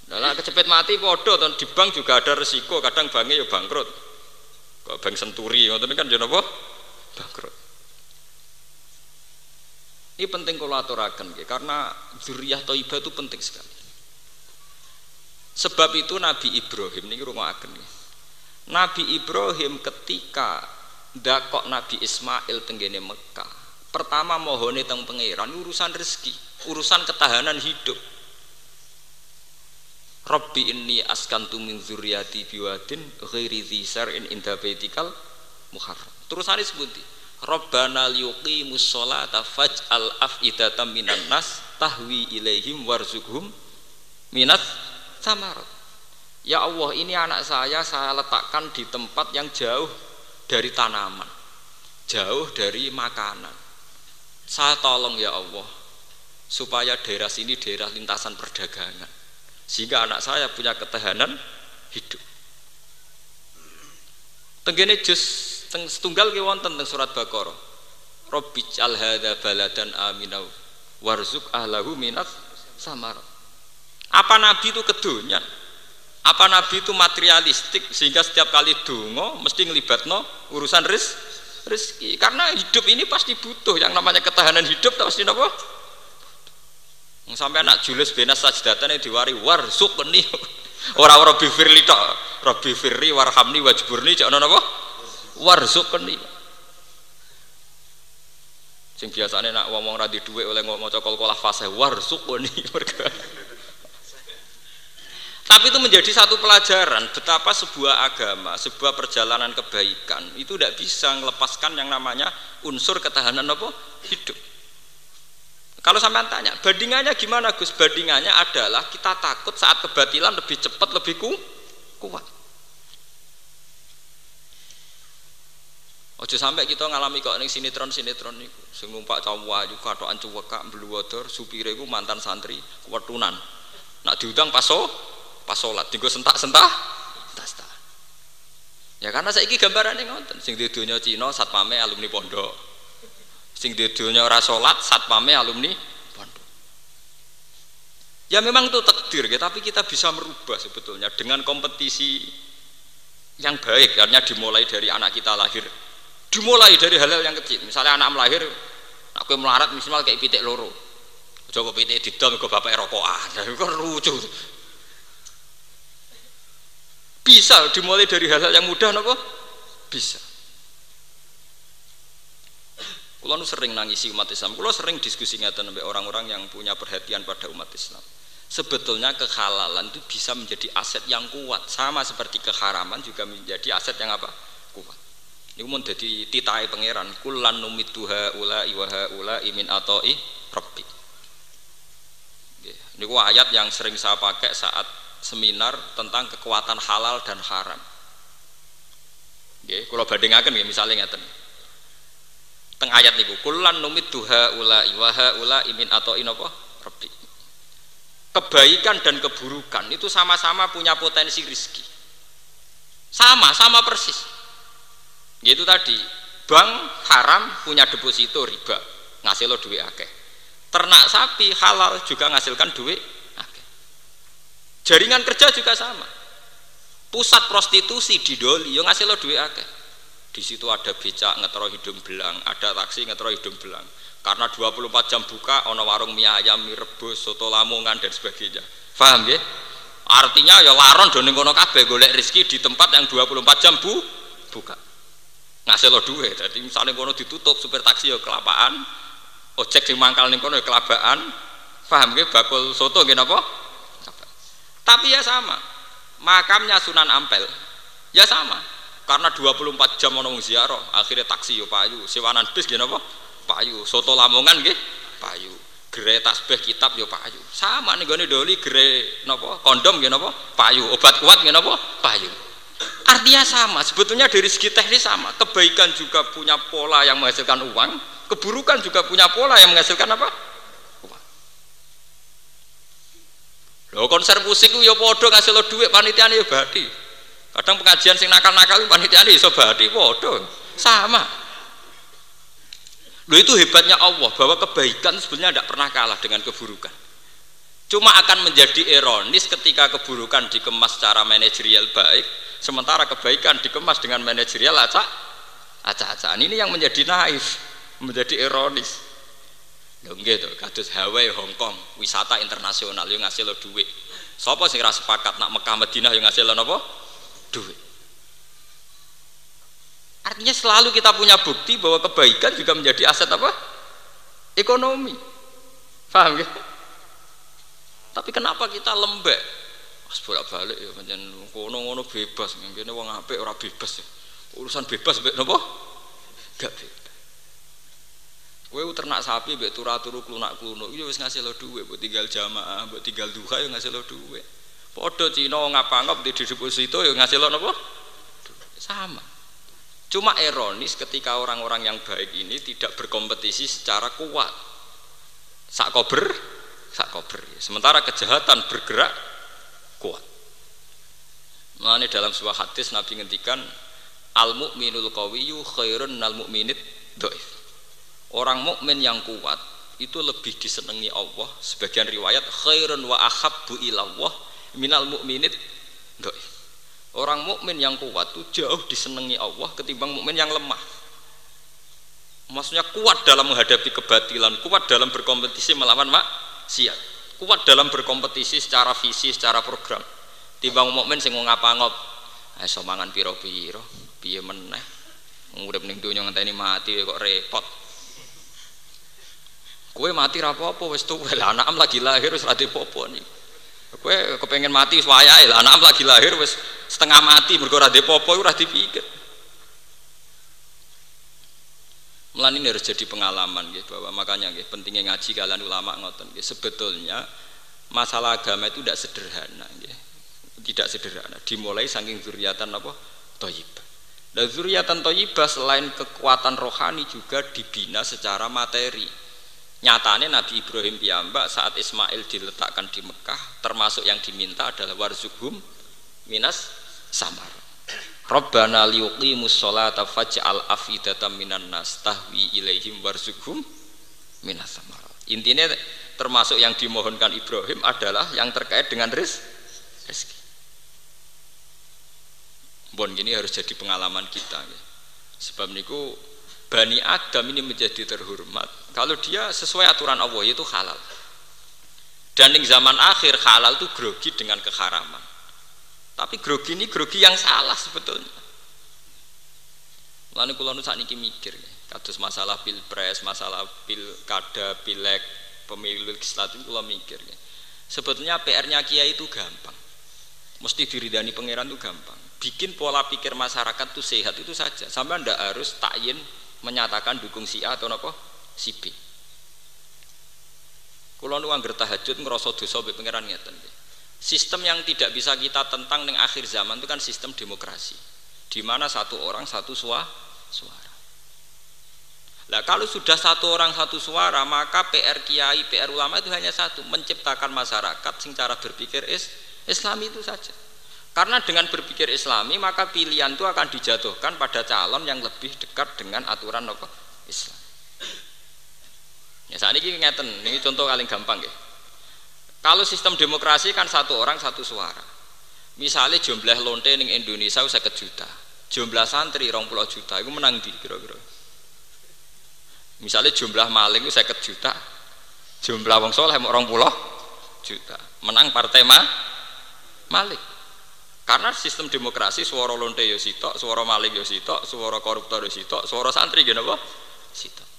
Nah, kecepet mati podo dan di bank juga ada resiko kadang banknya ya bangkrut. Kok bank senturi ngoten kan jadi ya? Bangkrut. Ini penting kalau aturakan karena zuriyah toibah itu penting sekali. Sebab itu Nabi Ibrahim ini rumah akan Nabi Ibrahim ketika dakok Nabi Ismail tenggene Mekah pertama mohone teng pangeran urusan rezeki urusan ketahanan hidup Rabbi inni askantu min zuriyati biwadin ghairi dzisar'in inda baitikal muharram terusane sebuti. Rabbana liyuqimus sholata faj'al af'idatan minan nas tahwi ilaihim warzuqhum minat samarat. Ya Allah ini anak saya saya letakkan di tempat yang jauh dari tanaman jauh dari makanan. Saya tolong ya Allah supaya daerah sini daerah lintasan perdagangan sehingga anak saya punya ketahanan hidup. Tenggene jus teng setunggal ke wonten teng surat Baqarah. Rabbi al hadza baladan aminau warzuk ahlahu minat samar. Apa nabi itu kedunya apa nabi itu materialistik sehingga setiap kali dungo mesti ngelibatno urusan ris rezeki karena hidup ini pasti butuh. Yang namanya ketahanan hidup pasti nopo sampai anak Julius benas sajdatan yang diwari warzuk nih orang Robi Firli tok. Robi Firli warhamni wajburni jangan nopo warzuk nih sing biasanya nak ngomong radi duit oleh ngomong cokol kolah fase warzuk nih tapi itu menjadi satu pelajaran betapa sebuah agama, sebuah perjalanan kebaikan itu tidak bisa melepaskan yang namanya unsur ketahanan apa? hidup. Kalau sampai tanya, bandingannya gimana Gus? Bandingannya adalah kita takut saat kebatilan lebih cepat, lebih ku, kuat. Ojo sampai kita ngalami kok ning sinetron sinetron niku. Sing numpak cowok ayu katokan cuwekak mbluwodor supire iku mantan santri wetunan. Nak diutang paso pas sholat tinggal sentak-sentak tas ya karena saya ini gambarannya ngonten sing di dunia Cina satpame alumni pondok sing di dunia ora sholat satpame alumni pondok Ya memang itu takdir ya, tapi kita bisa merubah sebetulnya dengan kompetisi yang baik karena dimulai dari anak kita lahir. Dimulai dari hal-hal yang kecil. Misalnya anak melahir, aku melarat minimal kayak pitik loro. Coba pitik didol ke bapak rokokan. Itu kan lucu. Bisa dimulai dari hal-hal yang mudah nopo? Bisa. Kulo nu sering nangisi umat Islam. Kulo sering diskusi ngeten sampai orang-orang yang punya perhatian pada umat Islam. Sebetulnya kehalalan itu bisa menjadi aset yang kuat, sama seperti keharaman juga menjadi aset yang apa? Ini mau jadi titai pangeran. Kulan numituha ula iwaha ula imin atoi rabbi. Ini ayat yang sering saya pakai saat seminar tentang kekuatan halal dan haram. Nggih, kula bandingaken nggih misalnya ngeten teng ayat niku numit duha ula iwaha ula imin atau inopo rabbi kebaikan dan keburukan itu sama-sama punya potensi rizki sama sama persis yaitu tadi bank haram punya deposito riba ngasih lo duit akeh. Ternak sapi halal juga ngasilkan duit akeh. Jaringan kerja juga sama. Pusat prostitusi di doli yo ngasih lo duit akeh. Di situ ada becak ngetro hidung belang ada taksi ngetro hidung belang. Karena 24 jam buka ono warung mie ayam mie rebus soto lamongan dan sebagainya. Paham ya? Artinya ya laron doning kono kabeh golek rezeki di tempat yang 24 jam bu buka ngasih lo duit. Jadi misalnya kono ditutup supir taksi ya kelapaan ojek di mangkal ning kono ya kelabaan. Paham ya bakul soto apa tapi ya sama. Makamnya Sunan Ampel. Ya sama. Karena 24 jam ono ziarah akhirnya taksi yo payu. Sewanan bis apa payu. Soto lamongan nggih? Payu. Gere tasbih kitab yo payu. Sama nih gue doli gere nopo kondom apa payu. Obat kuat apa payu artinya sama sebetulnya dari segi teknis sama. Kebaikan juga punya pola yang menghasilkan uang keburukan juga punya pola yang menghasilkan apa? Uang. Lo konser musik yo podo ngasih lo duit panitia nih badi. Kadang pengajian sing nakal-nakal panitia ini iso badi podo sama. Lo itu hebatnya Allah bahwa kebaikan sebenarnya tidak pernah kalah dengan keburukan cuma akan menjadi ironis ketika keburukan dikemas secara manajerial baik sementara kebaikan dikemas dengan manajerial acak acak-acakan ini yang menjadi naif menjadi ironis lho gitu kados Hawaii Hong Kong wisata internasional yang ngasih lo duit Sopo sing rasa sepakat nak Mekah Madinah yang ngasih lo nopo duit. Artinya selalu kita punya bukti bahwa kebaikan juga menjadi aset apa? Ekonomi. Paham ya? Tapi kenapa kita lembek? Mas bolak balik ya pancen kono-kono bebas, ngene wong apik ora bebas ya. Urusan bebas mbek napa? Gak bebas. Kowe ternak sapi mbek turu-turu klunak-kluno, iya wis ngasih lo duit, mbok tinggal jamaah, mbok tinggal duha ya ngasih lo duit. Podo Cina ngapa-ngap di itu ya ngasih lo nopo sama. Cuma ironis ketika orang-orang yang baik ini tidak berkompetisi secara kuat. Sak kober, sak kober. Sementara kejahatan bergerak kuat. Nah, ini dalam sebuah hadis Nabi ngendikan al mukminul qawiyu khairun al mukminid doif. Orang mukmin yang kuat itu lebih disenangi Allah. Sebagian riwayat khairun wa ahabbu ilallah minal mukminit Orang mukmin yang kuat itu jauh disenangi Allah ketimbang mukmin yang lemah. Maksudnya kuat dalam menghadapi kebatilan, kuat dalam berkompetisi melawan maksiat, kuat dalam berkompetisi secara visi, secara program. Timbang mukmin sing ngapa-ngop, ayo mangan piro-piro, piye meneh. Urip ning donya ngenteni mati kok repot. Kue mati ra apa-apa wis tuwel, anak lagi lahir wis ra apa nih. Kowe kepengen mati wayahe lah anak lagi lahir wis setengah mati mergo ora popo ora dipikir. Melan ini harus jadi pengalaman gitu, bahwa makanya gitu, pentingnya ngaji kalian ulama ngoten gitu. Sebetulnya masalah agama itu tidak sederhana gitu. Tidak sederhana. Dimulai saking zuriatan apa? Toyibah. Dan zuriatan toyibah selain kekuatan rohani juga dibina secara materi Nyatanya Nabi Ibrahim piyambak saat Ismail diletakkan di Mekah termasuk yang diminta adalah warzuhum minas samar. Rabbana liuqimus sholata faj'al afidatan minan nas tahwi ilaihim warzuhum minas. Intinya termasuk yang dimohonkan Ibrahim adalah yang terkait dengan ris rezeki. Bon gini harus jadi pengalaman kita. Ya. Sebab niku Bani Adam ini menjadi terhormat kalau dia sesuai aturan Allah itu halal. Dan di zaman akhir halal itu grogi dengan keharaman. Tapi grogi ini grogi yang salah sebetulnya. Lalu kalau nu ini mikir, kados masalah pilpres, masalah pilkada, pilek, pemilu legislatif, kalau mikir. Ya. Sebetulnya PR-nya kiai itu gampang. Mesti diridani pangeran itu gampang. Bikin pola pikir masyarakat itu sehat itu saja. Sampai anda harus takyin menyatakan dukung si A atau apa si B. Kulo nu angger tahajud ngerasa dosa mbek pangeran ngeten Sistem yang tidak bisa kita tentang ning akhir zaman itu kan sistem demokrasi. Di mana satu orang satu suara. Nah kalau sudah satu orang satu suara maka PR kiai, PR ulama itu hanya satu, menciptakan masyarakat sing cara berpikir is Islami itu saja. Karena dengan berpikir Islami maka pilihan itu akan dijatuhkan pada calon yang lebih dekat dengan aturan apa? Islam. Ya saat ini ngeten, ini contoh paling gampang ya. Kalau sistem demokrasi kan satu orang satu suara. Misalnya jumlah lonte di Indonesia saya juta, jumlah santri rong pulau juta, itu menang di kira-kira. Misalnya jumlah maling itu saya juta, jumlah wong soleh mau orang pulau juta, menang partai mah malik. Karena sistem demokrasi suara lonte yo sitok, suara maling yo sitok, suara koruptor yo sitok, suara santri gini apa? Sitok.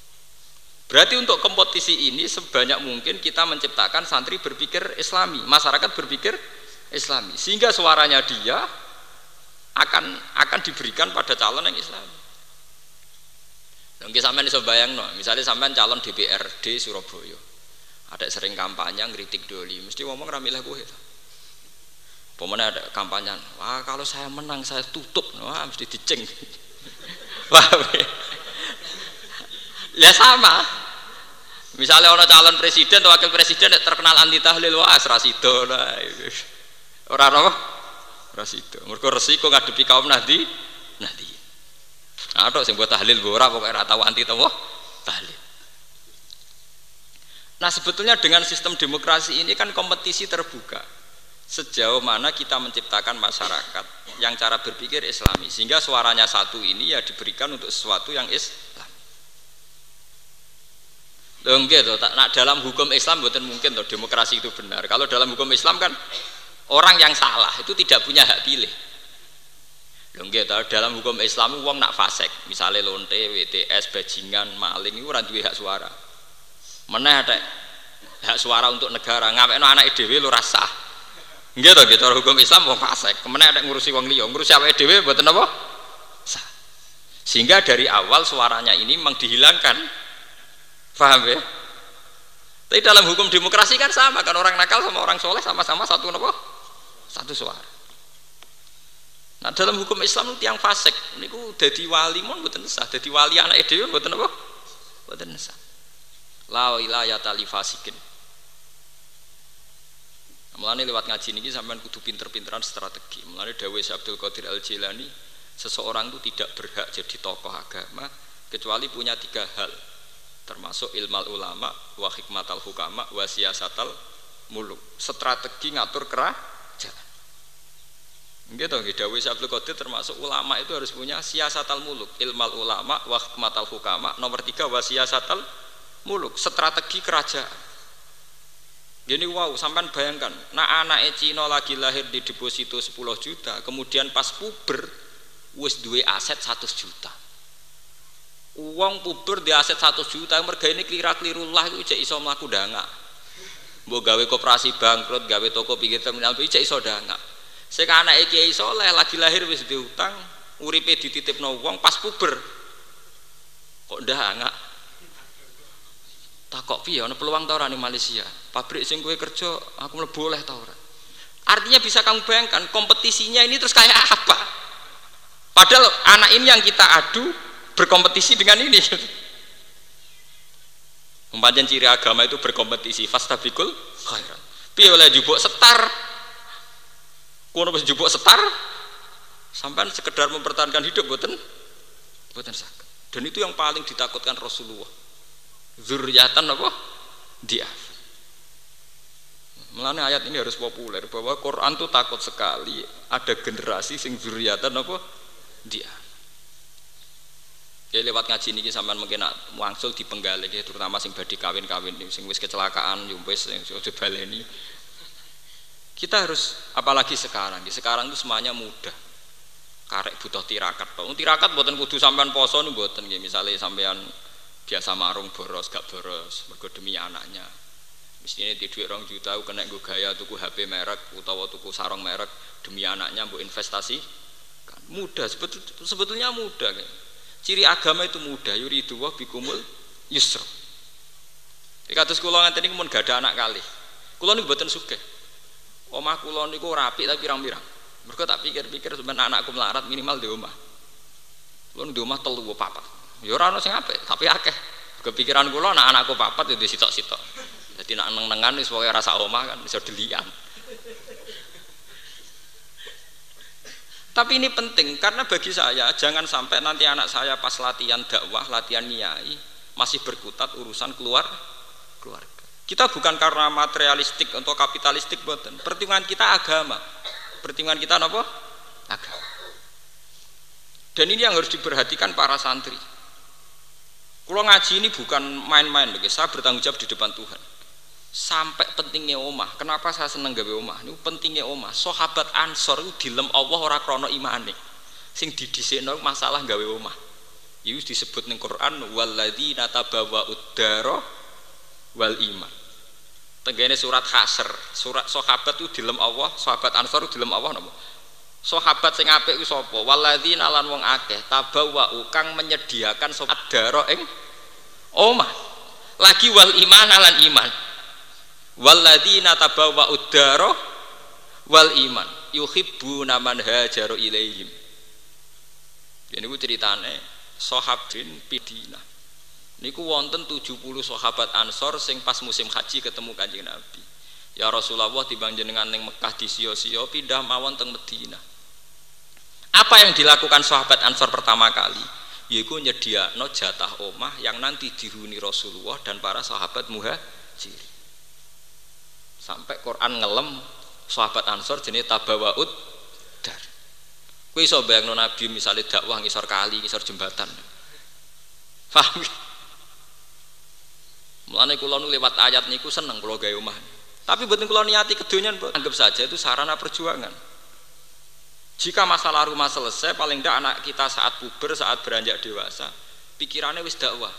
Berarti untuk kompetisi ini sebanyak mungkin kita menciptakan santri berpikir islami, masyarakat berpikir islami. Sehingga suaranya dia akan akan diberikan pada calon yang islami. Mungkin sampean iso bayang no, misalnya sampean calon DPRD Surabaya, ada sering kampanye ngeritik doli, mesti ngomong ramilah gue. Pemenang ada kampanye, wah kalau saya menang saya tutup, wah mesti diceng. wah, ya sama. Misalnya orang calon presiden atau wakil presiden terkenal anti tahlil, wah rasido lah. Orang apa? Rasido. Mereka resiko ngadepi kaum nanti, nanti. Ada yang buat tahlil bora pokoknya tahu anti tahu tahlil. Nah sebetulnya dengan sistem demokrasi ini kan kompetisi terbuka sejauh mana kita menciptakan masyarakat yang cara berpikir islami sehingga suaranya satu ini ya diberikan untuk sesuatu yang Enggak tuh, tak, nak dalam hukum Islam bukan mungkin tuh demokrasi itu benar. Kalau dalam hukum Islam kan orang yang salah itu tidak punya hak pilih. Lho nggih dalam hukum Islam uang nak fasek, misalnya lonte, WTS, bajingan, maling itu ora duwe hak suara. Mana ada hak suara untuk negara, ngawekno anak dhewe lu rasa. Nggih to gitu hukum Islam wong fasek, ke mana ada ngurusi wong liya, ngurusi awake dhewe mboten apa? Sehingga dari awal suaranya ini memang dihilangkan. Paham ya? Tapi dalam hukum demokrasi kan sama kan orang nakal sama orang soleh sama-sama satu apa? Satu suara. Nah dalam hukum Islam itu yang fasik, ini ku jadi wali mon buatan sah, jadi wali anak itu buatan apa? Buatan sah. La wilayata li fasikin. Mulane lewat ngaji niki sampean kudu pinter-pinteran strategi. Mulane dawuh Abdul Qadir Al Jilani, seseorang itu tidak berhak jadi tokoh agama kecuali punya tiga hal. Termasuk ilmal ulama, wa hikmatal hukama, wa siyasatal muluk. Strategi ngatur kerajaan. Gitu, Dawi Abdul Qadir termasuk ulama itu harus punya siasatal muluk, ilmal ulama, wa hikmatal hukama, nomor tiga wa siasatal muluk, strategi kerajaan. Gini wow, sampai bayangkan, nah anak Cina lagi lahir di deposito 10 juta, kemudian pas puber, wis duwe aset 100 juta. Uang puber di aset 100 juta, mereka ini kelira-keliru lah, itu iso melaku danga. Mbok gawe koperasi bangkrut, gawe toko pinggir terminal, itu iso danga Sing anake Kiai Soleh lagi lahir wis diutang, uripe dititipno wong pas puber. Kok ndak enggak? Takok piye ana peluang ta ora Malaysia? Pabrik sing kowe kerja aku mlebu oleh ta? Artinya bisa kamu bayangkan kompetisinya ini terus kayak apa? Padahal anak ini yang kita adu berkompetisi dengan ini. Umpamanya ciri agama itu berkompetisi, fastabikul khairat. Piye oleh jubuk setar Kuno wis jupuk setar sampai sekedar mempertahankan hidup buatan buatan sakit. Dan itu yang paling ditakutkan Rasulullah. Zuriatan apa? Dia. Mulanya ayat ini harus populer bahwa Quran tuh takut sekali ada generasi sing zuriatan apa dia. Ya lewat ngaji niki sampean mungkin nak wangsul di penggali ya, terutama sing badhe kawin-kawin sing wis kecelakaan yo wis aja baleni. Kita harus apalagi sekarang, sekarang itu semuanya mudah. Karek butuh tirakat. Wong tirakat mboten kudu sampean poso niku mboten nggih. Misale sampean biasa marung boros gak boros mergo demi anaknya. Mestinya di duit orang juta kena gue gaya tuku HP merek utawa tuku sarung merek demi anaknya bu investasi kan mudah sebetulnya mudah kan Ciri agama itu mudah. Yuridu wa bikumul yusra. Iki kados kula ngeten niku gak ada anak kali. Kula niku mboten sugih. Omah kula niku rapi tapi pirang-pirang. Mergo tak pikir-pikir sebenarnya anakku melarat minimal di omah. Kula di omah telu papat. Ya ora ono sing tapi akeh. Kepikiran kula anak anakku papat ya di sitok-sitok. Jadi nak neng-nengan rasa omah kan bisa delian. Tapi ini penting karena bagi saya jangan sampai nanti anak saya pas latihan dakwah, latihan niai masih berkutat urusan keluar keluarga. Kita bukan karena materialistik atau kapitalistik buatan. Pertimbangan kita agama. Pertimbangan kita apa? Agama. Dan ini yang harus diperhatikan para santri. Kalau ngaji ini bukan main-main, saya bertanggung jawab di depan Tuhan sampai pentingnya omah. Kenapa saya seneng gawe omah? Ini pentingnya omah. Sahabat ansor itu dilem Allah ora krono imane. Sing didisikno masalah gawe omah. Itu disebut ning Quran walladzina tabawwa uddara wal iman. Tenggene surat hasr. Surat sahabat itu dilem Allah sahabat ansor itu dilem Allah napa? Sahabat sing apik ku sapa? Walladzina lan wong akeh tabawwa kang menyediakan sahabat daro ing omah. Lagi wal iman iman walladzina tabawwa uddara wal iman. Yuhibbuna man hajaru ilaihim ini ku ceritane sahabin pidina. Niku wonten 70 sahabat ansor sing pas musim haji ketemu kanjeng nabi. Ya Rasulullah timbang jenengan ning Mekah di sio-sio pindah mawon teng Medina apa yang dilakukan sahabat ansor pertama kali? Yaitu nyediakno jatah omah yang nanti dihuni Rasulullah dan para sahabat muhajir sampai Quran ngelem sahabat Ansor jenis tabawaud dar kue iso bayangno Nabi misalnya dakwah ngisor kali ngisor jembatan paham Mulane kula lewat ayat niku seneng kula gawe omah. Tapi mboten kula niati kedonyan, anggap saja itu sarana perjuangan. Jika masalah rumah selesai, paling tidak anak kita saat puber, saat beranjak dewasa, pikirannya wis dakwah.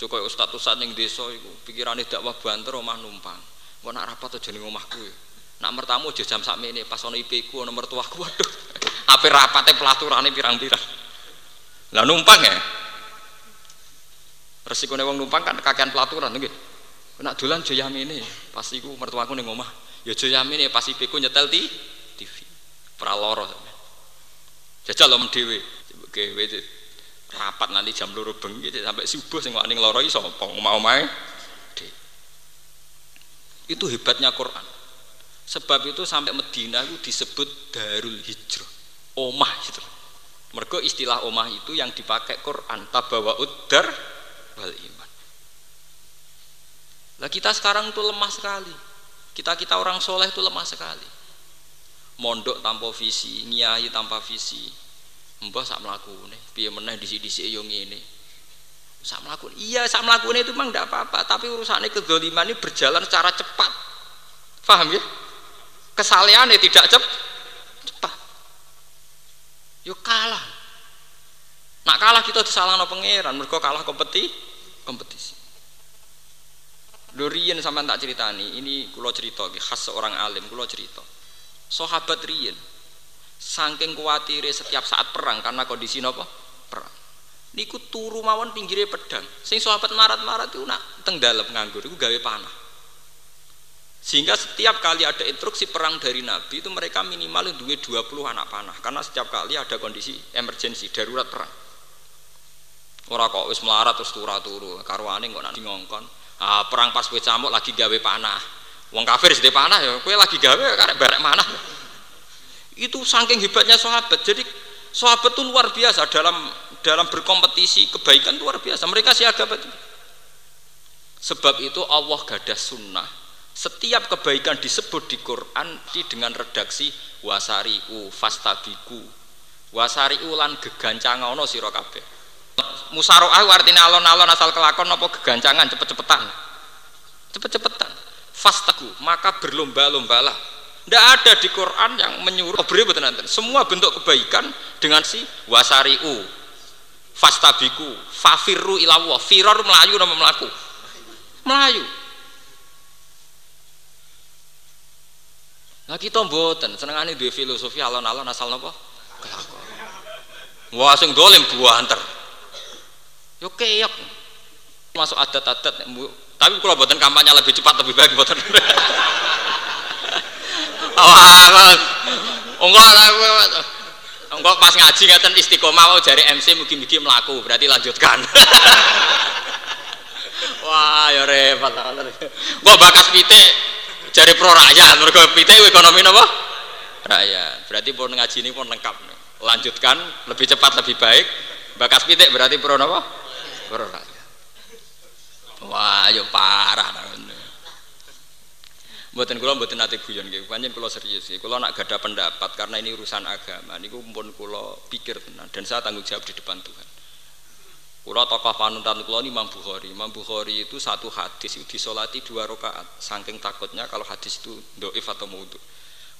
Joko status saat ning desa iku, pikirane dakwah banter omah numpang. Kok nak rapat aja ning omahku ya. Nak mertamu aja jam sakmene pas ana IP ku ana mertuaku waduh. Ape rapate pelaturane pirang-pirang. Lah numpang ya. Resikone wong numpang kan kakean pelaturan nggih. Nak dolan aja yamene pas iku mertuaku ning omah. Ya aja yamene pas IP ku nyetel di TV. Pra loro. Jajal lho dhewe. Gawe rapat nanti jam loro bengi sampai subuh sing wani ngloro iso apa? Omah-omahe. Itu hebatnya Quran. Sebab itu sampai Medina itu disebut Darul Hijrah. Omah itu mergo istilah omah itu yang dipakai Quran tabawa uddar wal iman. Lah kita sekarang itu lemah sekali. Kita kita orang soleh itu lemah sekali. Mondok tanpa visi ngiayi tanpa visi mbah sak mlakune piye meneh disi-disi yo ngene. Sak mlakune iya sak mlakune itu memang tidak apa-apa tapi urusannya kedzaliman ini berjalan secara cepat. Paham ya? Kesalehannya tidak cep cepat. Yo kalah. Nak kalah kita disalahno pangeran mereka kalah kompeti kompetisi. Dorian sampai tak ceritani, ini kulo cerita, khas seorang alim, kulo cerita. Sahabat Rian, saking kuatir setiap saat perang karena kondisi nopo? Perang. Niku turu mawon pinggirnya pedang. Sing sahabat marat-marat itu nak teng dalam nganggur itu gawe panah. Sehingga setiap kali ada instruksi perang dari Nabi itu mereka minimal dua 20 anak panah. Karena setiap kali ada kondisi emergensi darurat perang. Ora kok wis melarat terus turu-turu. Karwane kok nanti ngongkon ah, perang pas kowe camuk lagi gawe panah. Wong kafir sedih panah ya kowe lagi gawe karek barek mana itu saking hebatnya sahabat jadi sahabat itu luar biasa dalam dalam berkompetisi kebaikan luar biasa mereka siaga betul sebab itu Allah gadah sunnah Setiap kebaikan disebut di Quran di dengan redaksi wasariu fastabiku. Wasariu lan gegancangono sira kabeh. Musaroah artinya alon-alon asal kelakon apa gegancangan cepet-cepetan. Cepet-cepetan. Fastaku, maka berlomba-lombalah. Tidak ada di Quran yang menyuruh oh, betul. Semua bentuk kebaikan dengan si wasariu, fastabiku, fafiru ilawah, firor melayu nama melaku, melayu. Nah kita mboten senengane duwe filosofi alon-alon asal napa? Kelakon. Wah sing dolim buanter. Yo keyok. Masuk adat-adat tapi kalau buatan kampanye lebih cepat lebih baik buatan. Awal. Enggak Enggak pas ngaji ngeten istiqomah mau jari MC mugi-mugi melaku berarti lanjutkan. Wah, ya repot. Kok bakas pitik Cari pro rakyat. Mereka pite ekonomi apa rakyat. Berarti pun ngaji ini pun lengkap lanjutkan lebih cepat lebih baik. Bakas pitik berarti pro apa pro rakyat. Wah yo parah Buatan kulo buatan nanti guyon gitu, panjang kulo serius gitu. Kulo nak gada pendapat karena ini urusan agama. Ini pun kulo pikir tenang dan saya tanggung jawab di depan Tuhan. Kulo tokoh panutan ini Imam Bukhari. Imam Bukhari itu satu hadis itu disolati dua rakaat. Saking takutnya kalau hadis itu doif atau mudu.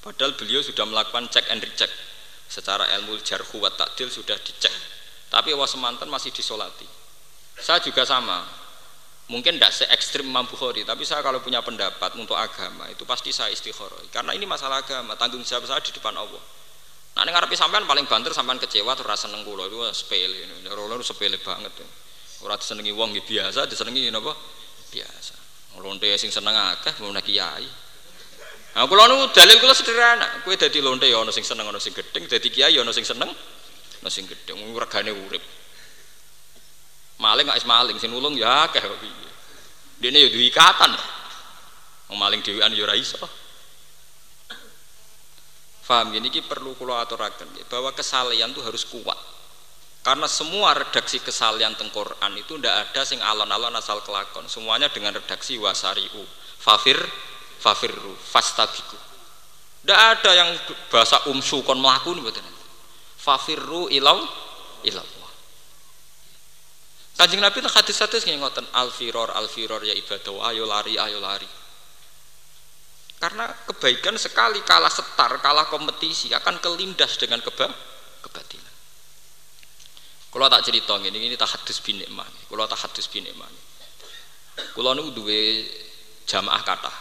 Padahal beliau sudah melakukan cek and recheck. Secara ilmu jarhu wa takdil sudah dicek. Tapi was semantan masih disolati. Saya juga sama. Mungkin tidak se ekstrim Imam Bukhari, tapi saya kalau punya pendapat untuk agama itu pasti saya istikharah. Karena ini masalah agama, tanggung jawab saya di depan Allah. Nah ning ngarepe sampean paling banter sampean kecewa terus rasa kula itu sepele. Ora sepele banget. Ora disenengi wong nggih biasa, disenengi napa? Biasa. Lonte sing seneng akeh mau kiai. Nah kula nu dalil kula sederhana. Kowe dadi lonte ya ana sing seneng ana sing gedeng, dadi kiai ya ana sing seneng ana sing gedeng. Regane urip. Maling gak is maling, sing nulung ya akeh kok piye. Dene ya duwe ikatan. Wong maling dhewean ya ora iso. Paham ini perlu kulo aturaken bahwa kesalahan itu harus kuat. Karena semua redaksi kesalahan teng Quran itu ndak ada sing alon-alon asal kelakon. Semuanya dengan redaksi wasariu, fafir, fafirru, fastabiku. Ndak ada yang bahasa umsu kon melaku nih betul. Fafirru ilau ilau. Kanjeng Nabi itu hadis-hadis ngoten al-firor al-firor ya ibadah ayo lari ayo lari. Karena kebaikan sekali kalah setar, kalah kompetisi akan kelindas dengan keba kebatilan. Kalau tak cerita ini, ini tak hadis bin Nikmah. Kalau tak hadis bin Nikmah. Kalau nu dua jamaah kata,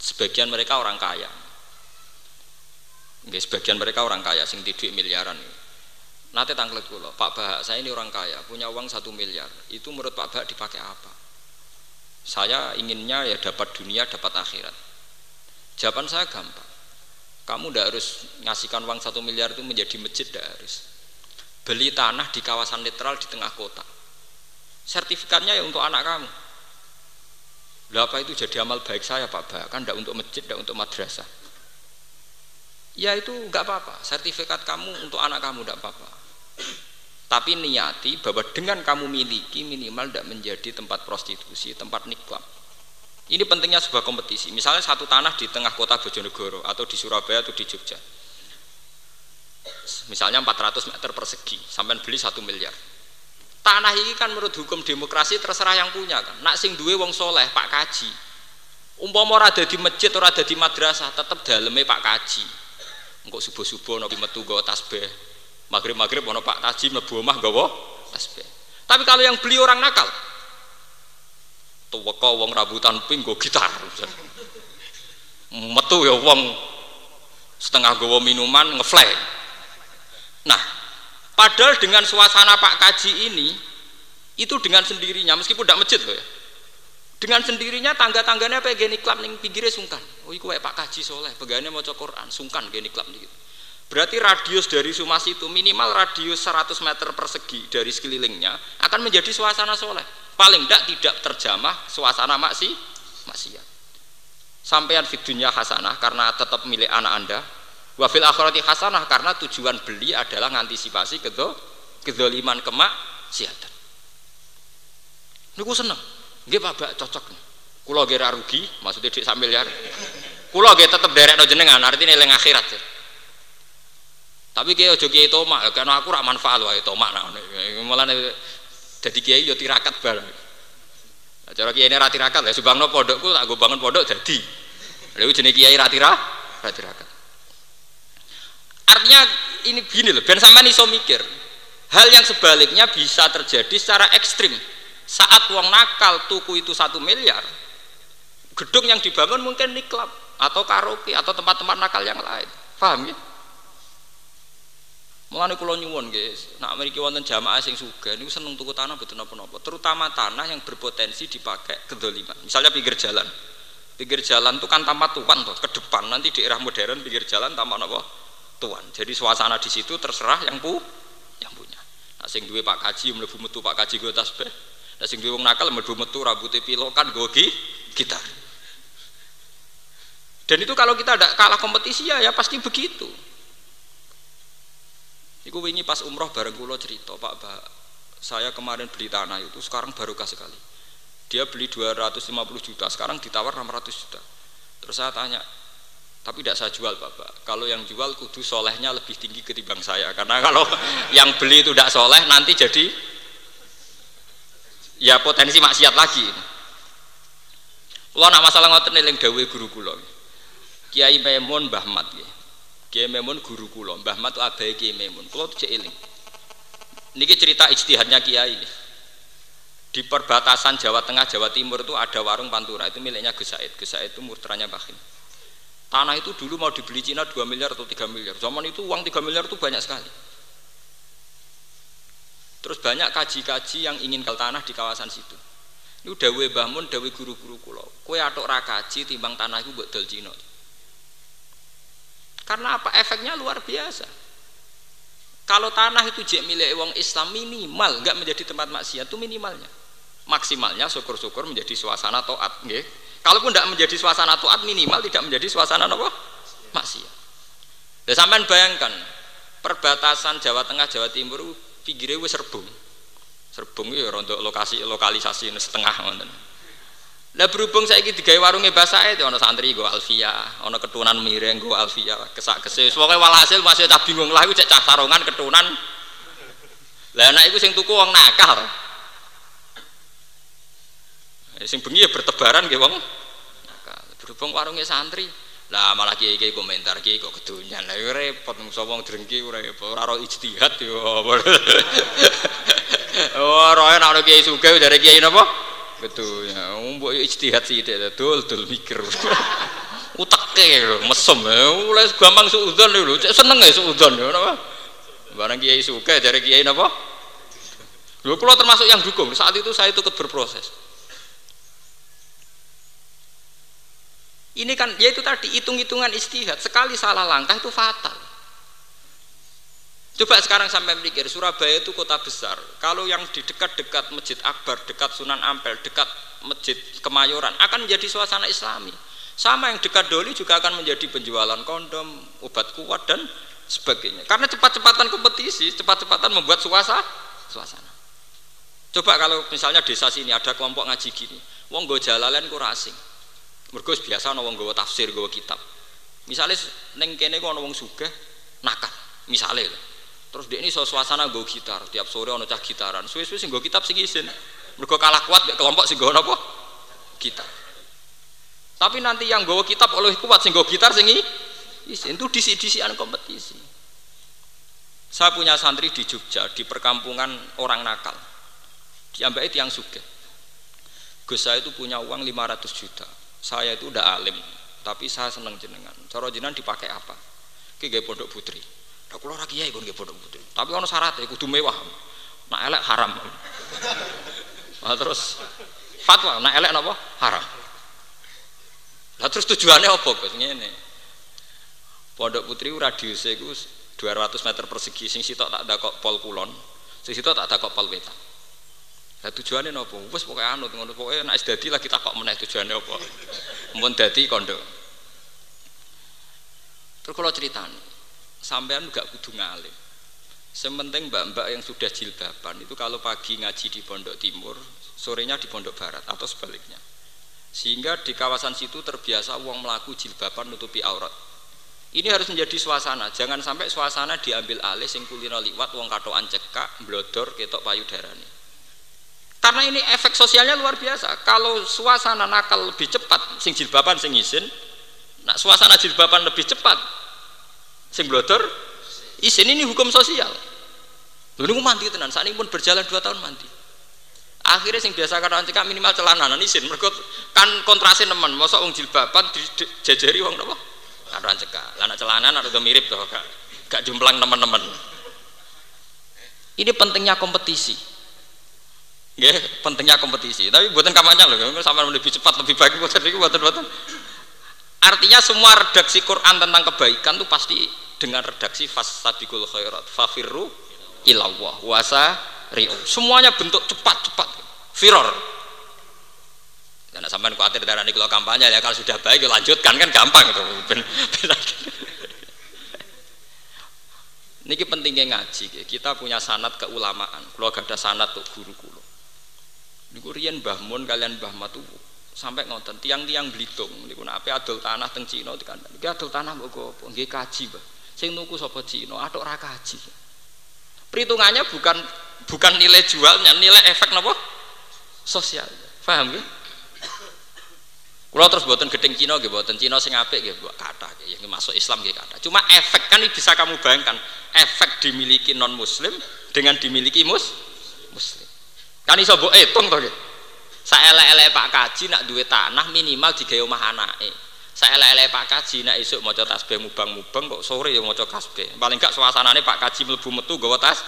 sebagian mereka orang kaya. Sebagian mereka orang kaya, sing tidak miliaran. Nanti tangklet kulo, Pak Bahak, saya ini orang kaya, punya uang satu miliar. Itu menurut Pak Bahak dipakai apa? Saya inginnya ya dapat dunia, dapat akhirat Jawaban saya gampang. Kamu tidak harus ngasihkan uang satu miliar itu menjadi masjid, tidak harus. Beli tanah di kawasan netral di tengah kota. Sertifikatnya ya untuk anak kamu. Lah apa itu jadi amal baik saya Pak Bah? Kan tidak untuk masjid, tidak untuk madrasah. Ya itu nggak apa-apa. Sertifikat kamu untuk anak kamu tidak apa-apa. Tapi niati bahwa dengan kamu miliki minimal tidak menjadi tempat prostitusi, tempat nikah ini pentingnya sebuah kompetisi. Misalnya satu tanah di tengah kota Bojonegoro atau di Surabaya atau di Jogja. Misalnya 400 meter persegi, sampai beli satu miliar. Tanah ini kan menurut hukum demokrasi terserah yang punya kan. Nak sing duwe wong soleh Pak Kaji. Umpama ora ada di masjid ora ada di madrasah, tetap dalamnya Pak Kaji. Engkau subuh-subuh nabi metu gawa tasbih. Maghrib-maghrib ono Pak Kaji mlebu omah gawa tasbih. Tapi kalau yang beli orang nakal, tuweka wong rambutan pink go gitar. Metu ya wong setengah gawa minuman ngeflay nah padahal dengan suasana Pak Kaji ini itu dengan sendirinya meskipun tidak masjid loh ya. Dengan sendirinya tangga-tangganya apa geni klap ning pinggirnya sungkan. Oh iku Pak Kaji soleh pegawainya mau Quran sungkan geni klap gitu berarti radius dari sumas itu minimal radius 100 meter persegi dari sekelilingnya akan menjadi suasana soleh. Paling tidak tidak terjamah suasana maksi maksiat. Sampean di dunia hasanah karena tetap milik anak anda. Wafil akhirati hasanah karena tujuan beli adalah mengantisipasi kedo kedoliman kemak siatan niku seneng. Nggih Pak cocok. Nih Kulo ge rugi, maksudnya dik sak miliar. Kulo ge tetep derekno jenengan, artine eling akhirat. Tapi kiai ojo kiai tomak, karena aku rak manfaat wae tomak nah. Malah jadi kiai yo tirakat bareng. Cara kiai ini rati rakat ya, subangno pondokku tak gue bangun pondok jadi. Lalu jenis kiai rati ra, rati rakat. Artinya ini gini loh, ben sama iso mikir. Hal yang sebaliknya bisa terjadi secara ekstrim. Saat uang nakal tuku itu satu miliar, gedung yang dibangun mungkin niklap atau karaoke atau tempat-tempat nakal yang lain. Paham ya? Mulane kula nyuwun nggih, nek mriki wonten jamaah sing sugih niku seneng tuku tanah betul napa-napa, terutama tanah yang berpotensi dipakai kedoliman. Misalnya pinggir jalan. Pinggir jalan itu kan tanpa tuan tuh, ke depan nanti di era modern pinggir jalan tanpa napa? Tuan. Jadi suasana di situ terserah yang pu yang punya. Nah sing duwe Pak Kaji mlebu metu Pak Kaji go tasbih. Nah sing duwe wong nakal mlebu metu rambutnya pilokan go gitar. Dan itu kalau kita ada kalah kompetisi ya, ya pasti begitu. Iku wingi pas umroh bareng kula cerita, Pak Pak, saya kemarin beli tanah itu sekarang barokah sekali. Dia beli 250 juta, sekarang ditawar 600 juta. Terus saya tanya, tapi tidak saya jual Bapak. Kalau yang jual kudu solehnya lebih tinggi ketimbang saya. Karena kalau yang beli itu tidak soleh nanti jadi ya potensi maksiat lagi. Kalau nak masalah ngoten eling dawe guru kula. Kiai Maimun Mbah Mat Kiai Memun guru kula, Mbah Mat abai Kiai Memun. Kula cek eling. Niki cerita ijtihadnya Kiai ini. Di perbatasan Jawa Tengah, Jawa Timur itu ada warung Pantura, itu miliknya Gus Said. Gus Said itu murtranya Bakhim. Tanah itu dulu mau dibeli Cina 2 miliar atau 3 miliar. Zaman itu uang 3 miliar itu banyak sekali. Terus banyak kaji-kaji yang ingin ke tanah di kawasan situ. Ini dawe bangun, dawe guru-guru kulo. Kue atok rakaji timbang tanah itu buat dol Cina. Karena apa? Efeknya luar biasa. Kalau tanah itu jek milik wong Islam minimal nggak menjadi tempat maksiat itu minimalnya. Maksimalnya syukur-syukur menjadi suasana toat, nggih. Kalaupun tidak menjadi suasana toat minimal tidak menjadi suasana apa? Maksiat. Dan sampean bayangkan perbatasan Jawa Tengah Jawa Timur pinggirnya wis serbung. Serbung ya untuk lokasi lokalisasi setengah ngoten. Lah berhubung saya ini digawe warungnya bahasa itu, ono santri gue Alfia, ono ketunan miring gue Alfia, kesak kesel. Pokoknya walhasil masih tak bingung lah, cek cah sarungan ketunan. Lah anak itu sing tuku wong nakal. Eh, sing bengi ya bertebaran gue wong nakal. Berhubung warungnya santri, lah malah kiai kiai komentar kiai kok ketunyan lah repot musa wong drengki repot ora ro ijtihad yo roe nek kiai sugih dari kiai napa Betul ya, mbok ijtihad sih tidak dul dul mikir. Utake mesem ya, mulai gampang suudzon dulu, cek seneng ya suudzon ya napa? Barang kiai suka dari kiai napa? Lho kula termasuk yang dukung. Saat itu saya ikut berproses. Ini kan ya itu tadi hitung-hitungan istihad. Sekali salah langkah itu fatal. Coba sekarang sampai mikir, Surabaya itu kota besar. Kalau yang di dekat-dekat Masjid Akbar, dekat Sunan Ampel, dekat Masjid Kemayoran, akan menjadi suasana islami. Sama yang dekat Doli juga akan menjadi penjualan kondom, obat kuat, dan sebagainya. Karena cepat-cepatan kompetisi, cepat-cepatan membuat suasana. suasana. Coba kalau misalnya desa sini ada kelompok ngaji gini, wong gue jalalen ku asing. Mergo biasa ana gue tafsir, gue kitab. Misalnya neng kene ku ana wong nakal, misalnya Terus dia ini so suasana gue gitar, tiap sore ono cah gitaran. Suwe-suwe sing gue kitab sing isin. Mereka kalah kuat kelompok sing gue apa? Gitar. Tapi nanti yang gue kitab oleh kuat sing gue gitar sing isin itu disi-disian kompetisi. Saya punya santri di Jogja di perkampungan orang nakal. Diambil yang suge. Gus saya itu punya uang 500 juta. Saya itu udah alim, tapi saya seneng jenengan. Cara jenengan dipakai apa? Kayak pondok putri Lah kula ora kiai kon nggih pondok putri. Tapi ana syarat ya kudu mewah. Nak elek haram. Nah, terus fatwa nak elek napa? Haram. Lah terus tujuannya apa Gus? Ngene. Pondok putri radiusnya iku 200 meter persegi sing sitok tak ada kok pol kulon, sing sitok tak ada kok pol wetan. Lah tujuannya napa? Wis pokoke anut ngono pokoke nek dadi lagi tak kok meneh tujuannya apa. Mumpun dadi kondo. Terus kalau ceritanya, sampean gak kudu ngalim sementing mbak-mbak yang sudah jilbaban itu kalau pagi ngaji di pondok timur sorenya di pondok barat atau sebaliknya Sehingga di kawasan situ terbiasa uang melaku jilbaban nutupi aurat. Ini harus menjadi suasana. Jangan sampai suasana diambil alih sing kulino liwat wong katokan cekak, blodor, ketok payudarane. Karena ini efek sosialnya luar biasa. Kalau suasana nakal lebih cepat, sing jilbaban sing izin, nah suasana jilbaban lebih cepat, sing blodor, izin ini hukum sosial. Lalu ini mandi tenan, saat ini pun berjalan dua tahun mandi. Akhirnya sing biasa karo cekak minimal celana nan isin mergo kan kontrasin nemen. Mosok wong jilbaban dijejeri wong napa? Karo cekak lah nek celana ada mirip tuh gak gak jumplang teman-teman ini pentingnya kompetisi. Ya pentingnya kompetisi. Tapi buatan kamarnya loh sama lebih cepat lebih baik buatan itu buatan buatan artinya semua redaksi Quran tentang kebaikan tuh pasti dengan redaksi fasadikul khairat. Fafirru ilawah wasa rio semuanya bentuk cepat cepat firor karena sampai khawatir darah ini kalau kampanye ya kalau sudah baik ya lanjutkan kan gampang itu Niki pentingnya ngaji, kita punya sanat keulamaan. Kalau gak ada sanat tuh guru kulo. Niku riyen Mbah Mun kalian Mbah Matu sampai ngoten tiang-tiang Belitung niku nape adol tanah teng Cina dikandani. Iki adol tanah mbok apa? Nggih kaji, Mbah. Sing nuku sapa Cina, atok ra kaji. Perhitungannya bukan bukan nilai jualnya, nilai efek nopo sosial. Paham ya? Kalau terus buatan gedeng Cina, gitu, buatan Cina sing apik, gitu, buat kata, yang masuk Islam, gitu, kata. Cuma efek kan bisa kamu bayangkan, efek dimiliki non Muslim dengan dimiliki mus Muslim. Kan iso buat hitung tuh, gitu. Saya elek Pak Kaji nak duit tanah minimal tiga omah anake. Saya elek Pak Kaji nak isuk mau tasbih mubang-mubang kok sore ya mau kasbeh. Paling gak suasanane Pak Kaji mlebu metu gawa tas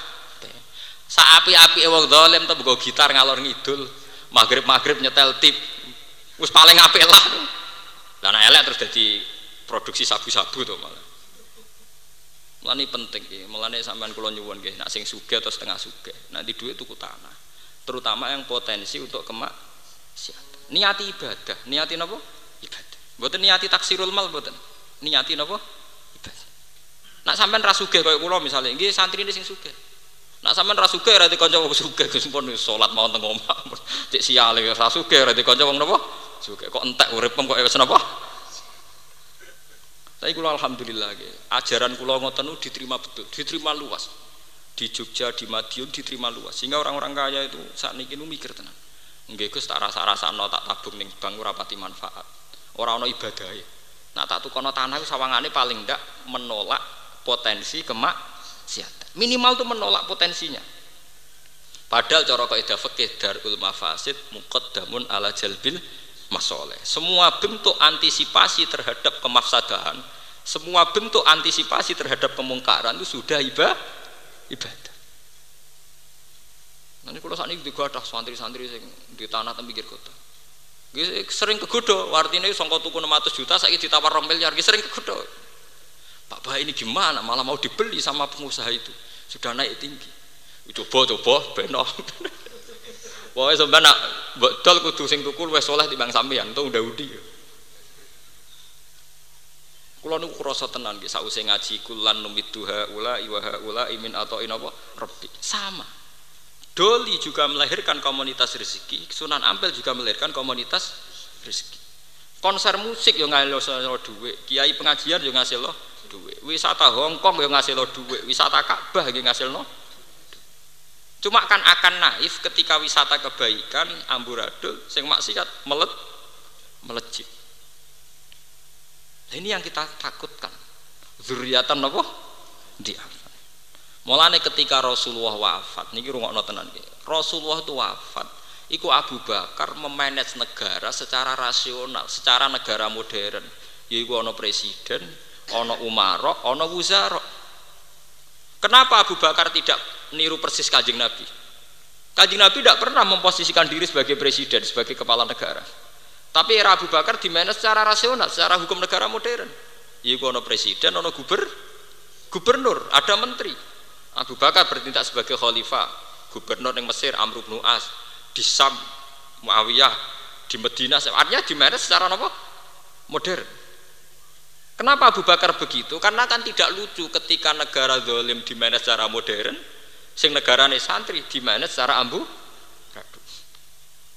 Saapi-api wong dolim tuh buka gitar ngalor ngidul, maghrib-maghrib nyetel tip. Wis paling apik lah. Lah nek elek terus jadi produksi sabu-sabu tuh malah. Mulane penting iki, mulane sampean kula nyuwun nggih, nak sing sugih atau setengah sugih, nak di duit tuku tanah. Terutama yang potensi untuk kemak siat. Niati ibadah, niati napa? Ibadah. Mboten niati taksirul mal mboten. Niati napa? Ibadah. Nak sampean ra sugih kaya kula misalnya, nggih santri ini sing sugih Nak sampean ra sugih ra dikanca wong sugih Gus pun salat mau teng omah. Cek siale ra sugih ra dikanca wong napa? Sugih kok entek uripem kok wis napa? Tapi kula alhamdulillah ge. Ajaran kula ngoten diterima betul, diterima luas. Di Jogja, di Madiun diterima luas. Sehingga orang-orang kaya itu saat ini mikir tenang. Nggih Gus tak rasa-rasano tak tabung ning bank ora pati manfaat. Ora ana ibadah ya. Nah tak tukono tanah sawangane paling ndak menolak potensi kemak siat minimal itu menolak potensinya padahal cara kaidah fikih darul mafasid muqaddamun ala jalbil masoleh semua bentuk antisipasi terhadap kemafsadahan semua bentuk antisipasi terhadap kemungkaran itu sudah ibadah ibadah nanti kalau saat ini juga ada santri-santri yang di tanah tempikir kota. Sering kegodo artinya songkot tuku 600 juta saya ditawar rong miliar sering kegodo Pak Bah ini gimana? Malah mau dibeli sama pengusaha itu. Sudah naik tinggi. Coba coba beno pokoknya sampai nak betul kudu sing tuku luwes soleh timbang sampean tuh udah udi Kulo niku krasa tenan nggih. Sause ngaji kulan numiduha ula iwaha ula imin atau inapa rabbi. Sama Doli juga melahirkan komunitas rezeki Sunan Ampel juga melahirkan komunitas rezeki. Konser musik yang ngasih lo duit kiai pengajian yang ngasih lo duit wisata Hongkong yang ngasih lo duit wisata Ka'bah yang ngasih lo cuma kan akan naif ketika wisata kebaikan amburadul sing maksiat melet melejit. Ini yang kita takutkan. Zuriatan apa? Dia mulane ketika Rasulullah wafat niki rungokno tenan Rasulullah itu wafat Iku Abu Bakar memanage negara secara rasional, secara negara modern. Yaitu ono presiden, ono umarok, ono wuzarok. Kenapa Abu Bakar tidak niru persis kajing Nabi? Kajing Nabi tidak pernah memposisikan diri sebagai presiden, sebagai kepala negara. Tapi era Abu Bakar di mana secara rasional, secara hukum negara modern. Yaitu ono presiden, ono guber, gubernur, ada menteri. Abu Bakar bertindak sebagai khalifah, gubernur yang Mesir Amr bin As, di Sam Muawiyah di Medina artinya di mana secara apa? Modern. Kenapa Abu Bakar begitu? Karena kan tidak lucu ketika negara dolim di mana secara modern sing negara santri di mana secara ambu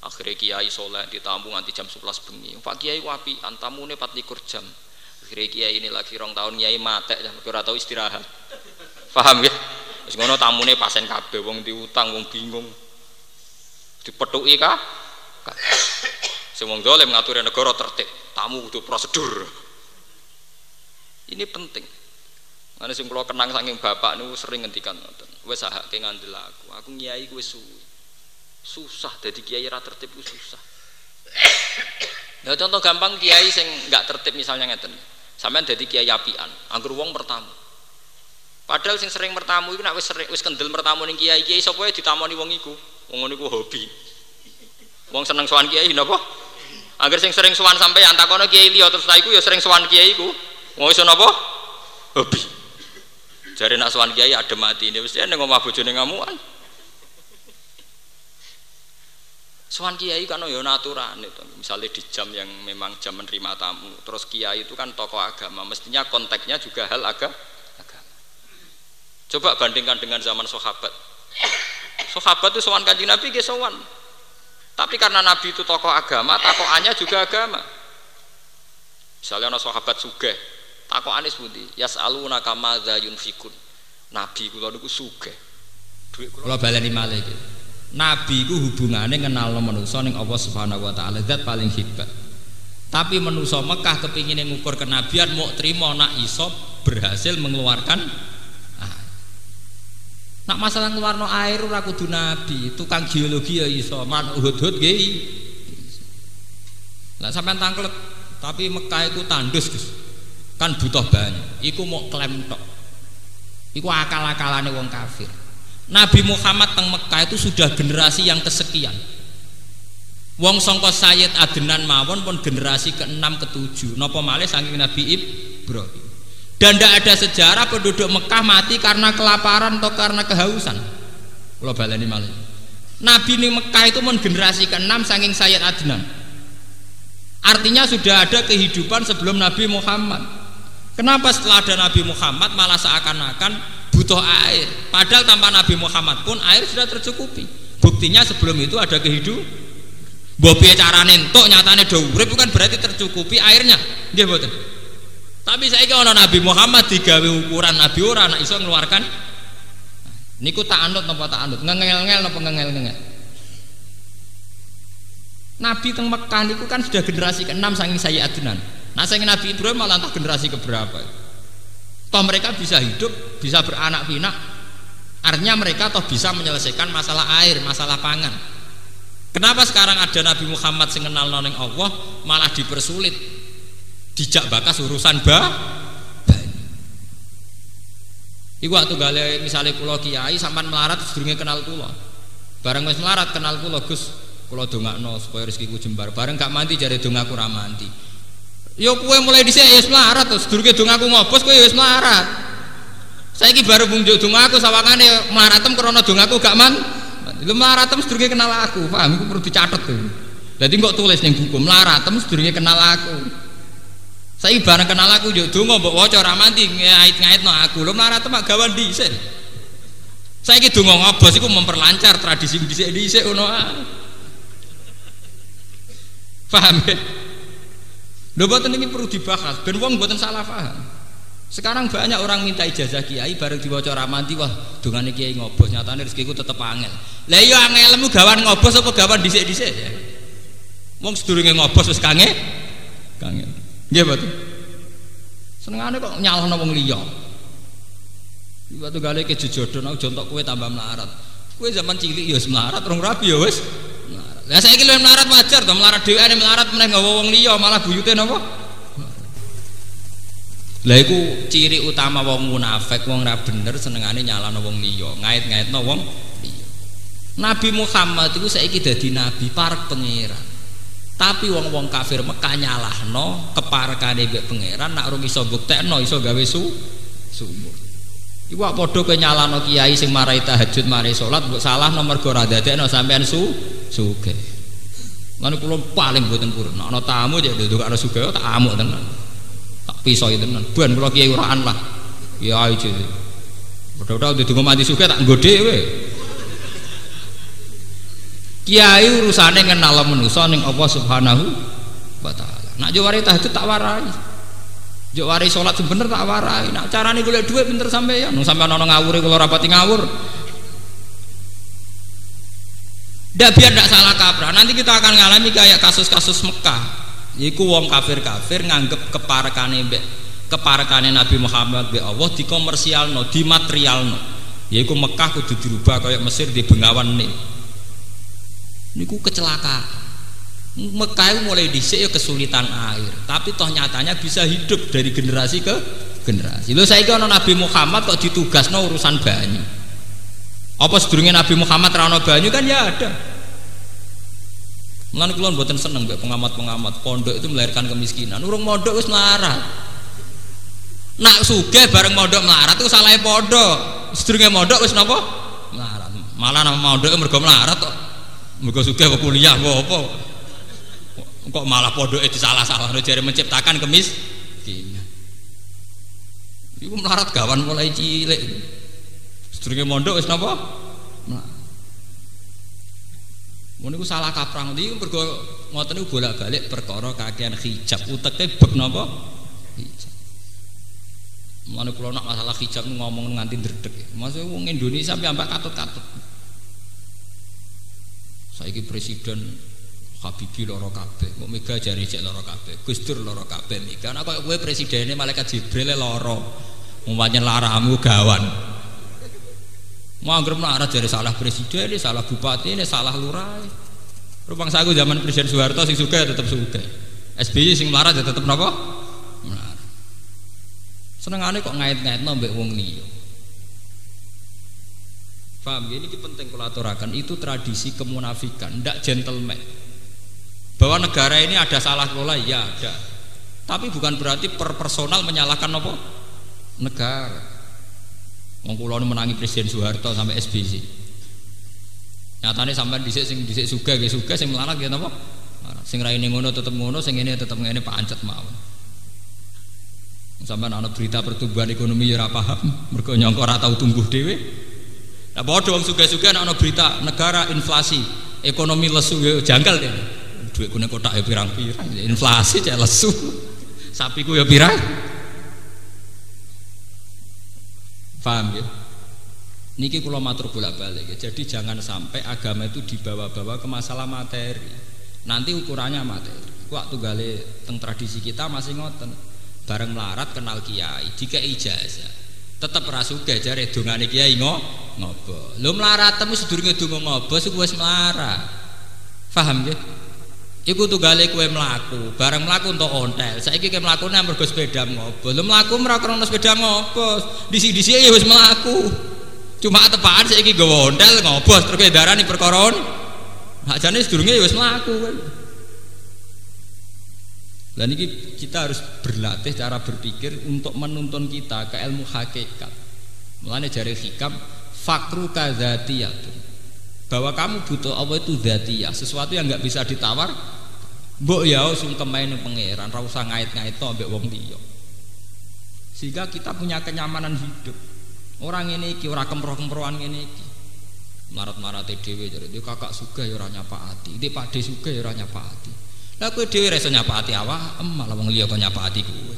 akhirnya kiai soleh ditamu nganti jam 11 bengi. Pak kiai wapi antamu ini 24 jam. Akhirnya kiai ini lagi rong tahun kiai mate ya ora tahu istirahat. Paham ya wis ngono tamune pasen kabeh wong diutang wong bingung dipetuki kah sing wong dolim ngatur negara tertib tamu kudu prosedur ini penting Mana sing kula kenang saking bapak niku sering ngendikan ngoten. Wis sahake ngandel aku. Aku nyai ku wis suwi. Susah dadi kiai ra tertib susah. Nah contoh gampang kiai sing enggak tertib misalnya ngeten. Sampeyan dadi kiai apian, anggur wong bertamu. Padahal sing sering bertamu iku nek wis wis kendel bertamu ning kiai-kiai sapa ya ditamoni wong iku. Wong niku hobi. Wong seneng sowan kiai napa? Angger sing sering sowan sampeyan takono kiai liya terus ta iku ya sering sowan kiai iku. Wong iso napa? Hobi. Jare nak sowan kiai mati ini mesti ning omah bojone ngamuan. Sowan kiai kan ya aturan itu. Misalnya di jam yang memang jam menerima tamu, terus kiai itu kan tokoh agama, mestinya konteksnya juga hal aga, agama. Coba bandingkan dengan zaman sahabat. Sahabat itu sowan kanjeng Nabi ke sowan. Tapi karena Nabi itu tokoh agama, tokohannya juga agama. Misalnya ada sahabat sugih, Takok anis budi, yasaluna kama za yunfikun. Nabi kula niku sugih. Dhuwit kula baleni malih iki. Nabi ku hubungane kenal manusa ning Allah Subhanahu wa taala zat paling hebat. Tapi manusa Mekah kepingin ngukur kenabian mau terima nak iso berhasil mengeluarkan. Nak masalah ngeluarno air ora kudu nabi, tukang geologi ya iso, man uhud-uhud nggih. Lah sampean tangklet, tapi Mekah itu tandus, Gus. Kan butuh banyak. Iku mau klaim tok. Iku akal-akalane wong kafir. Nabi Muhammad teng Mekah itu sudah generasi yang kesekian. Wong songko Sayyid Adnan mawon pun generasi ke-6 ke-7 nopo malih saking Nabi Ibrahim dan tidak ada sejarah penduduk Mekah mati karena kelaparan atau karena kehausan kalau baleni malih Nabi ini Mekah itu pun generasi ke-6 saking Sayyid Adnan artinya sudah ada kehidupan sebelum Nabi Muhammad Kenapa setelah ada Nabi Muhammad malah seakan-akan butuh air? Padahal tanpa Nabi Muhammad pun air sudah tercukupi. Buktinya sebelum itu ada kehidupan. Bobi cara nentok nyatane do urip bukan berarti tercukupi airnya. Nggih mboten. Tapi saya ono Nabi Muhammad digawe ukuran Nabi ora anak iso ngeluarkan niku tak anut napa tak anut ngengel-ngel napa ngengel-ngengel Nabi teng Mekah niku kan sudah generasi ke-6 saking saya Adnan Nah saya Nabi Ibrahim malah entah generasi keberapa. Toh mereka bisa hidup, bisa beranak pinak. Artinya mereka toh bisa menyelesaikan masalah air, masalah pangan. Kenapa sekarang ada Nabi Muhammad sing kenal Allah malah dipersulit, dijak bakas urusan ba Iku waktu gale misalnya pulau kiai sampan melarat sedurunge kenal pulau. Bareng wis melarat kenal pulau Gus, pulau dongakno supaya rezekiku jembar. Bareng gak mandi jare dongaku ra mandi. Yo kue mulai dhisik ya wis melarat terus durunge dongaku ngobos kue ya wis melarat. Saiki baru bunjuk dongaku sawangane mlaratem krana dongaku gak man. Lu mlaratem sedurunge kenal aku, paham iku perlu dicatet tuh. Jadi kok tulis ning buku mlaratem sedurunge kenal aku. Saiki bareng kenal aku yo donga mbok waca ora mandi ngait-ngaitno aku. Lu mlaratem mak gawan dhisik. Saiki donga ngobos iku memperlancar tradisi dhisik-dhisik ngono Paham ya? Lho boten ini perlu dibahas ben wong boten salah paham. Sekarang banyak orang minta ijazah kiai bareng diwaca ramanti wah dongane kiai ngobos nyatane rezekiku tetep angel. Lah iya angelmu gawan ngobos apa gawan dhisik-dhisik ya. Wong sedurunge ngobos wis kange kange. Nggih boten. Senengane kok nyalahno wong liya. Waktu gale ke jejodon aku jontok kowe tambah melarat. Kowe zaman cilik ya wis melarat, rong rabi ya wis lah saya kira melarat wajar toh melarat dewi ini melarat meneh nggak wong liya malah buyute nopo. Lah iku ciri utama wong munafik wong ra bener senengane nyalano wong liya, ngait-ngaitno wong liya. Nabi Muhammad itu saiki dadi nabi parek pangeran. Tapi wong-wong kafir Mekah nyalahno keparekane mbek pangeran nak rung iso buktekno iso gawe su sumur. Iku padha kowe nyalano kiai sing marai tahajud marai salat mbok salah nomor go ra dadekno sampean su sugih. Lan kula paling mboten purun. Nek ana tamu ya nduk ana sugih tak amuk tenan. Tak pisoi tenan. Ben kula kiai uraan lah. Ya aja. Padha-padha ndonga mati sugih tak nggo dhewe. Kiai urusane ngenal manusa ning Allah Subhanahu wa taala. Nak yo wari tahajud tak warai. Yo wari salat bener tak warai. Nak carane golek dhuwit pinter sampeyan. Nung sampeyan ana ngawure kula rapati ngawur. Ndak biar ndak salah kaprah. Nanti kita akan ngalami kayak kasus-kasus Mekah. Iku wong kafir-kafir nganggep keparekane mbek keparekane Nabi Muhammad be Allah dikomersialno, dimaterialno. Yaiku Mekah kudu dirubah kayak Mesir di Bengawan nih. Niku kecelakaan. Mekah mulai dhisik ya kesulitan air, tapi toh nyatanya bisa hidup dari generasi ke generasi. Lho saiki ana Nabi Muhammad kok ditugasno urusan banyu. Apa sedurunge Nabi Muhammad ra banyu kan ya ada. Mulane kula mboten seneng mbek pengamat-pengamat pondok itu melahirkan kemiskinan. Urung mondok wis melarat. Nak sugih bareng mondok melarat itu salah pondok. Sedurunge mondok wis napa? Melarat. Malah nama mondok mergo melarat kok. Mergo sugih kok kuliah kok apa? Kok malah pondoke disalah-salah jare menciptakan kemiskinan. Iku melarat gawan mulai cilik. Sedurunge mondok wis napa? Melarat. Ngono iku salah kaprah ndi mergo ngoten niku bolak-balik perkara kakean hijab uteke bek napa? Hijab. Mulane kula nak masalah hijab ngomong nganti ndredeg. Maksud wong Indonesia ambak katut-katut. Saiki presiden Habibi loro kabeh, kok Mega jari cek loro kabeh, Gus Dur loro kabeh Mega. Nek kok kowe presidene malaikat Jibril loro. Umpamane laramu gawan. Mau anggap marah dari salah presiden, salah bupati, ini salah lurah. Rupang sagu zaman Presiden Soeharto sing suka ya tetap suka. SBY sing marah ya tetap nopo. Seneng aneh kok ngait-ngait nombek wong liya. Paham ya? Ini penting kalau aturakan itu tradisi kemunafikan, tidak gentleman. Bahwa negara ini ada salah kelola, ya ada. Tapi bukan berarti per personal menyalahkan apa? Negara. Wong menangi Presiden Soeharto sampai SBC. Nyatane sampean dhisik sing dhisik suga nggih suga sing melarat nggih napa? Sing raine ngono tetep ngono, sing ngene tetep ngene pancet mawon. Sampean ana berita pertumbuhan ekonomi ya ora paham, mergo nyangka ora tau tumbuh dhewe. Nah padha wong suga-suga ana berita negara inflasi, ekonomi lesu ya janggal deh. Duit kune kotak ya pirang-pirang, inflasi cek lesu. Sapiku ya pirang. Paham ya? Niki kula matur bolak-balik ya. Jadi jangan sampai agama itu dibawa-bawa ke masalah materi. Nanti ukurannya materi. Waktu gale teng tradisi kita masih ngoten. Bareng melarat kenal kiai, jika ijazah. Tetap rasuga jare dongane kiai ngo melarat temu sedurunge donga ngobo wis melarat. Paham ya? Iku tunggale kowe mlaku, bareng mlaku entuk ontel. Saiki kowe mlakune mergo sepeda ngopo. Lho mlaku ora krana sepeda ngopo. Disi-disi ya wis mlaku. Cuma tepaan saiki nggawa ontel ngobos terus darani perkara Hakjane sedurunge ya wis kowe. Lah niki kita harus berlatih cara berpikir untuk menuntun kita ke ilmu hakikat. Mulane jari hikam fakru kadzatiyatun bahwa kamu butuh Allah itu dzatiyah sesuatu yang nggak bisa ditawar mbok ya sungkemain pangeran ra usah ngait-ngait to mbek wong liya. Sehingga kita punya kenyamanan hidup. Orang ini iki ora kemproh-kemprohan ngene iki. Marat-marat dhewe dia kakak suka ya ora dia pakde suka ya ora nyapati lah kowe dhewe reso nyapati awak malah wong liya kok nyapati kowe.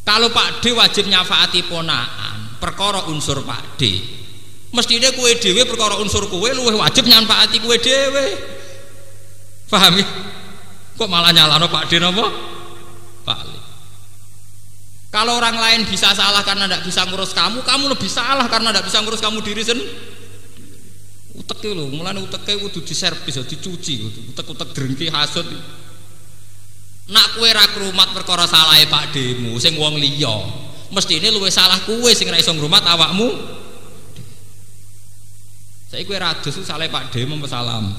Kalau pakde wajib nyafaati ponaan perkara unsur pakde mestinya kue dewe perkara unsur kue luwih wajib nyampati kue dewe paham ya? Kok malah nyalano Pak Den apa Pak kalau orang lain bisa salah karena tidak bisa ngurus kamu kamu lebih salah karena tidak bisa ngurus kamu diri sendiri utek lho mulane uteke kudu diservis dicuci utek-utek drengki hasud nak kue ra krumat perkara salahe Pak Demu sing wong liya mestine luwih salah kue sing ra iso ngrumat awakmu saya kue radus itu salah Pak Demo salam.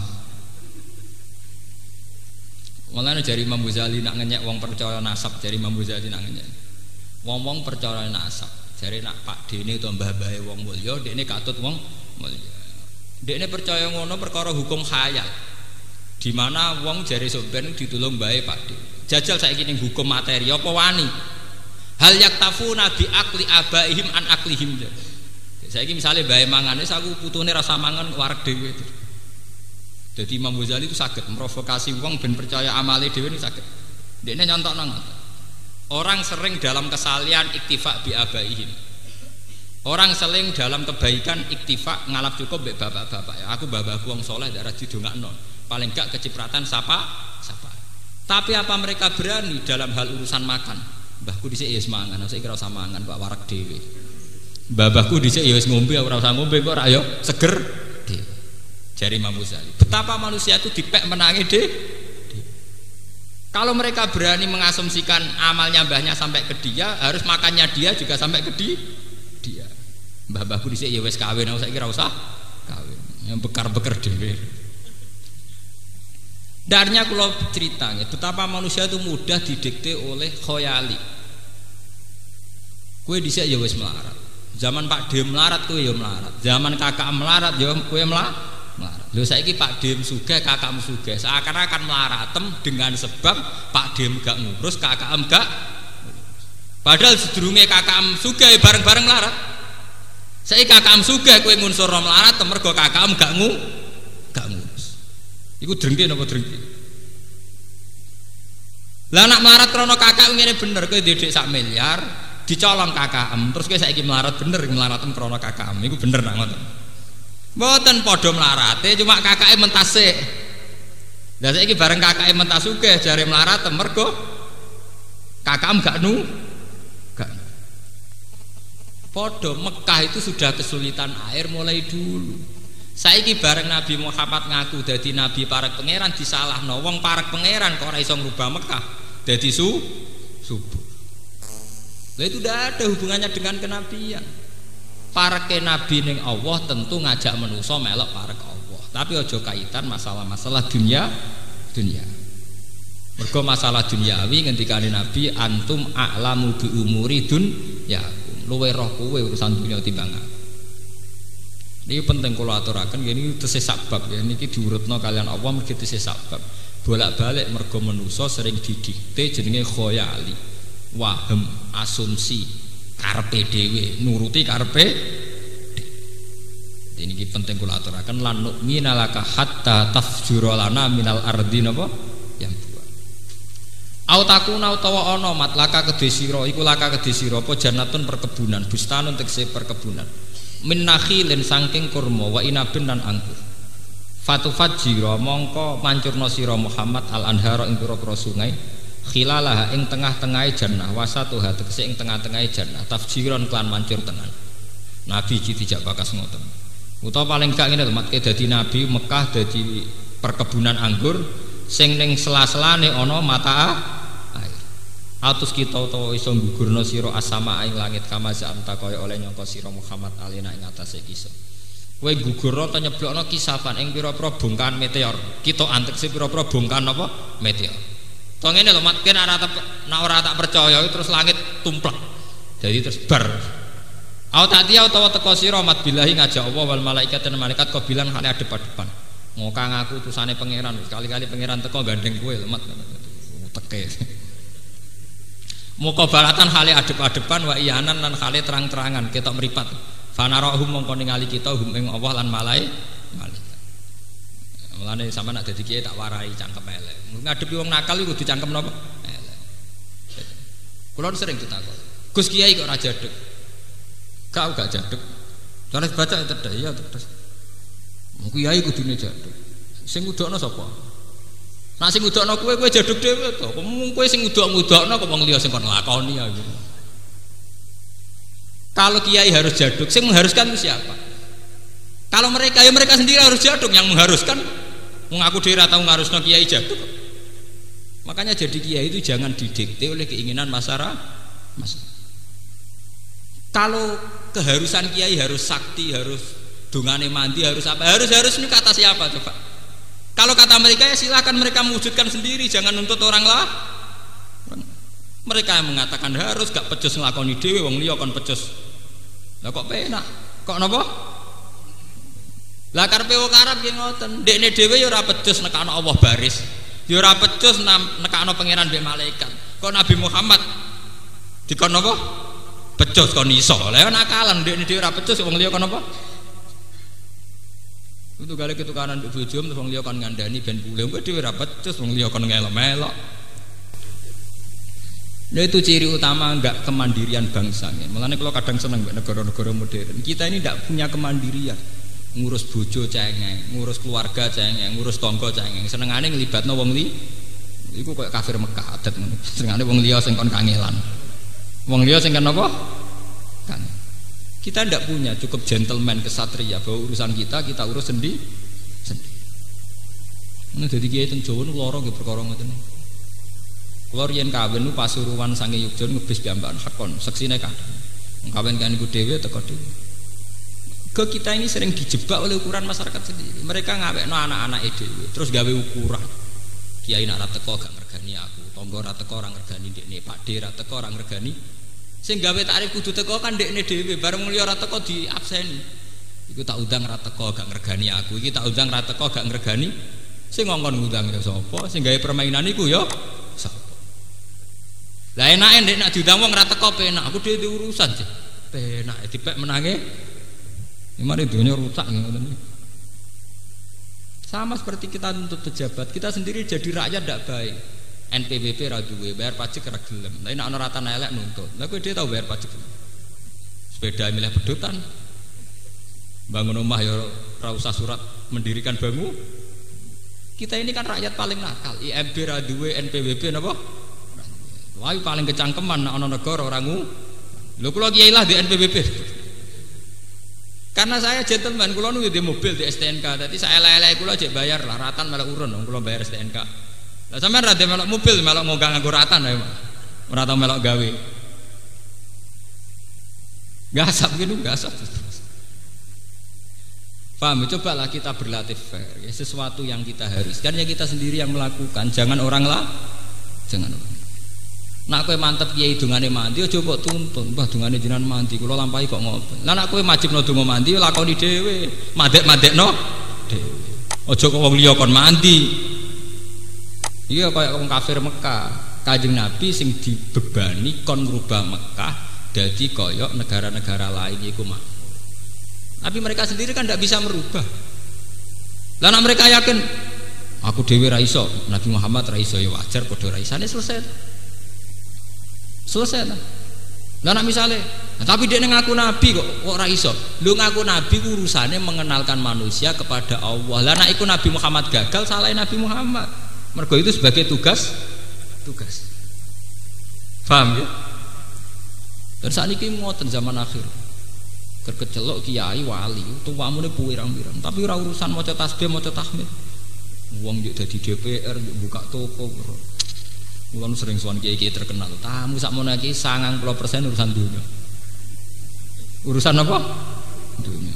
Malah jari Imam Ghazali nak ngenyek wong percaya nasab jari Imam Ghazali nak ngenyek. Wong-wong percaya nasab. Jari nak Pak Dene itu mbah bae wong mulya, dekne katut wong mulya. Dekne percaya ngono perkara hukum khayal. Di mana wong jari soben ditulung bae Dene. Jajal saya ning hukum materi apa wani? Hal yaktafuna bi akli abaihim an aklihim. Saya ini misalnya bayi mangan, ini aku putune rasa mangan warek dewi. Jadi Imam Ghazali itu sakit memprovokasi uang ben percaya amali dewi ini sakit. Dia ini nyontok nang. Orang sering dalam kesalian iktifak bi abaihim. Orang sering dalam kebaikan iktifak ngalap cukup be bapak-bapak ya. Aku babahku wong soleh darah non. Paling gak kecipratan sapa sapa. Tapi apa mereka berani dalam hal urusan makan? Mbahku dhisik ya mangan, saya kira sama mangan Pak warak dewi. Babahku dhisik ya wis ngombe ora usah ngombe kok ora seger dhewe. Jari Imam Ghazali. Betapa manusia itu dipek menangi deh. Kalau mereka berani mengasumsikan amalnya mbahnya sampai ke dia, harus makannya dia juga sampai ke dia. Mbah mbahku di sini ya wes kawin, aku saya kira usah kawin. Yang bekar-bekar dewe. Darnya kalau ceritanya, betapa manusia itu mudah didikte oleh khoyali. Kue dhisik ya wes melarat. Zaman Pak Dem melarat kue ya melarat. Zaman kakak melarat ya kue melarat Lho saiki Pak Dim sugih, kakakmu sugih. Seakan-akan melaratem dengan sebab Pak Dim gak ngurus, kakakmu gak Padahal sedurunge kakakmu sugih bareng-bareng melarat. Saiki kakakmu sugih kowe ngunsur melarat mergo kakakmu gak ngu gak ngurus. Iku drengki napa drengki? Lah anak melarat krana kakak ngene bener kowe didik sak miliar, dicolong kakakmu, terus kowe saiki melarat bener melaratem krana kakakmu. Iku bener nak ngoten. Mboten padha mlarate cuma kakake mentase. Lah saiki bareng kakake mentas sugih jare mlarat mergo kakam gak nu. Padha Mekah itu sudah kesulitan air mulai dulu. Saiki bareng Nabi Muhammad ngaku dadi nabi para pangeran disalahno. Wong para pangeran kok ora iso Mekah? Dadi su subuh. Lah itu tidak ada hubungannya dengan kenabian. Ke nabi ning Allah tentu ngajak menuso melok para ke Allah. Tapi ojo kaitan masalah-masalah dunia dunia. Mergo masalah duniawi ngendikane nabi antum a'lamu bi umuri dun ya luwe roh kowe urusan dunia timbang ini penting kalau aturakan ini tesih sabab ya. Ini diurutno kalian Allah mergi tesih sabab. Bolak-balik mergo menuso sering didikte jenenge khoyali wahem asumsi karpe dewe nuruti karpe ini penting kula aturaken lan nu'mina hatta tafjura lana minal ardi napa au takuna utawa ana mat laka kedhe sira iku laka kedhe sira apa jannatun perkebunan bustanun tegese perkebunan. Min nakhilin saking kurma wa inabin lan anggur. Fatu fajira mongko mancurna sira Muhammad al anhara ing pira-pira sungai khilalah ing tengah-tengah jannah wasatuha tegese ing tengah-tengah jannah tafjiron klan mancur tenan nabi iki tidak bakas ngoten. Utawa paling gak ngene matke dadi nabi Mekah dadi perkebunan anggur sing ning sela-selane ana mata air. Atus kita utawa iso gugurna sira asama ing langit kama anta kaya oleh nyangka sira Muhammad alina ing atase kisah kowe gugurna ta nyeblokno kisafan ing pira-pira bongkahan meteor. Kita antek pira-pira bongkahan apa? Meteor. Toh ngene lho, makin ora tak ora tak percaya terus langit tumplek. Jadi terus bar. Au tadi au tawa teko sira mat billahi ngajak Allah wal malaikat dan malaikat kau bilang hal depan-depan. Ngoka ngaku utusane pangeran, sekali-kali pangeran teko gandeng kowe lemat teke. Muka balatan hale adep-adepan wa iyanan lan hale terang-terangan kita meripat. Fanarahum mongko ningali kita hum ing Allah lan malai. Mulane sampean nak dadi kiai tak warai cangkem elek. Ngadepi wong nakal iku kudu cangkem napa? Elek. Kula sering ditakon. Gus Kiai kok ora jaduk? Kau gak jaduk. Cara baca ya terus ya. Kiai kudune jaduk. Sing ngudokno sapa? Nah sing ngudokno kowe kowe jaduk dhewe to. Mung kowe sing ngudok-ngudokno kok wong liya sing kon lakoni ya gitu. Kalau kiai harus jaduk, sing mengharuskan itu siapa? Kalau mereka ya mereka sendiri harus jaduk yang mengharuskan mengaku diri atau ngarusno kiai jatuh makanya jadi kiai itu jangan didikte oleh keinginan masyarakat kalau keharusan kiai harus sakti harus dungane mandi harus apa harus harus ini kata siapa coba kalau kata mereka ya silahkan mereka mewujudkan sendiri jangan nuntut orang lah mereka yang mengatakan harus gak pecus ngelakoni dewi wong liya kon pecus lah kok penak kok napa lah karepe wong Arab nggih ngoten. Dekne dhewe ya ora pecus nekakno Allah baris. Ya ora pecus nekakno pangeran mbek malaikat. Kok Nabi Muhammad dikon apa? Pecus kon iso. Lah nakalan dekne dhewe ora pecus wong liya kon apa? Itu kali ketukaran untuk bojo terus wong liya kon ngandani ben pulih kowe dhewe ra becus wong liya kon ngelok-melok. Nah itu ciri utama enggak kemandirian bangsa. Mulanya kalau kadang seneng negara-negara modern, kita ini tidak punya kemandirian. Ngurus bojo cengeng, ngurus keluarga cengeng, ngurus tonggo cengeng. Senengane nglibatno wong li Iku kayak kafir Mekah adat ngono. Senengane wong liya sing kon kangelan. Wong liya sing kan apa? Kan. Kita tidak punya cukup gentleman kesatria bahwa urusan kita kita urus sendiri. Sendiri. Ini jadi kiai teng Jawa nu loro nggih perkara ngoten. Kula riyen kawin nu Pasuruan sange Yogya ngebis piyambakan hakon, seksine kadang. Kawin kan iku dhewe teko dhewe. Ke kita ini sering dijebak oleh ukuran masyarakat sendiri. Mereka ngawekno anak-anak dhewe, terus gawe ukuran. Kiai nak teko gak ngergani aku, tonggo ra teko ora ngergani ndekne, Pak D ra teko ora ngergani. Sing gawe takrif kudu teko kan ndekne dhewe, bareng mulya ora teko diabseni. Iku tak undang ra teko gak ngergani aku, iki tak undang ra teko gak ngergani. Sing ngongkon ngundang ya sapa? Sing gawe permainan iku ya sapa? Lah enake ndek nak diundang wong ora teko penak, aku dhewe urusan sih. Penak dipek menange. Gimana dunia rusak ngoten Sama seperti kita untuk pejabat, kita sendiri jadi rakyat tidak baik. NPWP ra duwe, bayar pajak ra gelem. Tapi nek ana rata elek nuntut. Lah kowe dhewe tau bayar pajak. Sepeda milih pedotan. Bangun rumah ya ora usah surat mendirikan bangun. Kita ini kan rakyat paling nakal. IMB ra duwe, NPWP napa? Wah paling kecangkeman nak ana negara ora ngu. Lho kula kiai lah di NPWP. Karena saya gentleman, kula nunggu di mobil di STNK. Tadi saya lele kula cek bayar lah ratan malah urun dong kula bayar STNK. Lah sampean ra melok mobil melok ngogang nganggo ratan ya. Ora tau melok gawe. Gasap gitu gasap. Paham? Cobalah kita berlatih fair. Ya, sesuatu yang kita harus. Karena kita sendiri yang melakukan. Jangan orang lah. Jangan orang. Nak kowe mantep kiai dungane mandi aja kok tuntun. Mbah dungane jenengan mandi kula lampahi kok ngopo. Lah nak kowe majibno donga mandi lakoni dhewe. Mandek-mandekno dhewe. Aja kok wong liya kon mandi. Iya kaya wong kafir Mekah. Kanjeng Nabi sing dibebani kon ngrubah Mekah dadi kaya negara-negara lain iku mah. Tapi mereka sendiri kan tidak bisa merubah. Lah mereka yakin aku dewi raiso, Nabi Muhammad raiso ya wajar padha raisane selesai. Selesai lah. Lah nak misalnya, nah, tapi dia ngaku nabi kok kok ora iso. Lu ngaku nabi urusannya mengenalkan manusia kepada Allah. Lah nak ikut Nabi Muhammad gagal salahin Nabi Muhammad. Mergo itu sebagai tugas tugas. Paham ya? Dan saat ini ngoten zaman akhir. Kerkecelok kiai wali, tuamu ini puwirang-wirang. Tapi ora urusan mau tasbih, mau tahmid. Uang jadi DPR, buka toko. Mulai sering suan kiai kiai terkenal. Tamu sak mau sangang puluh persen urusan dunia. Urusan apa? Dunia.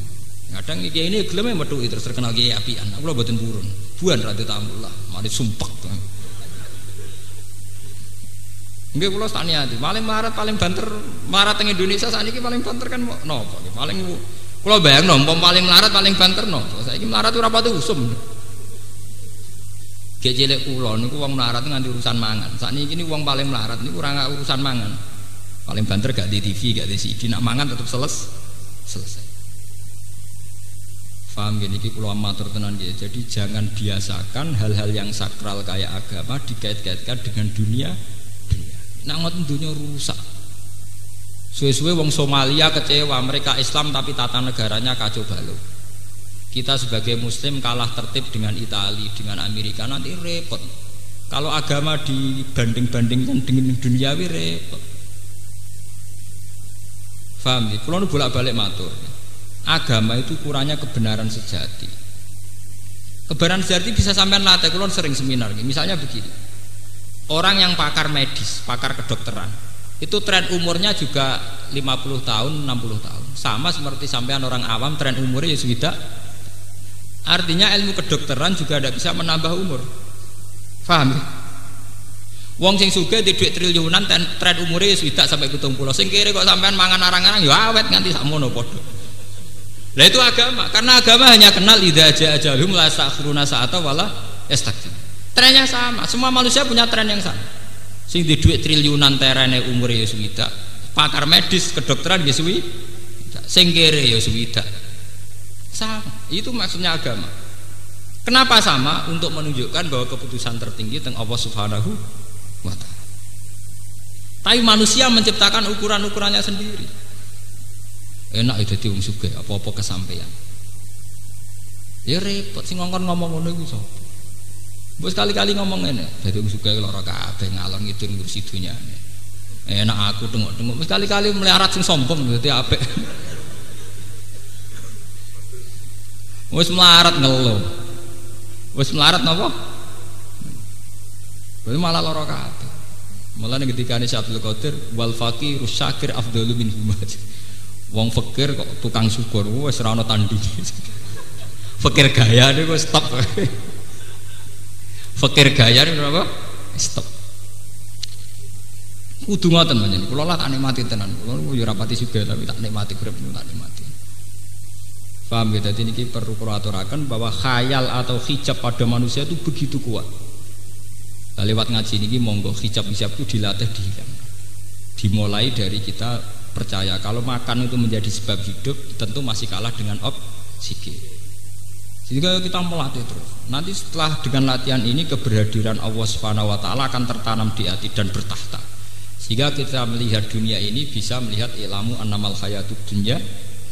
Kadang kiai ini gelem metu terus terkenal kiai apian. Aku lah buatin burun. Buan rada tamu lah. Mari sumpah. Enggak pulau hati. Paling marat paling banter marat teng Indonesia saat ini paling banter kan nopo. Paling pulau bayang nopo paling marat paling banter nopo. Saya ini marat itu rapat usum. Gek cilik kula niku wong melarat nganti urusan mangan. Sakniki ini wong paling melarat niku ora urusan mangan. Paling banter gak di TV, gak di CD, nak mangan tetap seles selesai. Faham gini ki kula matur tenan nggih. Jadi jangan biasakan hal-hal yang sakral kayak agama dikait-kaitkan dengan dunia dunia. Ngoten dunia rusak. Suwe-suwe wong Somalia kecewa, mereka Islam tapi tata negaranya kacau balau kita sebagai muslim kalah tertib dengan Italia dengan Amerika nanti repot kalau agama dibanding-bandingkan dengan duniawi repot paham ya? kalau bolak-balik matur agama itu kurangnya kebenaran sejati kebenaran sejati bisa sampai latih kalau sering seminar misalnya begini orang yang pakar medis pakar kedokteran itu tren umurnya juga 50 tahun 60 tahun sama seperti sampean orang awam tren umurnya ya sudah Artinya ilmu kedokteran juga tidak bisa menambah umur. Faham ya? Wong sing suge di duit triliunan tren umurnya sudah sampai kutung pulau. Sing kiri kok sampean mangan arang-arang ya awet nganti sakmono podo. Lah itu agama, karena agama hanya kenal idza aja ajalhum la sakhiruna sa'ata wala yastakbir. Trennya sama, semua manusia punya tren yang sama. Sing di duit triliunan terene umurnya ya sudah. Pakar medis kedokteran ya suwi. Sing kiri ya Sama. Itu maksudnya agama. Kenapa sama? Untuk menunjukkan bahwa keputusan tertinggi tentang Allah Subhanahu wa taala. Tapi manusia menciptakan ukuran-ukurannya sendiri. Enak itu tiung suge, apa-apa kesampaian. Ya repot sing ngomong ngomong ngono iku sapa? Mbok sekali-kali ngomong ngene, dadi wong suge lara kabeh ngalor ngidul ngurusi dunyane. Enak aku tengok-tengok sekali-kali melarat sing sombong dadi apik. Wis melarat ngeluh. Wis melarat napa? Berarti malah lara kabeh. Ning ketika ini Syabdul Qadir wal fakir syakir afdalu min Wong fakir kok tukang syukur wis ora ana tandinge. Fakir gaya niku stop. Fakir gaya niku apa? Stop. Kudu ngoten panjenengan. Kula lah tak nikmati tenan. Kula yo ora pati sugih tapi tak nikmati urip tak nikmati. Paham ya? Jadi ini perlu aturakan bahwa khayal atau hijab pada manusia itu begitu kuat. Nah, lewat ngaji ini monggo hijab-hijab itu dilatih dihilang. Dimulai dari kita percaya kalau makan itu menjadi sebab hidup tentu masih kalah dengan oksigen. Sehingga kita melatih terus. Nanti setelah dengan latihan ini keberhadiran Allah Subhanahu wa taala akan tertanam di hati dan bertahta. Sehingga kita melihat dunia ini bisa melihat ilmu anamal hayatud dunya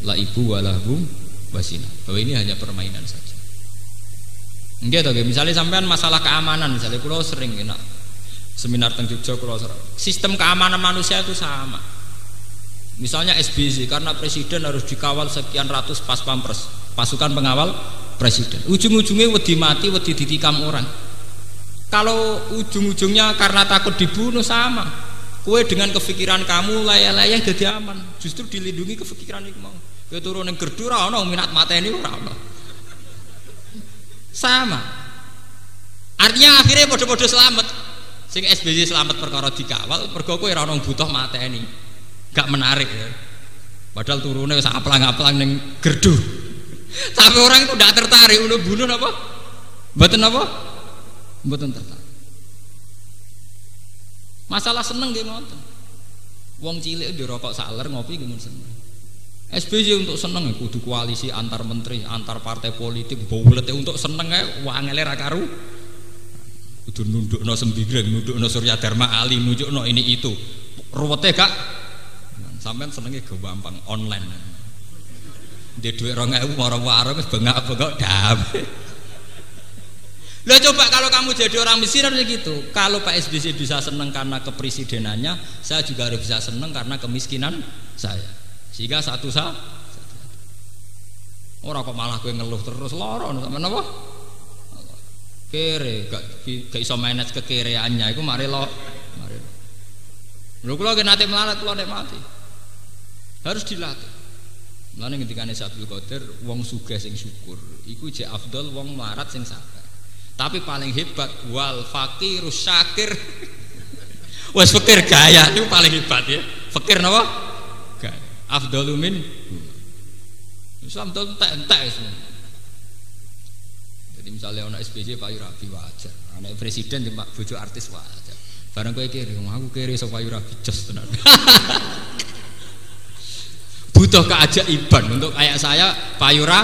la ibu walahum wasina. Bahwa ini hanya permainan saja. Enggak tahu, misalnya sampean masalah keamanan, misalnya kulo sering enak seminar tentang Jogja kulo sering. Sistem keamanan manusia itu sama. Misalnya SBC karena presiden harus dikawal sekian ratus pas pampers pasukan pengawal presiden. Ujung-ujungnya wedi mati, wedi ditikam orang. Kalau ujung-ujungnya karena takut dibunuh sama. Kue dengan kepikiran kamu layak-layak jadi aman. Justru dilindungi kepikiran itu mau. Kowe turun ning gerdu ana minat mateni ora ana. Sama. Artinya akhirnya podo-podo selamat. Sing SBY selamat perkara dikawal, mergo kowe ora ana butuh mateni. Gak menarik ya. Padahal turunnya wis aplang-aplang ning gerdu. Tapi orang itu tidak tertarik udah bunuh apa? Mboten apa? Mboten tertarik. Masalah seneng nggih ngoten. Wong cilik rokok saler ngopi nggih seneng. SBY untuk seneng ya, kudu koalisi antar menteri, antar partai politik, baulet untuk seneng ya, wangele ra karu. Kudu nundukno sembigreng, nundukno Surya Dharma Ali, nunjukno ini itu. Ruwete Kak. Sampean senenge gampang online. Di duit orang ewu waro-waro wis bengak-bengok damai. Lah coba kalau kamu jadi orang miskin harus gitu. Kalau Pak SBY bisa seneng karena kepresidenannya, saya juga harus bisa seneng karena kemiskinan saya. Sehingga satu sah Orang kok malah gue ngeluh terus lorong sama apa? Kere, gak gak iso manage kekereannya, itu mari lo, mari. Lho kula ge nate melarat nek mati. Harus dilatih. Mulane ketika ane Sabtu Qadir wong sugih sing syukur, iku jek afdol wong melarat sing sabar. Tapi paling hebat wal fakir syakir. Wes fakir gaya itu paling hebat ya. Fakir napa? afdalu min Islam itu entek-entek jadi misalnya anak SPJ Pak Yurabi wajar anak presiden cuma bojo artis wajar barang gue kiri aku kiri so Pak Yurabi just tenan butuh keajaiban untuk kayak saya Pak Yura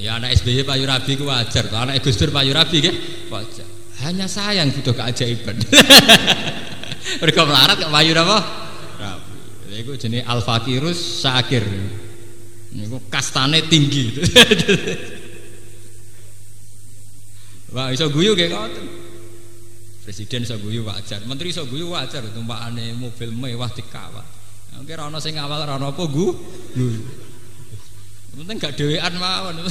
ya anak SBY Pak Yurabi itu wajar anak Gus Dur Pak Yurabi kan wajar hanya saya yang butuh keajaiban mereka melarat Pak Yura apa Iku jenis al fakirus sakir. Niku kastane tinggi. Wah iso guyu kayak ngoten. Presiden iso guyu wajar, menteri iso guyu wajar tumpakane mobil mewah dikawal. Oke ana sing ngawal ana apa gu. Penting gak dhewean mawon.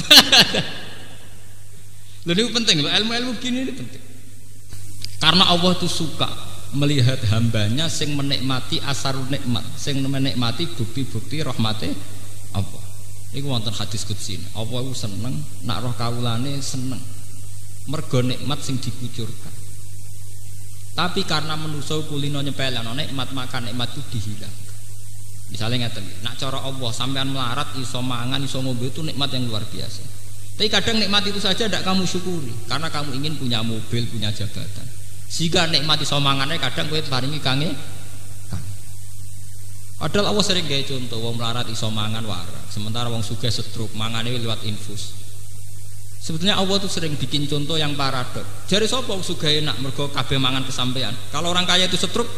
Lha niku penting lho ilmu-ilmu gini ini penting. Karena Allah tuh suka melihat hambanya sing menikmati asar nikmat sing menikmati bukti-bukti rahmate apa Iku wonten hadis qudsi. Apa iku seneng nak roh kawulane seneng. Mergo nikmat sing dikucurkan. Tapi karena menuso kulino nyepelano nikmat maka nikmat itu dihilang. Misalnya ngeten, nak cara Allah sampean melarat iso mangan iso ngombe itu nikmat yang luar biasa. Tapi kadang nikmat itu saja tidak kamu syukuri karena kamu ingin punya mobil, punya jabatan. Jika nikmati somangannya kadang kowe paringi kange. Padahal Allah sering gaya contoh, wong melarat iso mangan warak, sementara wong suge setruk mangan ini lewat infus. Sebetulnya Allah tuh sering bikin contoh yang paradok. Jadi sopo wong suge enak mergo kabeh mangan kesampaian. Kalau orang kaya itu setruk,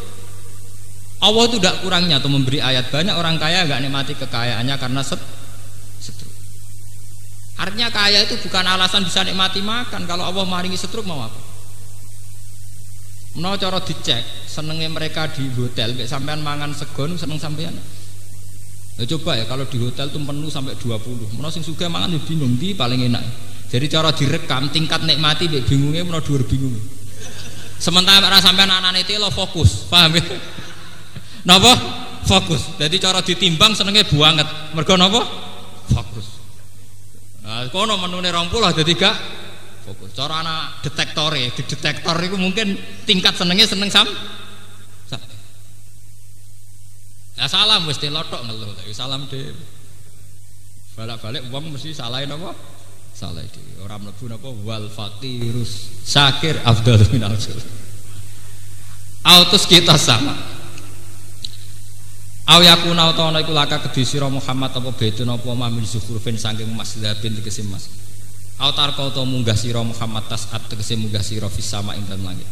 Allah itu tidak kurangnya atau memberi ayat banyak orang kaya nggak nikmati kekayaannya karena set, setruk. Artinya kaya itu bukan alasan bisa nikmati makan. Kalau Allah maringi setruk mau apa? Mau cara dicek senengnya mereka di hotel, kayak sampean mangan segon seneng sampean. Ya coba ya kalau di hotel tuh penuh sampai 20. Mau sing suka mangan ya bingung di paling enak. Jadi cara direkam tingkat nikmati bingungnya mau dua bingung. Sementara sampean anak itu lo fokus, paham ya? Napa? Fokus. Jadi cara ditimbang senengnya buanget. Mergo napa? Fokus. Nah, kono menune 20 dadi gak fokus. Cara anak detektor ya, di detektor itu mungkin tingkat senengnya seneng sam. Ya salam mesti lotok ngeluh, salam deh. Balik-balik uang mesti salahin apa? Salah itu. Orang mlebu napa wal fakirus sakir afdal min Autus kita sama. Aw yakuna utawa iku laka kedhi sira Muhammad apa betun apa mamil zuhurfin saking mas dabin tegese mas. Autar kau to munggah siro Muhammad tas at tegese munggah siro fis sama ing dalam langit.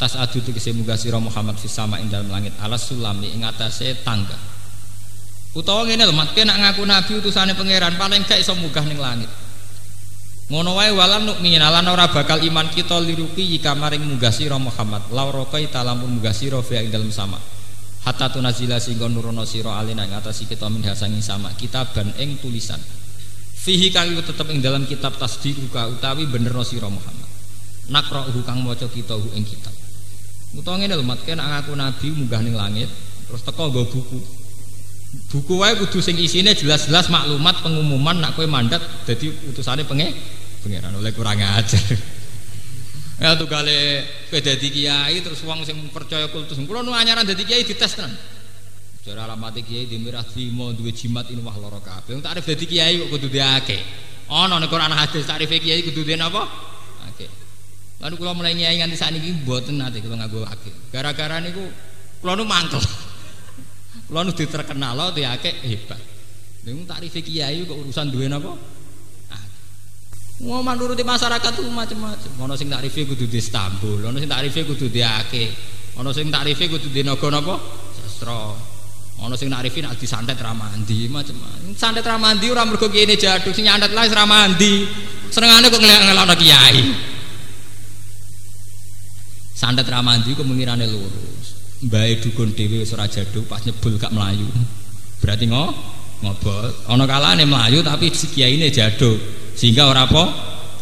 Tas adu tegese munggah siro Muhammad fis sama ing dalam langit. Alas sulami ing atase tangga. Utawa ngene lho, mat nak ngaku nabi utusane pangeran paling gak iso munggah ning langit. Ngono wae walan nukmin lan ora bakal iman kita liruki jika maring munggah sira Muhammad. Laura kai talamun munggah sira fi sama. Hatta tunazila singgo nurono sira alina ing atase kita min hasangi sama. Kitaban ing tulisan. Fihi kang tetep ing dalam kitab tasdiquka utawi bener sira Muhammad. Nakra'uhu kang maca kita ing kitab. Utawa ngene lho mat nek ngaku nabi munggah ning langit terus teko nggo buku. Buku wae kudu sing isine jelas-jelas maklumat pengumuman nak kowe mandat dadi utusane penge pangeran oleh kurang ajar ya tuh kowe dadi kiai terus wong sing percaya kultus kula nu anyaran dadi kiai dites tenan Jare alamat kiai di mirah limo duwe jimat ini wah loro kabeh. Wong takrif dadi kiai kok kudu diake. Ana nek Quran hadis takrif kiai kudu den apa? Ake. Lalu kula mulai nyai nganti sakniki mboten nate kula nganggo ake. Gara-gara niku kula nu mangkel. Kula nu diterkenal diake hebat. Ning takrif kiai kok urusan duwe napa? Mau nuruti masyarakat tuh macam-macam. Ono sing takrife kudu di Istanbul, ono sing takrife kudu di Ake, ono sing takrife kudu di Naga napa? Sastra. Ono sing narifi nak disantet ra mandi macam-macam. Santet ra mandi ora mergo kene jaduk sing nyantet lae ra mandi. Senengane kok ngelak-ngelakno kiai. Santet ra mandi kok mengirane lurus. Mbae dukun dhewe wis ora jaduk pas nyebul gak melayu. Berarti ngo ngobot. Ana kalane melayu tapi si kiyaine jaduk. Sehingga ora apa?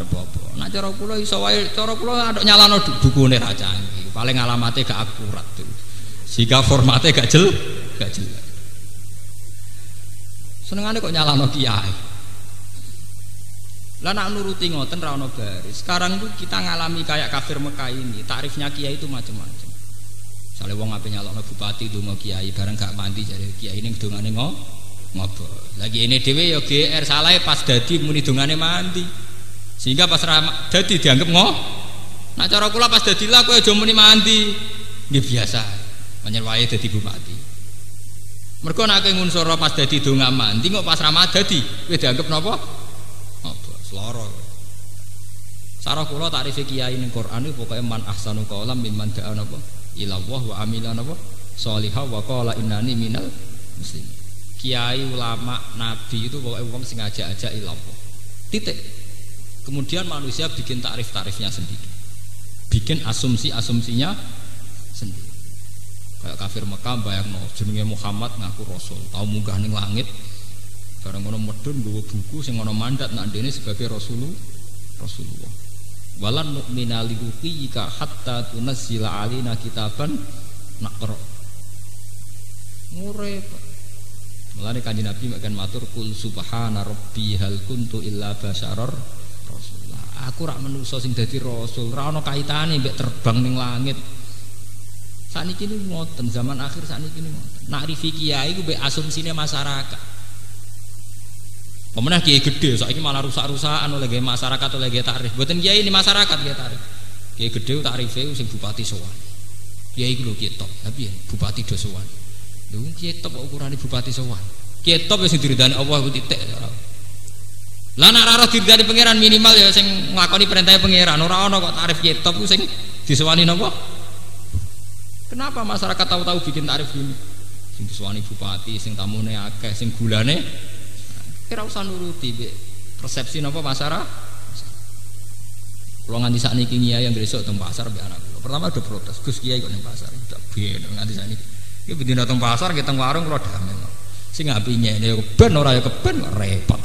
Apa. Nak cara kula iso wae cara kula aduk nyalano bukune ra canggih. Paling alamate gak akurat tuh. Sehingga formatnya gak jel gak jelas senengane kok nyalano kiai lah nak nuruti ngoten ra ono baris sekarang tuh kita ngalami kayak kafir Mekah ini tarifnya kiai itu macam-macam Misalnya wong ape nyalokno bupati donga kiai bareng gak mandi jadi kiai ning dongane ngo ngobrol. Lagi ini dhewe ya GR salah pas dadi muni dongane mandi. Sehingga pas ra dadi dianggap ngo. Nak cara kula pas dadi lah kowe aja muni mandi. Nggih biasa. Panjen wae dadi bupati. Mereka nak ngunsur pas dadi donga mandi kok pas ramah dadi kowe dianggap napa? Apa? Seloro. Sarah kula takrif kiai ning Quran itu pokoknya man ahsanu qaulam mimman da'a napa? Ila Allah wa amila napa? Shalihah wa qala innani minal muslim. Kiai ulama nabi itu pokoknya sing ngajak-ajak ila Allah. Titik. Kemudian manusia bikin tarif-tarifnya sendiri. Bikin asumsi-asumsinya sendiri kayak kafir Mekah bayang no jenenge Muhammad ngaku Rasul tahu munggah ning langit bareng ngono medun gue buku sing ngono mandat nak dene sebagai Rasulullah Rasulullah walan nu'mina jika hatta tunazzila alina kitaban naqra ngurep Mulane kanjeng Nabi makan matur kul subhana rabbi hal kuntu illa basyarar rasulullah. Aku rak menuso sing dadi rasul, ora ana kaitane mbek terbang ning langit. Saat ini ngoten zaman akhir saat ini ngoten. Nak rifi kiai gue asumsinya masyarakat. Pemenang kiai gede, soalnya malah rusak-rusakan oleh gaya masyarakat oleh gaya tarif. Buatan kiai ini masyarakat gaya tarif. Kiai gede tarifnya sing bupati sowan. Kiai gue kita, tapi ya, bupati do sowan. Lho kitab ukurane bupati sowan. Kitab wis diridani Allah iku titik. Lah nek ora diridani pangeran minimal ya sing nglakoni perintah pangeran ora ana kok tarif kitab ku sing disewani napa? Kenapa masyarakat tahu-tahu bikin tarif gini? Sing disewani bupati, sing tamune akeh, sing gulane kira usah nuruti persepsi napa masyarakat. Kalau nganti saat ini kiai yang besok teng pasar be anak Pertama ada protes, Gus Kiai kok pasar. Tak ben nganti saat ini. Iki bedine datang pasar kita warung kalau damai. Sing ngapinya ini keben ora ya keben repot.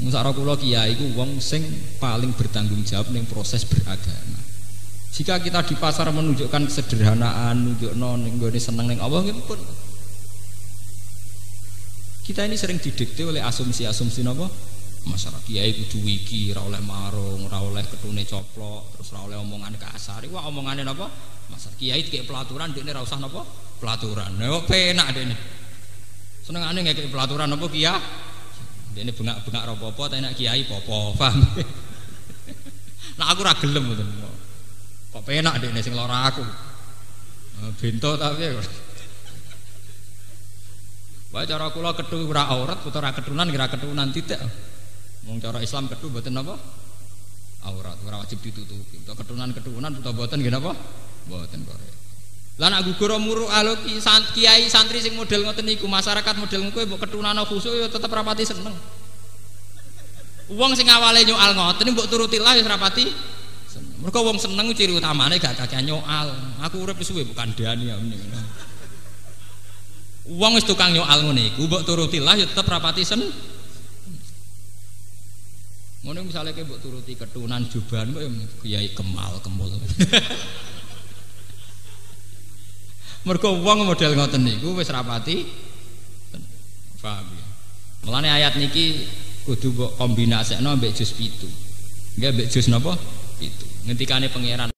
Musara kula kiai ku wong sing paling bertanggung jawab ning proses beragama. Jika kita di pasar menunjukkan kesederhanaan, nunjukno ning gone seneng ning Allah nggih pun. Kita ini sering didikte oleh asumsi-asumsi napa? Masyarakat kiai kudu wiki ora oleh marung ora oleh ketune coplok terus ora oleh omongan kasar wah omongane napa Masa kiai kayak pelaturan dia ora usah napa? Pelaturan. Kok penak dene. Senengane ngekek pelaturan napa kia? Dene bengak-bengak ora apa-apa tapi nek kiai popo, paham? nah aku ora gelem ngoten. Kok penak dene sing lara aku. Bento tapi Wah cara kula kethu ora aurat, utawa ketunan kira ketunan titik. Wong cara Islam kethu mboten napa? Aurat, ora wajib ditutupi. Utawa ketunan-ketunan utawa mboten nggih napa? Mboten kok. Lah nek gugur muru alo kiai santri sing model ngoten niku masyarakat model kowe mbok ketunana khusuk ya tetep rapati seneng. Wong sing awale nyoal ngoten mbok turuti lah ya rapati seneng. Mergo wong seneng ciri utamane gak kakek nyoal. Aku urip suwe bukan dani ya Wong wis tukang nyoal ngene iku mbok turuti lah ya tetep rapati seneng. Ngono misalnya kayak mbok turuti ketunan juban kok ya kiai kemal kemul. Mergo wong model ngoten niku wis rapati paham ya. Mulane ayat niki kudu mbok kombinasekno mbek juz 7. Nggih mbek juz napa? 7. Ngendikane pangeran